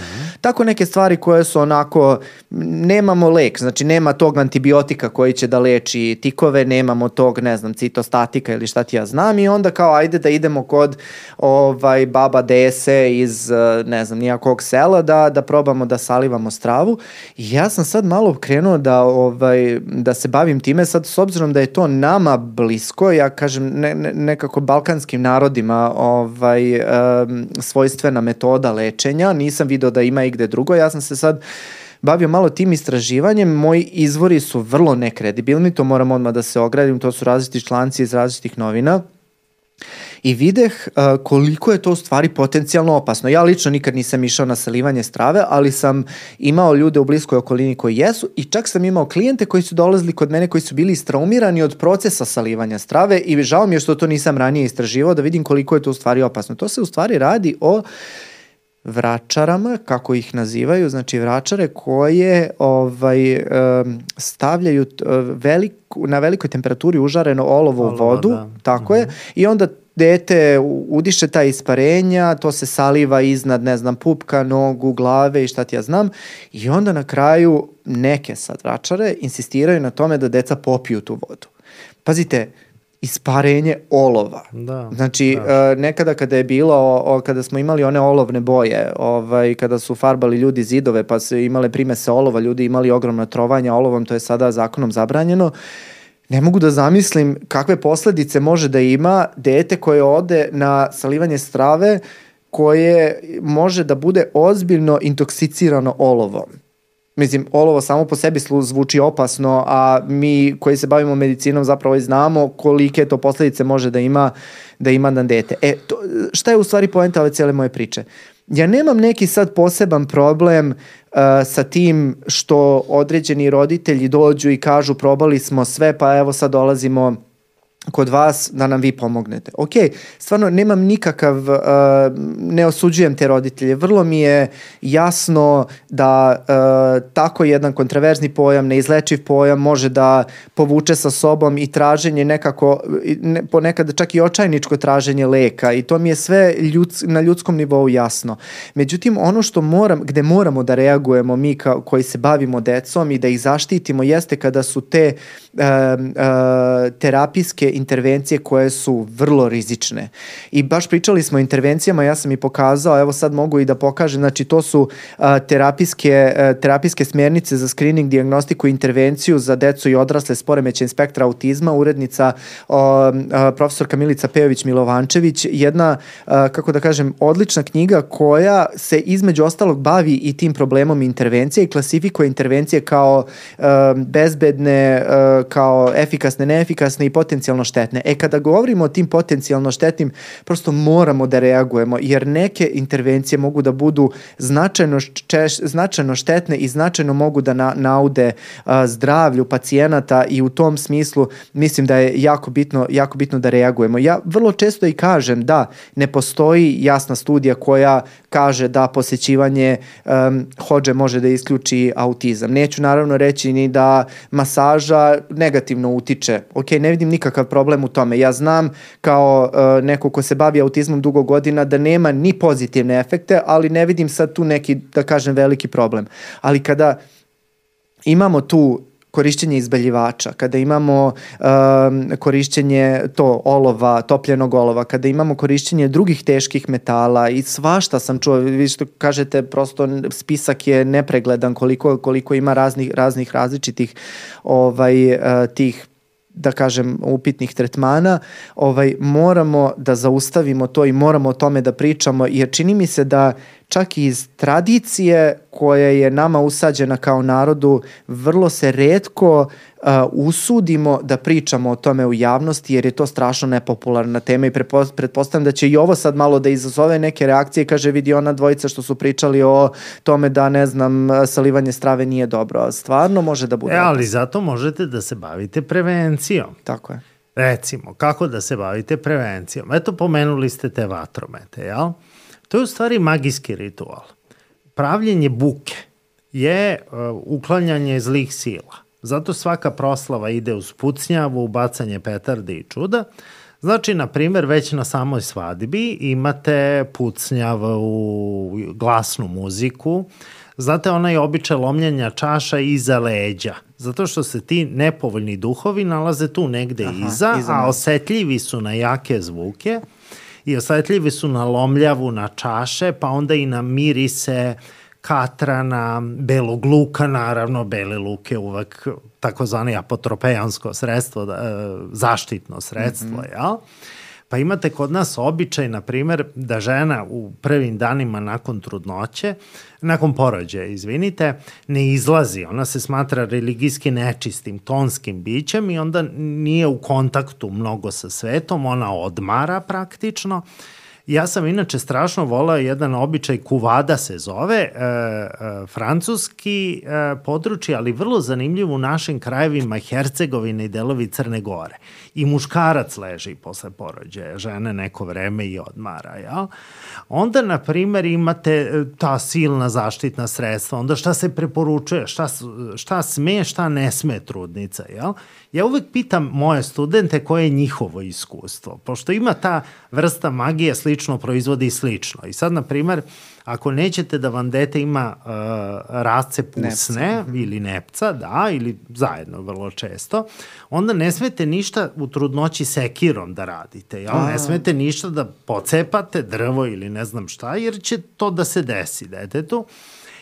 tako neke stvari koje su onako, nemamo lek, znači nema tog antibiotika koji će da leči tikove, nemamo tog, ne znam, citostatika ili šta ti ja znam i onda kao ajde da idemo kod ovaj, baba dese iz, eh, ne znam, nijakog sela da, da probamo da salivamo stravu. I ja sam sad malo krenuo da, ovaj, da se bavim time sad s obzirom da je to nama blisko, ja kažem ne, ne, nekako balkanskim narodima ovaj, um, svojstvena metoda lečenja, nisam video da ima igde drugo, ja sam se sad bavio malo tim istraživanjem, moji izvori su vrlo nekredibilni, to moram odmah da se ogradim, to su različiti članci iz različitih novina, i videh uh, koliko je to u stvari potencijalno opasno. Ja lično nikad nisam išao na salivanje strave, ali sam imao ljude u bliskoj okolini koji jesu i čak sam imao klijente koji su dolazili kod mene koji su bili istraumirani od procesa salivanja strave i žao mi je što to nisam ranije istraživao da vidim koliko je to u stvari opasno. To se u stvari radi o vračarama, kako ih nazivaju, znači vračare koje ovaj, stavljaju veliku, na velikoj temperaturi užareno olovo u Olovo, vodu, da. tako je, i onda dete u- udiše ta isparenja, to se saliva iznad, ne znam, pupka, nogu, glave i šta ti ja znam, i onda na kraju neke sad vračare insistiraju na tome da deca popiju tu vodu. Pazite, isparenje olova. Da, Znači, da. e, nekada kada je bilo, o, kada smo imali one olovne boje, ovaj, kada su farbali ljudi zidove, pa su imale primese olova, ljudi imali ogromna trovanja olovom, to je sada zakonom zabranjeno, ne mogu da zamislim kakve posledice može da ima dete koje ode na salivanje strave koje može da bude ozbiljno intoksicirano olovom. Mislim, olovo samo po sebi zvuči opasno, a mi koji se bavimo medicinom zapravo i znamo kolike to posledice može da ima da ima na dete. E, to, šta je u stvari poenta ove cijele moje priče? Ja nemam neki sad poseban problem uh, sa tim što određeni roditelji dođu i kažu probali smo sve, pa evo sad dolazimo kod vas da nam vi pomognete. Ok, stvarno nemam nikakav, uh, ne osuđujem te roditelje, vrlo mi je jasno da uh, tako jedan kontraverzni pojam, neizlečiv pojam može da povuče sa sobom i traženje nekako, ne, ponekad čak i očajničko traženje leka i to mi je sve ljuds, na ljudskom nivou jasno. Međutim, ono što moram, gde moramo da reagujemo mi kao, koji se bavimo decom i da ih zaštitimo jeste kada su te uh, terapijske intervencije koje su vrlo rizične. I baš pričali smo o intervencijama, ja sam i pokazao, evo sad mogu i da pokažem, znači to su uh, terapijske, uh, terapijske smjernice za screening, diagnostiku i intervenciju za decu i odrasle s poremećajem spektra autizma, urednica profesorka Milica Pejović Milovančević, jedna, kako da kažem, odlična knjiga koja se između ostalog bavi i tim problemom intervencije i klasifikuje intervencije kao bezbedne, kao efikasne, neefikasne i potencijalno štetne. E kada govorimo o tim potencijalno štetnim, prosto moramo da reagujemo, jer neke intervencije mogu da budu značajno, češ, značajno štetne i značajno mogu da na, naude uh, zdravlju pacijenata i u tom smislu mislim da je jako bitno, jako bitno da reagujemo. Ja vrlo često i kažem da ne postoji jasna studija koja kaže da posećivanje um, hođe može da isključi autizam. Neću naravno reći ni da masaža negativno utiče. Ok, ne vidim nikakav problem u tome. Ja znam kao uh, neko ko se bavi autizmom dugo godina da nema ni pozitivne efekte, ali ne vidim sad tu neki, da kažem, veliki problem. Ali kada imamo tu korišćenje izbeljivača, kada imamo um, korišćenje to olova, topljenog olova, kada imamo korišćenje drugih teških metala i svašta sam čuo, vi što kažete prosto spisak je nepregledan koliko, koliko ima raznih, raznih različitih ovaj, uh, tih da kažem upitnih tretmana, ovaj moramo da zaustavimo to i moramo o tome da pričamo jer čini mi se da čak i iz tradicije koja je nama usađena kao narodu, vrlo se redko uh, usudimo da pričamo o tome u javnosti jer je to strašno nepopularna tema i pretpostavljam da će i ovo sad malo da izazove neke reakcije kaže vidi ona dvojica što su pričali o tome da ne znam salivanje strave nije dobro, a stvarno može da bude. E, ali zato možete da se bavite prevencijom. Tako je. Recimo, kako da se bavite prevencijom? Eto, pomenuli ste te vatromete, jel? To je u stvari magijski ritual. Pravljenje buke je uh, uklanjanje zlih sila. Zato svaka proslava ide uz pucnjavu, ubacanje petarde i čuda. Znači, na primer, već na samoj svadbi imate pucnjavu, glasnu muziku, Znate, onaj običaj lomljenja čaša iza leđa. Zato što se ti nepovoljni duhovi nalaze tu negde Aha, iza, iza a osetljivi su na jake zvuke i osetljivi su na lomljavu, na čaše, pa onda i na mirise katrana, belog luka, naravno, bele luke uvek takozvani apotropejansko sredstvo, da, e, zaštitno sredstvo, mm -hmm. jel? Pa imate kod nas običaj, na primer, da žena u prvim danima nakon trudnoće, nakon porođaja, izvinite, ne izlazi. Ona se smatra religijski nečistim, tonskim bićem i onda nije u kontaktu mnogo sa svetom, ona odmara praktično. Ja sam inače strašno volao jedan običaj, kuvada se zove, e, e, francuski e, područje, ali vrlo zanimljiv u našim krajevima Hercegovine i delovi Crne Gore. I muškarac leži posle porođaja, žene neko vreme i odmara, jel? Onda, na primer, imate e, ta silna zaštitna sredstva, onda šta se preporučuje, šta, šta sme, šta ne sme trudnica, jel? Ja uvek pitam moje studente koje je njihovo iskustvo, pošto ima ta vrsta magije slično proizvodi slično. I sad, na primer, ako nećete da vam dete ima uh, rasce pusne nepca. ili nepca, da, ili zajedno vrlo često, onda ne smete ništa u trudnoći sekirom da radite. Jel? Ne smete ništa da pocepate drvo ili ne znam šta, jer će to da se desi detetu. Uh,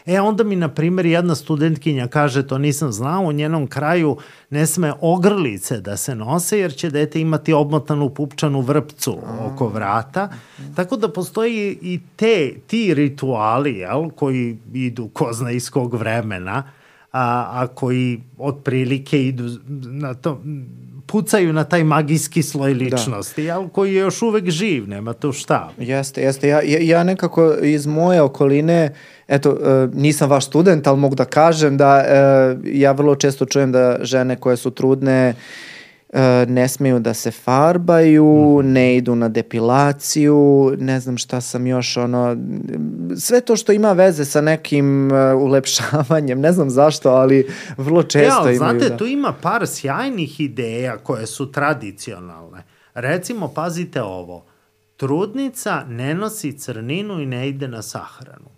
E onda mi, na primjer, jedna studentkinja kaže, to nisam znao, u njenom kraju ne sme ogrlice da se nose, jer će dete imati obmotanu pupčanu vrpcu oko vrata. Tako da postoji i te, ti rituali, jel, koji idu ko zna iz kog vremena, a, a koji otprilike idu na to, pucaju na taj magijski sloj da. ličnosti, da. koji je još uvek živ, nema to šta. Jeste, jeste. Ja, ja, nekako iz moje okoline, eto, e, nisam vaš student, ali mogu da kažem da e, ja vrlo često čujem da žene koje su trudne ne smeju da se farbaju, mhm. ne idu na depilaciju, ne znam šta sam još ono, sve to što ima veze sa nekim uh, ulepšavanjem, ne znam zašto, ali vrlo često ja, imaju. Znate, da... tu ima par sjajnih ideja koje su tradicionalne. Recimo, pazite ovo, trudnica ne nosi crninu i ne ide na sahranu.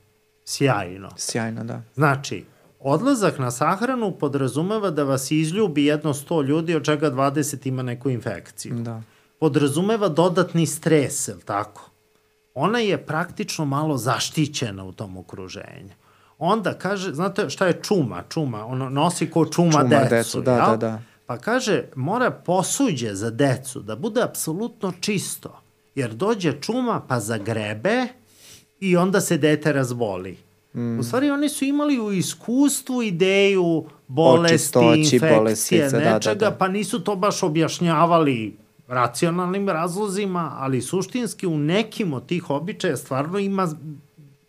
Sjajno. Sjajno, da. Znači, Odlazak na sahranu podrazumeva da vas izljubi jedno 100 ljudi, od čega 20 ima neku infekciju. Da. Podrazumeva dodatni stres, je tako? Ona je praktično malo zaštićena u tom okruženju. Onda kaže, znate šta je čuma? Čuma, ono nosi ko čuma, čuma decu, decu da, da, da. Pa kaže, mora posuđe za decu da bude apsolutno čisto. Jer dođe čuma pa zagrebe i onda se dete razboli. Mm. U stvari oni su imali u iskustvu ideju bolesti, infekcije, bolestice, nečega, da, da, da. pa nisu to baš objašnjavali racionalnim razlozima, ali suštinski u nekim od tih običaja stvarno ima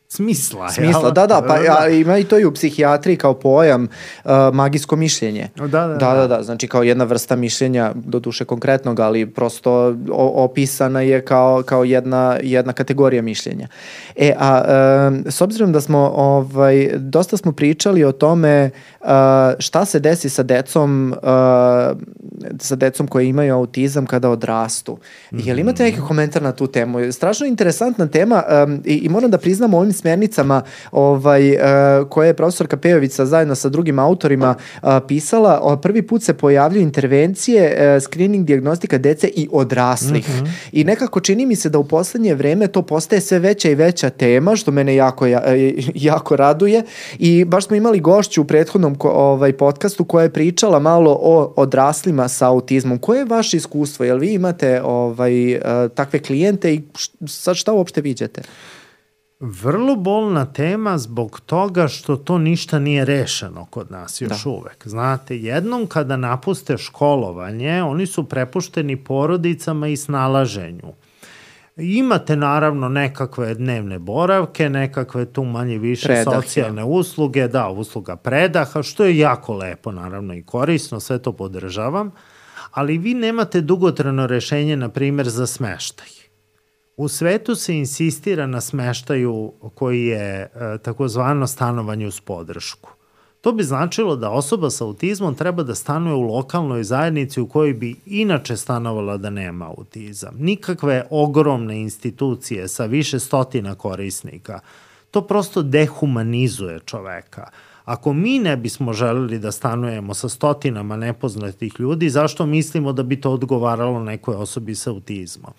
smisla. Smisla, jel? da, da, pa ja, ima i to i u psihijatriji kao pojam uh, magijsko mišljenje. Da da, da, da, da, da, znači kao jedna vrsta mišljenja, do duše konkretnog, ali prosto o, opisana je kao, kao jedna, jedna kategorija mišljenja. E, a uh, s obzirom da smo, ovaj, dosta smo pričali o tome uh, šta se desi sa decom, uh, sa decom koji imaju autizam kada odrastu. Mm -hmm. Je li imate neki komentar na tu temu? Strašno interesantna tema um, i, i moram da priznam ovim smernicama ovaj, uh, koje je profesorka Pejovica zajedno sa drugim autorima uh, pisala, prvi put se pojavljaju intervencije, uh, screening, diagnostika dece i odraslih. Mm -hmm. I nekako čini mi se da u poslednje vreme to postaje sve veća i veća tema, što mene jako, jako raduje. I baš smo imali gošću u prethodnom ovaj, podcastu koja je pričala malo o odraslima sa autizmom. Koje je vaše iskustvo? Jel vi imate ovaj, takve klijente i sad šta uopšte viđate? Vrlo bolna tema zbog toga što to ništa nije rešeno kod nas još da. uvek. Znate, jednom kada napuste školovanje, oni su prepušteni porodicama i snalaženju. Imate naravno nekakve dnevne boravke, nekakve tu manje više Predah, socijalne ja. usluge, da, usluga predaha, što je jako lepo naravno i korisno, sve to podržavam, ali vi nemate dugotrano rešenje, na primjer, za smeštaj. U svetu se insistira na smeštaju koji je e, takozvano stanovanje uz podršku. To bi značilo da osoba sa autizmom treba da stanuje u lokalnoj zajednici u kojoj bi inače stanovala da nema autizam. Nikakve ogromne institucije sa više stotina korisnika. To prosto dehumanizuje čoveka. Ako mi ne bismo želeli da stanujemo sa stotinama nepoznatih ljudi, zašto mislimo da bi to odgovaralo nekoj osobi sa autizmom?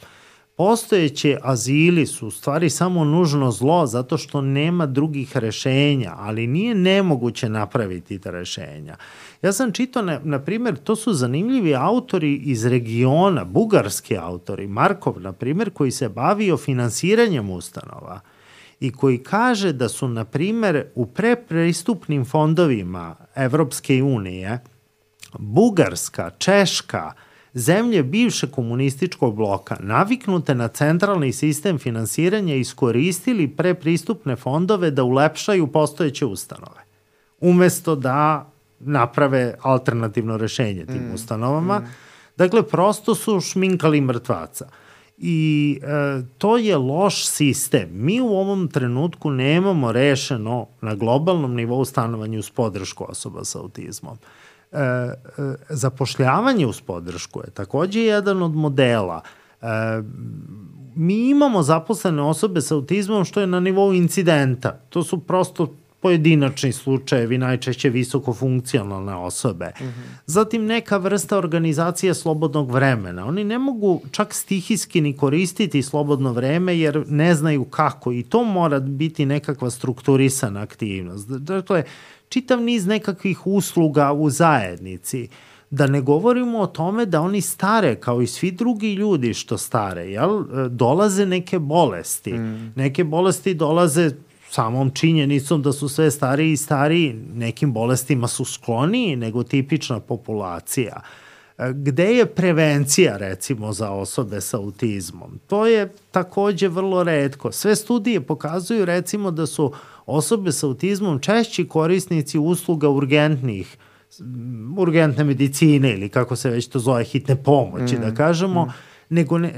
Postojeće azili su u stvari samo nužno zlo zato što nema drugih rešenja, ali nije nemoguće napraviti ta rešenja. Ja sam čitao, na, na primjer, to su zanimljivi autori iz regiona, bugarski autori, Markov, na primjer, koji se bavio finansiranjem ustanova i koji kaže da su, na primjer, u prepristupnim fondovima Evropske unije Bugarska, Češka, zemlje bivše komunističkog bloka naviknute na centralni sistem finansiranja iskoristili prepristupne fondove da ulepšaju postojeće ustanove. Umesto da naprave alternativno rešenje tim mm. ustanovama. Mm. Dakle, prosto su šminkali mrtvaca. I e, to je loš sistem. Mi u ovom trenutku nemamo rešeno na globalnom nivou stanovanje uz podršku osoba sa autizmom. E, e, zapošljavanje uz podršku je takođe jedan od modela. E, mi imamo zaposlene osobe sa autizmom što je na nivou incidenta. To su prosto pojedinačni slučajevi, najčešće visoko funkcionalne osobe. Mm -hmm. Zatim neka vrsta organizacije slobodnog vremena. Oni ne mogu čak stihijski ni koristiti slobodno vreme jer ne znaju kako i to mora biti nekakva strukturisana aktivnost. Dakle, čitav niz nekakvih usluga u zajednici. Da ne govorimo o tome da oni stare, kao i svi drugi ljudi što stare, jel, dolaze neke bolesti. Mm. Neke bolesti dolaze samom činjenicom da su sve stariji i stariji, nekim bolestima su skloniji nego tipična populacija. Gde je prevencija recimo za osobe sa autizmom? To je takođe vrlo redko. Sve studije pokazuju recimo da su osobe sa autizmom češći korisnici usluga urgentnih urgentne medicine ili kako se već to zove hitne pomoći da mm, da kažemo mm nego ne,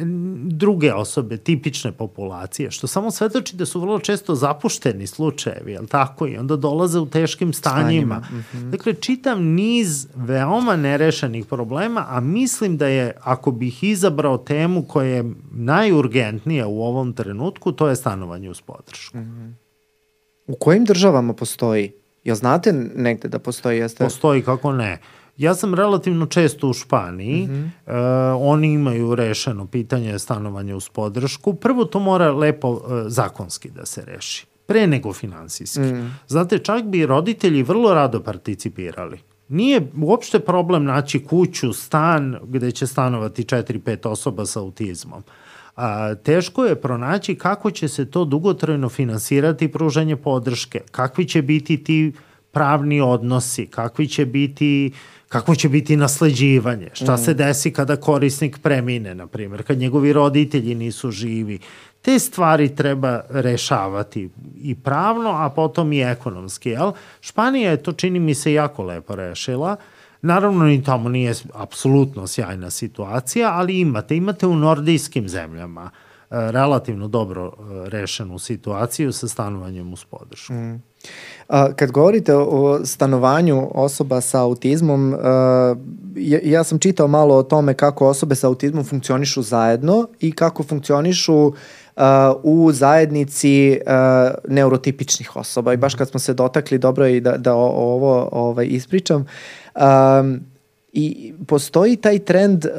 druge osobe, tipične populacije, što samo svetoči da su vrlo često zapušteni slučajevi, jel tako? I onda dolaze u teškim stanjima. stanjima. Mm -hmm. Dakle, čitam niz veoma nerešenih problema, a mislim da je, ako bih izabrao temu koja je najurgentnija u ovom trenutku, to je stanovanje uz podršku. Mm -hmm. U kojim državama postoji? Jel znate negde da postoji? Jeste... Postoji, kako ne. Uh, Ja sam relativno često u Španiji, mm -hmm. uh, oni imaju rešeno pitanje stanovanja uz podršku. Prvo to mora lepo uh, zakonski da se reši, pre nego finansijski. Mm. Znate, čak bi roditelji vrlo rado participirali. Nije uopšte problem naći kuću, stan gde će stanovati 4-5 osoba sa autizmom. A, teško je pronaći kako će se to dugotrajno finansirati pružanje podrške, kakvi će biti ti pravni odnosi, kakvi će biti uh, kako će biti nasleđivanje, šta mm. se desi kada korisnik premine, na primjer, kad njegovi roditelji nisu živi. Te stvari treba rešavati i pravno, a potom i ekonomski. Jel? Španija je to, čini mi se, jako lepo rešila. Naravno, ni tamo nije apsolutno sjajna situacija, ali imate. Imate u nordijskim zemljama e, relativno dobro e, rešenu situaciju sa stanovanjem uz podršku. Mm. Kad govorite o stanovanju osoba sa autizmom, ja, ja sam čitao malo o tome kako osobe sa autizmom funkcionišu zajedno i kako funkcionišu u zajednici neurotipičnih osoba. I baš kad smo se dotakli, dobro je da, da ovo ovaj, ispričam, um, I postoji taj trend uh,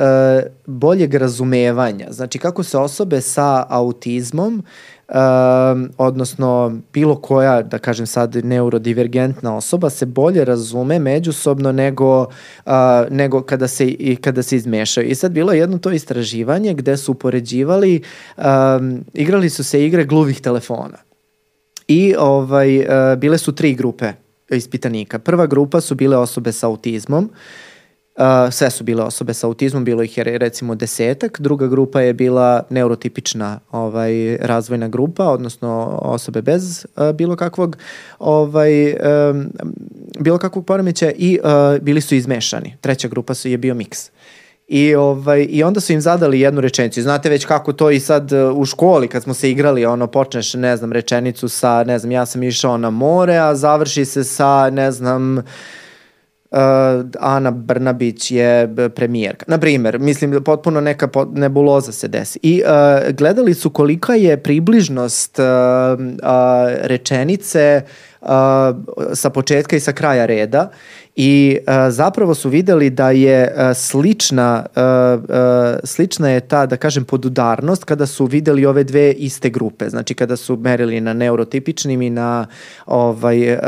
boljeg razumevanja. Znači kako se osobe sa autizmom um, odnosno bilo koja, da kažem sad, neurodivergentna osoba se bolje razume međusobno nego, uh, nego kada, se, i kada se izmešaju. I sad bilo jedno to istraživanje gde su upoređivali, um, igrali su se igre gluvih telefona. I ovaj, e, bile su tri grupe ispitanika. Prva grupa su bile osobe sa autizmom, Uh, sve su bile osobe sa autizmom, bilo ih je recimo desetak. Druga grupa je bila neurotipična ovaj, razvojna grupa, odnosno osobe bez uh, bilo kakvog ovaj, um, bilo kakvog poremeća i uh, bili su izmešani. Treća grupa su, je bio miks. I, ovaj, I onda su im zadali jednu rečenicu. Znate već kako to i sad uh, u školi kad smo se igrali, ono, počneš, ne znam, rečenicu sa, ne znam, ja sam išao na more, a završi se sa, ne znam, uh, Ana Brnabić je premijerka. Na primer, mislim, potpuno neka nebuloza se desi. I uh, gledali su kolika je približnost uh, uh, rečenice sa početka i sa kraja reda. I zapravo su videli da je slična slična je ta da kažem podudarnost kada su videli ove dve iste grupe. Znači kada su merili na neurotipičnim i na ovaj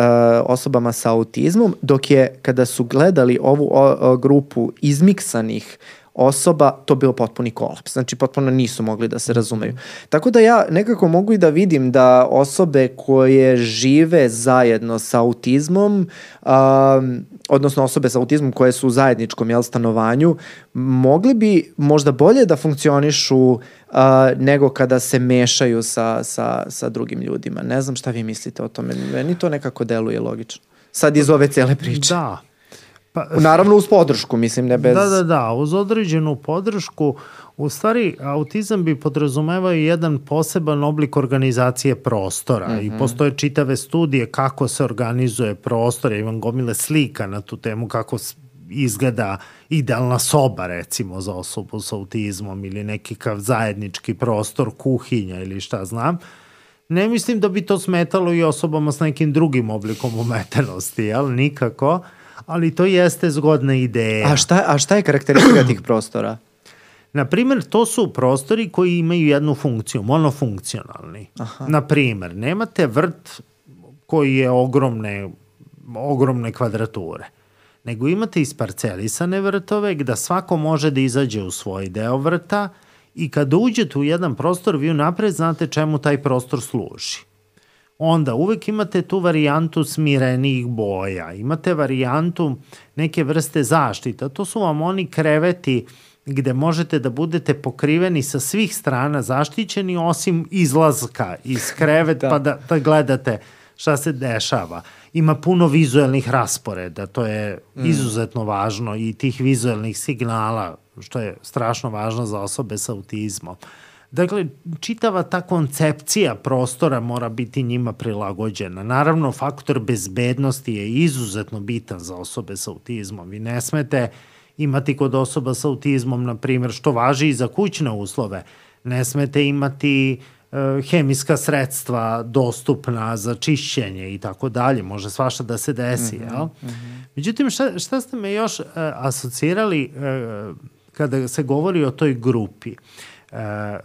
osobama sa autizmom dok je kada su gledali ovu grupu izmiksanih osoba, to bio potpuni kolaps. Znači, potpuno nisu mogli da se razumeju. Tako da ja nekako mogu i da vidim da osobe koje žive zajedno sa autizmom, um, odnosno osobe sa autizmom koje su u zajedničkom jel, stanovanju, mogli bi možda bolje da funkcionišu uh, nego kada se mešaju sa, sa, sa drugim ljudima. Ne znam šta vi mislite o tome. Meni to nekako deluje logično. Sad iz ove cele priče. Da, Pa, Naravno uz podršku, mislim, ne bez... Da, da, da, uz određenu podršku. U stvari, autizam bi podrazumevao jedan poseban oblik organizacije prostora mm -hmm. i mhm. postoje čitave studije kako se organizuje prostor. Ja imam gomile slika na tu temu kako izgleda idealna soba recimo za osobu sa autizmom ili neki kav zajednički prostor, kuhinja ili šta znam. Ne mislim da bi to smetalo i osobama s nekim drugim oblikom umetenosti, jel? Nikako. Uh, ali to jeste zgodna ideja. A šta, a šta je karakteristika tih prostora? Na primjer, to su prostori koji imaju jednu funkciju, monofunkcionalni. Aha. Na primjer, nemate vrt koji je ogromne, ogromne kvadrature, nego imate isparcelisane vrtove gde svako može da izađe u svoj deo vrta i kada uđete u jedan prostor, vi unapred znate čemu taj prostor služi onda uvek imate tu varijantu smirenih boja, imate varijantu neke vrste zaštita, to su vam oni kreveti gde možete da budete pokriveni sa svih strana zaštićeni osim izlazka iz kreveta da. pa da, da gledate šta se dešava. Ima puno vizuelnih rasporeda, to je mm. izuzetno važno i tih vizuelnih signala, što je strašno važno za osobe sa autizmom. Uh, Dakle, čitava ta koncepcija prostora mora biti njima prilagođena. Naravno, faktor bezbednosti je izuzetno bitan za osobe sa autizmom. Vi ne smete imati kod osoba sa autizmom, na primjer, što važi i za kućne uslove, ne smete imati e, hemijska sredstva dostupna za čišćenje i tako dalje. Može svašta da se desi, mm -hmm, jel? Mm -hmm. Međutim, šta, šta ste me još e, asocirali e, kada se govori o toj grupi? Uh,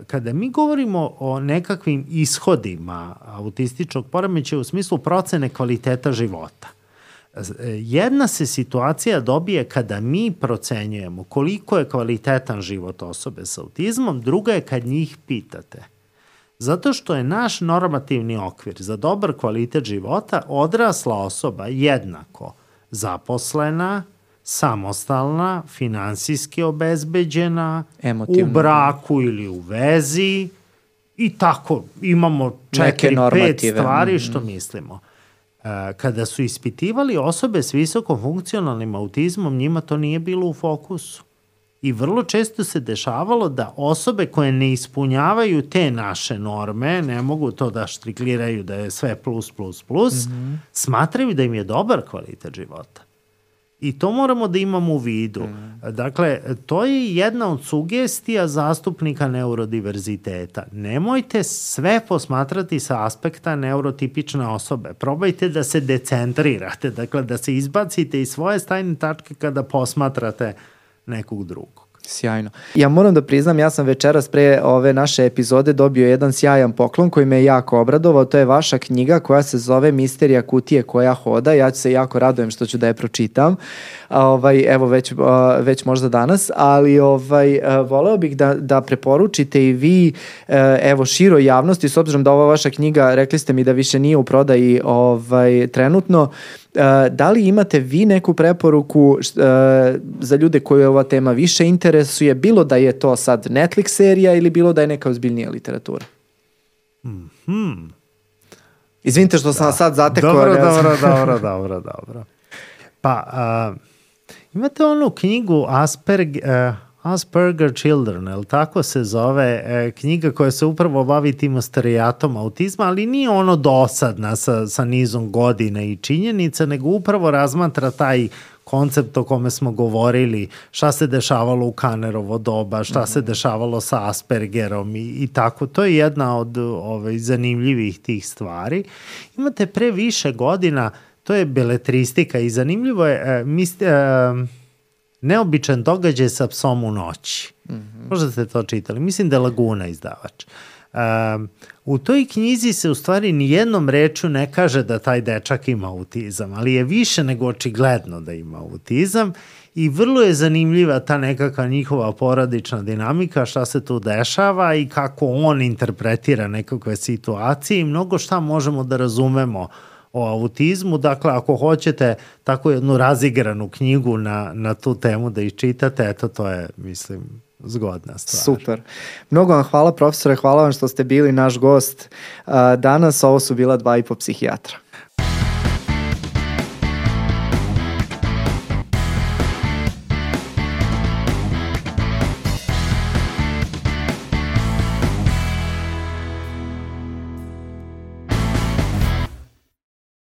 kada mi govorimo o nekakvim ishodima autističnog poremeća u smislu procene kvaliteta života, jedna se situacija dobije kada mi procenjujemo koliko je kvalitetan život osobe sa autizmom, druga je kad njih pitate. Zato što je naš normativni okvir za dobar kvalitet života odrasla osoba jednako zaposlena, samostalna, finansijski obezbeđena, Emotivno. u braku ili u vezi i tako imamo četiri, pet stvari što mm. mislimo. E, kada su ispitivali osobe s visokom funkcionalnim autizmom, njima to nije bilo u fokusu. I vrlo često se dešavalo da osobe koje ne ispunjavaju te naše norme, ne mogu to da štrikliraju da je sve plus, plus, plus, mm -hmm. smatraju da im je dobar kvalitet života. I to moramo da imamo u vidu. Mm. Dakle, to je jedna od sugestija zastupnika neurodiverziteta. Nemojte sve posmatrati sa aspekta neurotipične osobe. Probajte da se decentrirate, dakle da se izbacite iz svoje stajne tačke kada posmatrate nekog drugog. Sjajno. Ja moram da priznam, ja sam večeras pre ove naše epizode dobio jedan sjajan poklon koji me jako obradovao. To je vaša knjiga koja se zove Misterija kutije koja hoda. Ja ću se jako radujem što ću da je pročitam. Ovaj, evo već, već možda danas, ali ovaj, voleo bih da, da preporučite i vi a, evo široj javnosti, s obzirom da ova vaša knjiga, rekli ste mi da više nije u prodaji ovaj, trenutno, da li imate vi neku preporuku za ljude koje ova tema više interesuje, bilo da je to sad Netflix serija ili bilo da je neka ozbiljnija literatura? Mm -hmm. Izvinite što sam da. sad zatekao. Dobro, dobro, dobro, dobro, dobro. Pa, uh, imate onu knjigu Asperg, uh, Asperger Children, el tako se zove e, knjiga koja se upravo bavi tim ostarijatom autizma, ali nije ono dosadna sa, sa nizom godina i činjenica, nego upravo razmatra taj koncept o kome smo govorili, šta se dešavalo u Kanerovo doba, šta se mhm. dešavalo sa Aspergerom i, i tako. To je jedna od ove, zanimljivih tih stvari. Imate pre više godina, to je beletristika i zanimljivo je, e, mis, e, neobičan događaj sa psom u noći. Mm -hmm. Možda ste to čitali. Mislim da je Laguna izdavač. Um, u toj knjizi se u stvari ni jednom reču ne kaže da taj dečak ima autizam, ali je više nego očigledno da ima autizam i vrlo je zanimljiva ta nekakva njihova poradična dinamika, šta se tu dešava i kako on interpretira nekakve situacije i mnogo šta možemo da razumemo uh, o autizmu. Dakle, ako hoćete tako jednu razigranu knjigu na, na tu temu da iščitate, eto to je, mislim, zgodna stvar. Super. Mnogo vam hvala profesore, hvala vam što ste bili naš gost danas. Ovo su bila dva i po psihijatra.